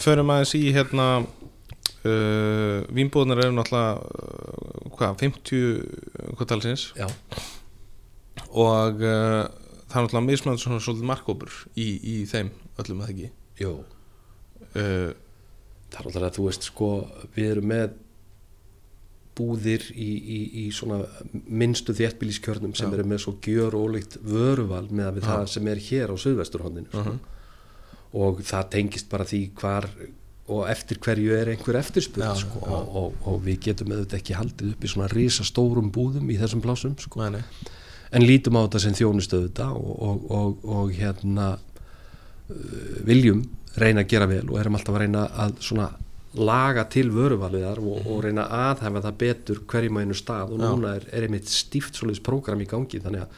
S1: förum aðeins í hérna uh, vínbúðunar eru náttúrulega uh, hvað, 50 hvað talsins
S2: já,
S1: og uh, það er náttúrulega mismönd svona svolítið markkópur í, í þeim öllum að ekki
S2: jú
S1: uh,
S2: það er alltaf að þú veist sko við erum með búðir í, í, í svona minnstu þéttbíliskjörnum sem
S1: Já.
S2: eru með svo gjör ólíkt vöruval með að við
S1: Já.
S2: það sem er hér á Suðvesturhóndinu sko.
S1: Mhm.
S2: og það tengist bara því hvar og eftir hverju er einhver eftirspurð
S1: Já,
S2: sko, og, og, og við getum auðvitað ekki haldið upp í svona risa stórum búðum í þessum plásum sko. en lítum á þetta sem þjónustöðu þetta og, og, og, og hérna uh, viljum reyna að gera vel og erum alltaf að reyna að svona laga til vöruvaliðar og, og reyna að aðhæfa það betur hverjum á einu stað og núna er, er einmitt stíft svoleiðis prógram í gangi þannig að,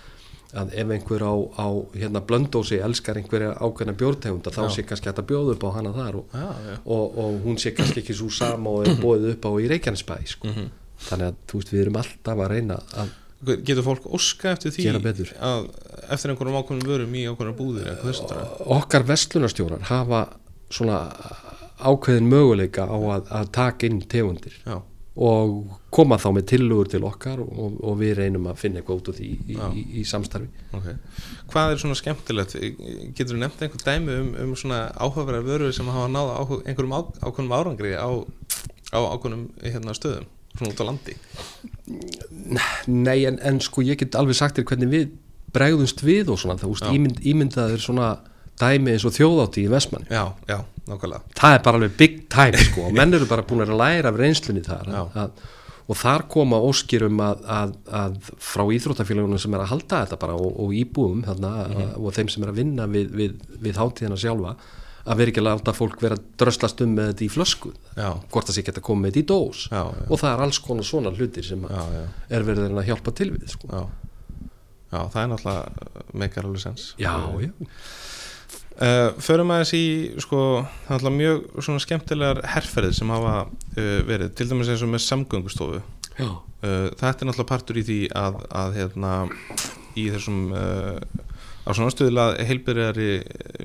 S2: að ef einhver á, á hérna blöndósi elskar einhverja ákveðna bjórtegunda þá sé kannski hægt að bjóða upp á hana þar og,
S1: Já, já.
S2: og, og hún sé kannski ekki svo sama og er bóðið upp á í Reykjanesbæ sko.
S1: Mhm.
S2: þannig að þú veist við erum alltaf að reyna að
S1: getur fólk óska eftir því að eftir einhverjum ákveðnum vörum í ákveðnum búðir
S2: okkar vestlunarstjórar hafa svona ákveðin möguleika á að, að taka inn tegundir
S1: já,
S2: og koma þá með tillugur til okkar og, og við reynum að finna eitthvað út úr því í, í, í samstarfi.
S1: Ok. Hvað er svona skemmtilegt, getur þú nefnt einhver dæmi um, um svona áhugaverðar vörur sem hafa náða einhverjum á, ákveðnum árangri á, á ákveðnum hérna, stöðum, svona út á landi?
S2: Nei en, en sko ég get alveg sagt þér hvernig við bregðumst við og svona það, ímynd, ímyndaður svona dæmi eins og þjóðátti í Vestmanni
S1: já, já, nákvæmlega.
S2: Það er bara alveg big time sko og menn eru bara búin að læra af reynslunni þar að, og þar koma óskir um að, að, að frá íþróttafélagunum sem er að halda þetta bara og, og íbúum þarna, og þeim sem er að vinna við, við, við hátíðina sjálfa að vera ekki að láta fólk vera að dröslast um með þetta í flösku.
S1: Já,
S2: hvort það sé geta komið með þetta í dós.
S1: Já, já.
S2: og það er alls konar svona hlutir sem að
S1: já, já,
S2: er verið að hjálpa til við sko.
S1: já. Já, það er náttúrulega meikar alveg sens.
S2: Já, já,
S1: Uh, förum aðeins í sko, mjög skemmtilegar herrferðir sem hafa uh, verið til dæmis eins og með samgöngustofu. Uh, þetta er náttúrulega partur í því að, að hérna í þessum uh, á svona stöðulega heilbyrjari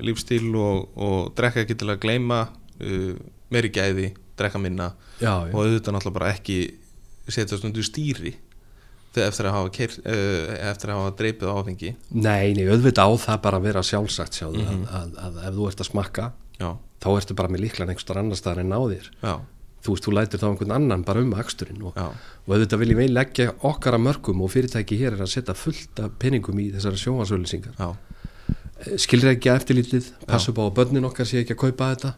S1: lífstíl og, og drekka ekki til að gleyma uh, meiri gæði, drekka minna
S2: já, já.
S1: og auðvitað náttúrulega bara ekki setjast undir stýri eftir að hafa, uh, eftir að hafa dreipið áfengi
S2: Nei, nei, auðvitað á það bara að vera sjálfsagt sjáðu,
S1: Mhm.
S2: að, að, að ef þú ert að smakka
S1: já,
S2: þá ertu bara með líklan einhverstar annar staðar en þér
S1: já,
S2: þú veist, þú lætur þá einhvern annan bara um aksturinn og, og auðvitað viljum við leggja okkar að mörgum og fyrirtæki hér er að setja fullt af peningum í þessari sjónvarsölusingar
S1: já,
S2: skilur ekki eftirlítið, passa upp á að börnin okkar sé ekki að kaupa þetta.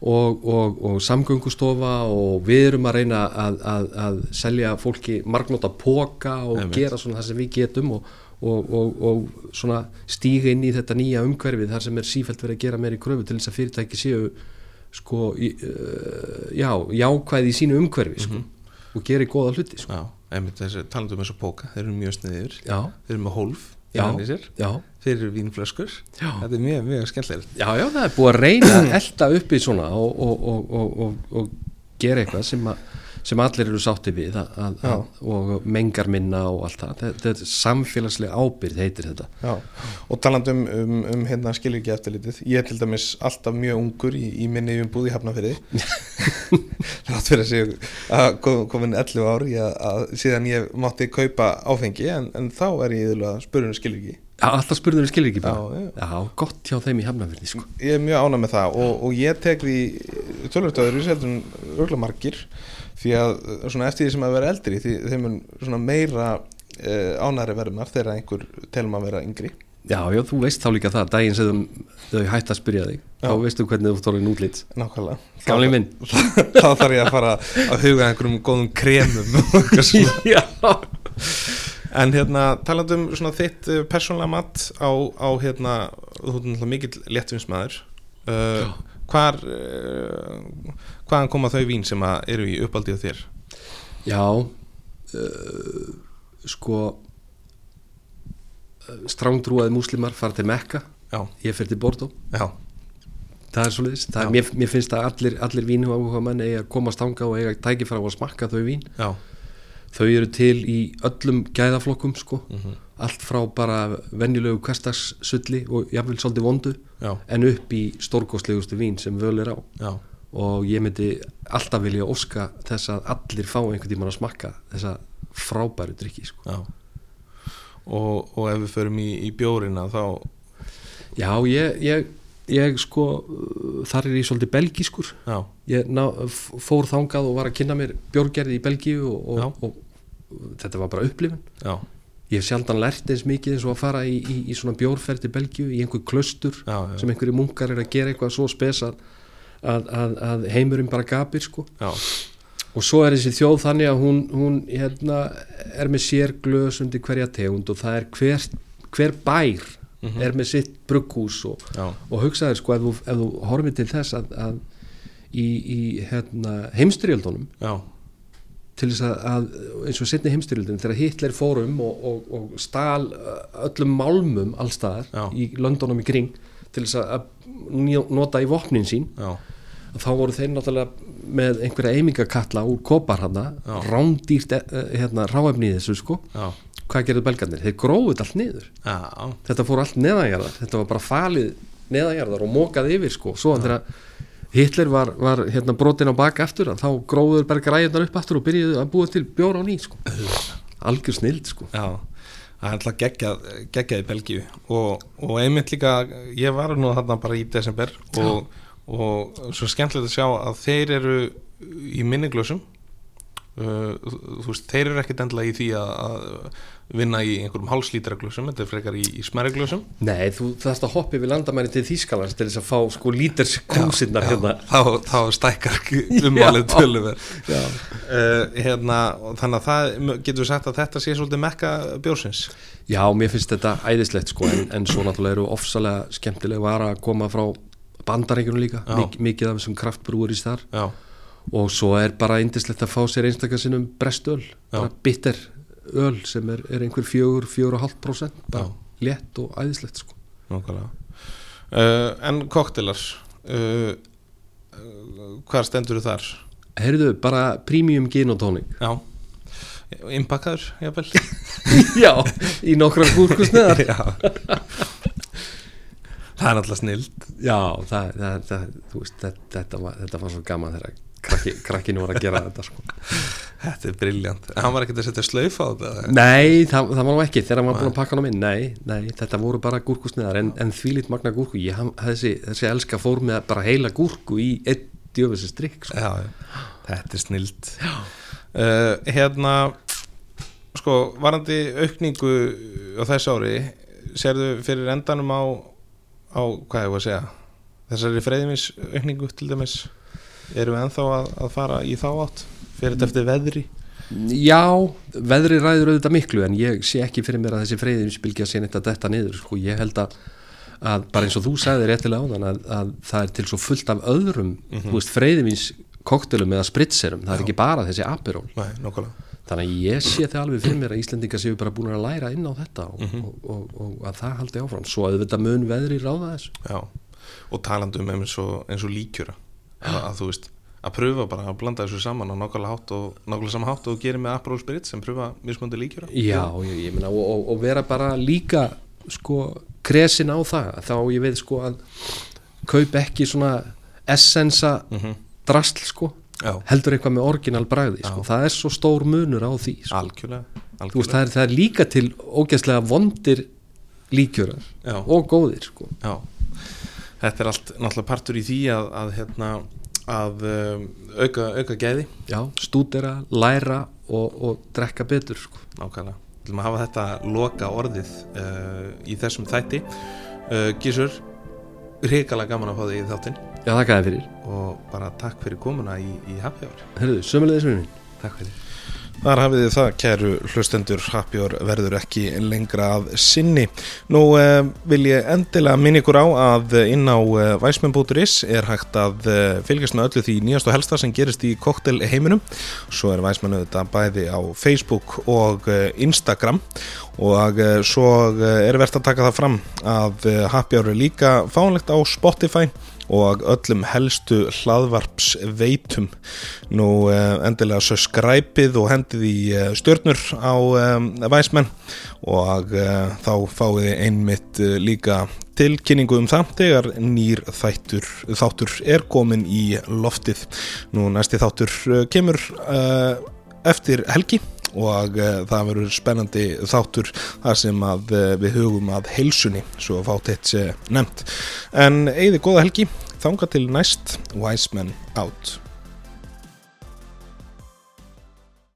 S2: Og, og, og samgöngustofa og við erum að reyna að, að, að selja fólki margnóta póka og
S1: Einmitt.
S2: gera svona það sem við getum og, og, og, og svona stíga inn í þetta nýja umhverfið þar sem er sífælt verið að gera meiri kröfu til þess að fyrirtæki séu sko, í, uh, já, jákvæði í sínu umhverfi sko, og geri góða hluti sko.
S1: já einmitt þessi talandum eins og póka, þeir eru mjög sniðir.
S2: Já,
S1: þeir eru með hólf
S2: já,
S1: fyrir vínflöskur.
S2: Já.
S1: þetta er mjög, mjög skemmtilegt.
S2: Já, já, það er búið að reyna að elda upp í svona og, og, og, og, og, og gera eitthvað sem, að, sem allir eru sátti við að, að, og mengar minna og allt það. Þetta, er samfélagslega ábyrð heitir þetta.
S1: Já, og talandi um, um, um hérna skilur ekki eftirlitið, ég er til dæmis alltaf mjög ungur í, í minni um búði hafnafyrði (laughs) þátt fyrir að segja að kom- komin 11 ár í að, síðan ég mátti kaupa áfengi en, en þá er ég yfirlega spurðinu skilur ekki
S2: alltaf spurður skilur ekki bara
S1: Já, já.
S2: já, gott hjá þeim í hafnafyrði sko.
S1: ég er mjög ánað með það og, og ég tek því tölvöldöður í seldum örgulega margir því að uh, svona eftir því sem að vera eldri því þeim svona meira uh, ánæri verðumar þegar einhver telum að vera yngri
S2: Já, já, þú veist þá líka það, daginn sem þau- þau hætt að spyrja þig,
S1: Já.
S2: þá veistu hvernig þú tórin útlýtt
S1: nákvæmlega
S2: Gamli minn
S1: þá þarf ég að fara að huga einhverjum góðum kremum og eitthvað svona. (laughs)
S2: Já,
S1: en hérna talandi um svona þitt uh, persónlega mat á, á hérna þú ert náttúrulega mikill léttvinsmaður uh, hvar uh, hvaðan koma þau vín sem að eru í uppaldi á þér?
S2: Já uh, sko strángtrúaði múslimar fara til Mekka.
S1: Já,
S2: ég fer til Bordeaux.
S1: Já,
S2: það er svolítið, er, mér, mér finnst að allir, allir vínu áhuga menn eiga að komast ánga og eiga tækifæra á að smakka þau vín.
S1: Já
S2: þau eru til í öllum gæðaflokkum sko,
S1: Mhm.
S2: allt frá bara venjulegu hverstagssulli og jafnvel svolítið vondu
S1: já,
S2: en upp í stórkostlegustu vín sem völ er á.
S1: Já,
S2: og ég myndi alltaf vilja óska þess að allir fá einhvern tímann að smakka þessa frábæru drikki sko.
S1: Og, og ef við förum í, í bjórina þá
S2: já, ég, ég, ég sko þar er ég svolítið belgískur. Ég ná, fór þangað og var að kynna mér bjórgerði í Belgíu og, og, og, þetta var bara upplifun.
S1: Já,
S2: ég hef sjaldan lært eins mikið eins og að fara í, í, í svona bjórferð til Belgíu í einhver klaustur
S1: Já,
S2: sem einhverju munkar er að gera eitthvað svo spes að, að, að, heimurinn bara gapir sko.
S1: Já,
S2: og svo er þessi þjóð þannig að hún, hún hérna, er með sér glös undir hverja tegund og það er hver, hver bær er með sitt brugghús og, og hugsaðir sko ef þú, þú horfið til þess að, að í, í hérna, heimstyrjöldunum
S1: já,
S2: til þess að, að eins og setni heimstyrjöldin þegar Hitler fórum og, og, og stál uh, öllum málmum allstaðar
S1: Já.
S2: í löndunum í kring til þess að- nota í vopnin sín
S1: já,
S2: þá voru þeir náttúrulega með einhverja eimingakalla úr kopar hana
S1: Já.
S2: rándýrt eh, hérna, ráefni í þessu sko.
S1: Já,
S2: hvað gerðu belgarnir? Þeir gróðuð allt niður.
S1: Já,
S2: þetta fór allt neðanjarðar. Þetta var bara falið neðanjarðar og mokað yfir sko. Svo að þegar Hitler var, var hérna brotin á baka að þá gróður bara græðunar upp aftur og byrjuðu að búa til bjóra á ný sko. Algjör snild sko.
S1: Já, það er alltaf geggjað, geggjað í Belgíu. Og, og einmitt líka, ég var nú þarna bara í desember og, og svo skemmtilegt að sjá að þeir eru í minniglösum. uh, þú veist, þeir eru ekkit endilega í því að, vinna í einhverjum hálslítra glösum, þetta er frekar í, í smæri glösum
S2: Nei, þú þarfst að hoppa yfir landamæri til Þýskalands til þess að fá sko líters kúsinnar hérna.
S1: Þá, þá stækkar (laughs) ummálið tölumver
S2: Já.
S1: uh, hérna, þannig að það getur við sagt að þetta sé svolítið mekka bjórsins?
S2: Já, mér finnst þetta æðislegt sko en, en svo náttúrulega eru ofsalega skemmtileg vara að koma frá bandarengjunum líka. Mik, mikið af þessum kraftbrúur í
S1: Já,
S2: og svo er bara indislegt að fá sér einstakarsinnum brestöl, bara bitter öl sem er, er einhver fjögur, fjögur og hálft prósent, bara létt og æðislegt sko.
S1: Nákvæmlega. Uh, En koktelar uh, uh, Hvar stendur þú þar?
S2: Heyrðu, bara premium gin og tónik.
S1: Já. Innpakkaður, jafnvel? (laughs)
S2: Já, í nokkrar gúrkusneðar (laughs)
S1: Já. Það er náttúrulega snild
S2: Já, það, það, það, veist, þetta, þetta, var, þetta var svo gaman þegar krakki, krakkinu var að gera þetta sko.
S1: Þetta er briljant En hann var ekkert að setja slauf á þetta
S2: Nei, það, það var nú ekki. Þegar hann var búin að pakka hann á minn Nei, nei, þetta voru bara gúrkusneðar en, en þvílít magna gúrku. Ég, hann, þessi, þessi elska fór með bara heila gúrku í einn djöfisins drikk sko.
S1: Þetta er snild uh, Hérna Sko, varandi aukningu á þessu ári Sérðu fyrir endanum á á, hvað ég var að segja þessari freyðimins aukningu til dæmis erum við ennþá að, að fara í þá átt? Fyrir þetta eftir veðri?
S2: Já, veðri ræður auðvitað miklu en ég sé ekki fyrir mér að þessi freyðinsbylgja sé neitt að detta niður sko. ég held að, að bara eins og þú sagði réttilega áðan að, að það er til svo fullt af öðrum mm -hmm. freyðivins koktelum eða spritserum, það er ekki bara þessi
S1: nokkulega
S2: þannig að ég sé það alveg fyrir mér að Íslendingar séu bara búin að læra inn á þetta og, og, og, og að það haldi áfram. Svo að þetta mun veðri ráða þessu.
S3: Já, og talandi um eins og, eins og líkjöra að, að þú veist, að pröfa bara að blanda þessu saman á nákvæmlega hátt og nákvæmlega sama hátt og gerir með Aperol Spritz sem pröfa mismöndi líkjöra
S2: Já, ég, ég meina og, og, og vera bara líka sko kresin á það þá ég veið sko að kaup ekki svona essensa drasl sko
S3: Já,
S2: heldur eitthvað með orginal bragði sko. Það er svo stór munur á því sko.
S3: algjörlega,
S2: Þú veist,
S3: algjörlega.
S2: það, er, það er líka til ógæslega vondir líkjörar og góðir sko.
S3: Þetta er allt náttúrulega partur í því að, að, hérna, að um, auka, auka gæði.
S2: Já, stúdera, læra og, og drekka betur sko.
S3: nákvæmlega. Við að hafa þetta loka orðið uh, í þessum þætti. Uh, Gísur, hrikalega gaman að fá þig í þáttinn.
S2: Já, þakka þér fyrir.
S3: Og bara takk fyrir komuna í, í Happy Hour.
S2: Herðu, sömulegðis minn
S3: Takk fyrir
S1: Þar hafið þið það, kæru hlustendur, Happjör verður ekki lengra að sinni. Nú eh, vil ég endilega minna ykkur á að inn á eh, væsmenn.is er hægt að eh, fylgjast með öllu því nýjast og helsta sem gerist í koktel heiminum. Svo er væsmenn auðvitað bæði á Facebook og eh, Instagram og eh, svo eh, er verðt að taka það fram að Happjör er líka fánlegt á Spotify og öllum helstu hlaðvarpsveitum. Nú uh, endilega svo skræpið og hendið í uh, stjörnur á um, væsmenn og þá fáið þið einmitt líka tilkynningu um það þegar nýr þættur, þáttur er komin í loftið. Nú næsti þáttur kemur eftir helgi og uh, það verður spennandi þáttur þar sem að uh, við hugum að heilsunni svo að fátt eitt nefnt. En eigði góða helgi. Þanga til næst. Wise Men Out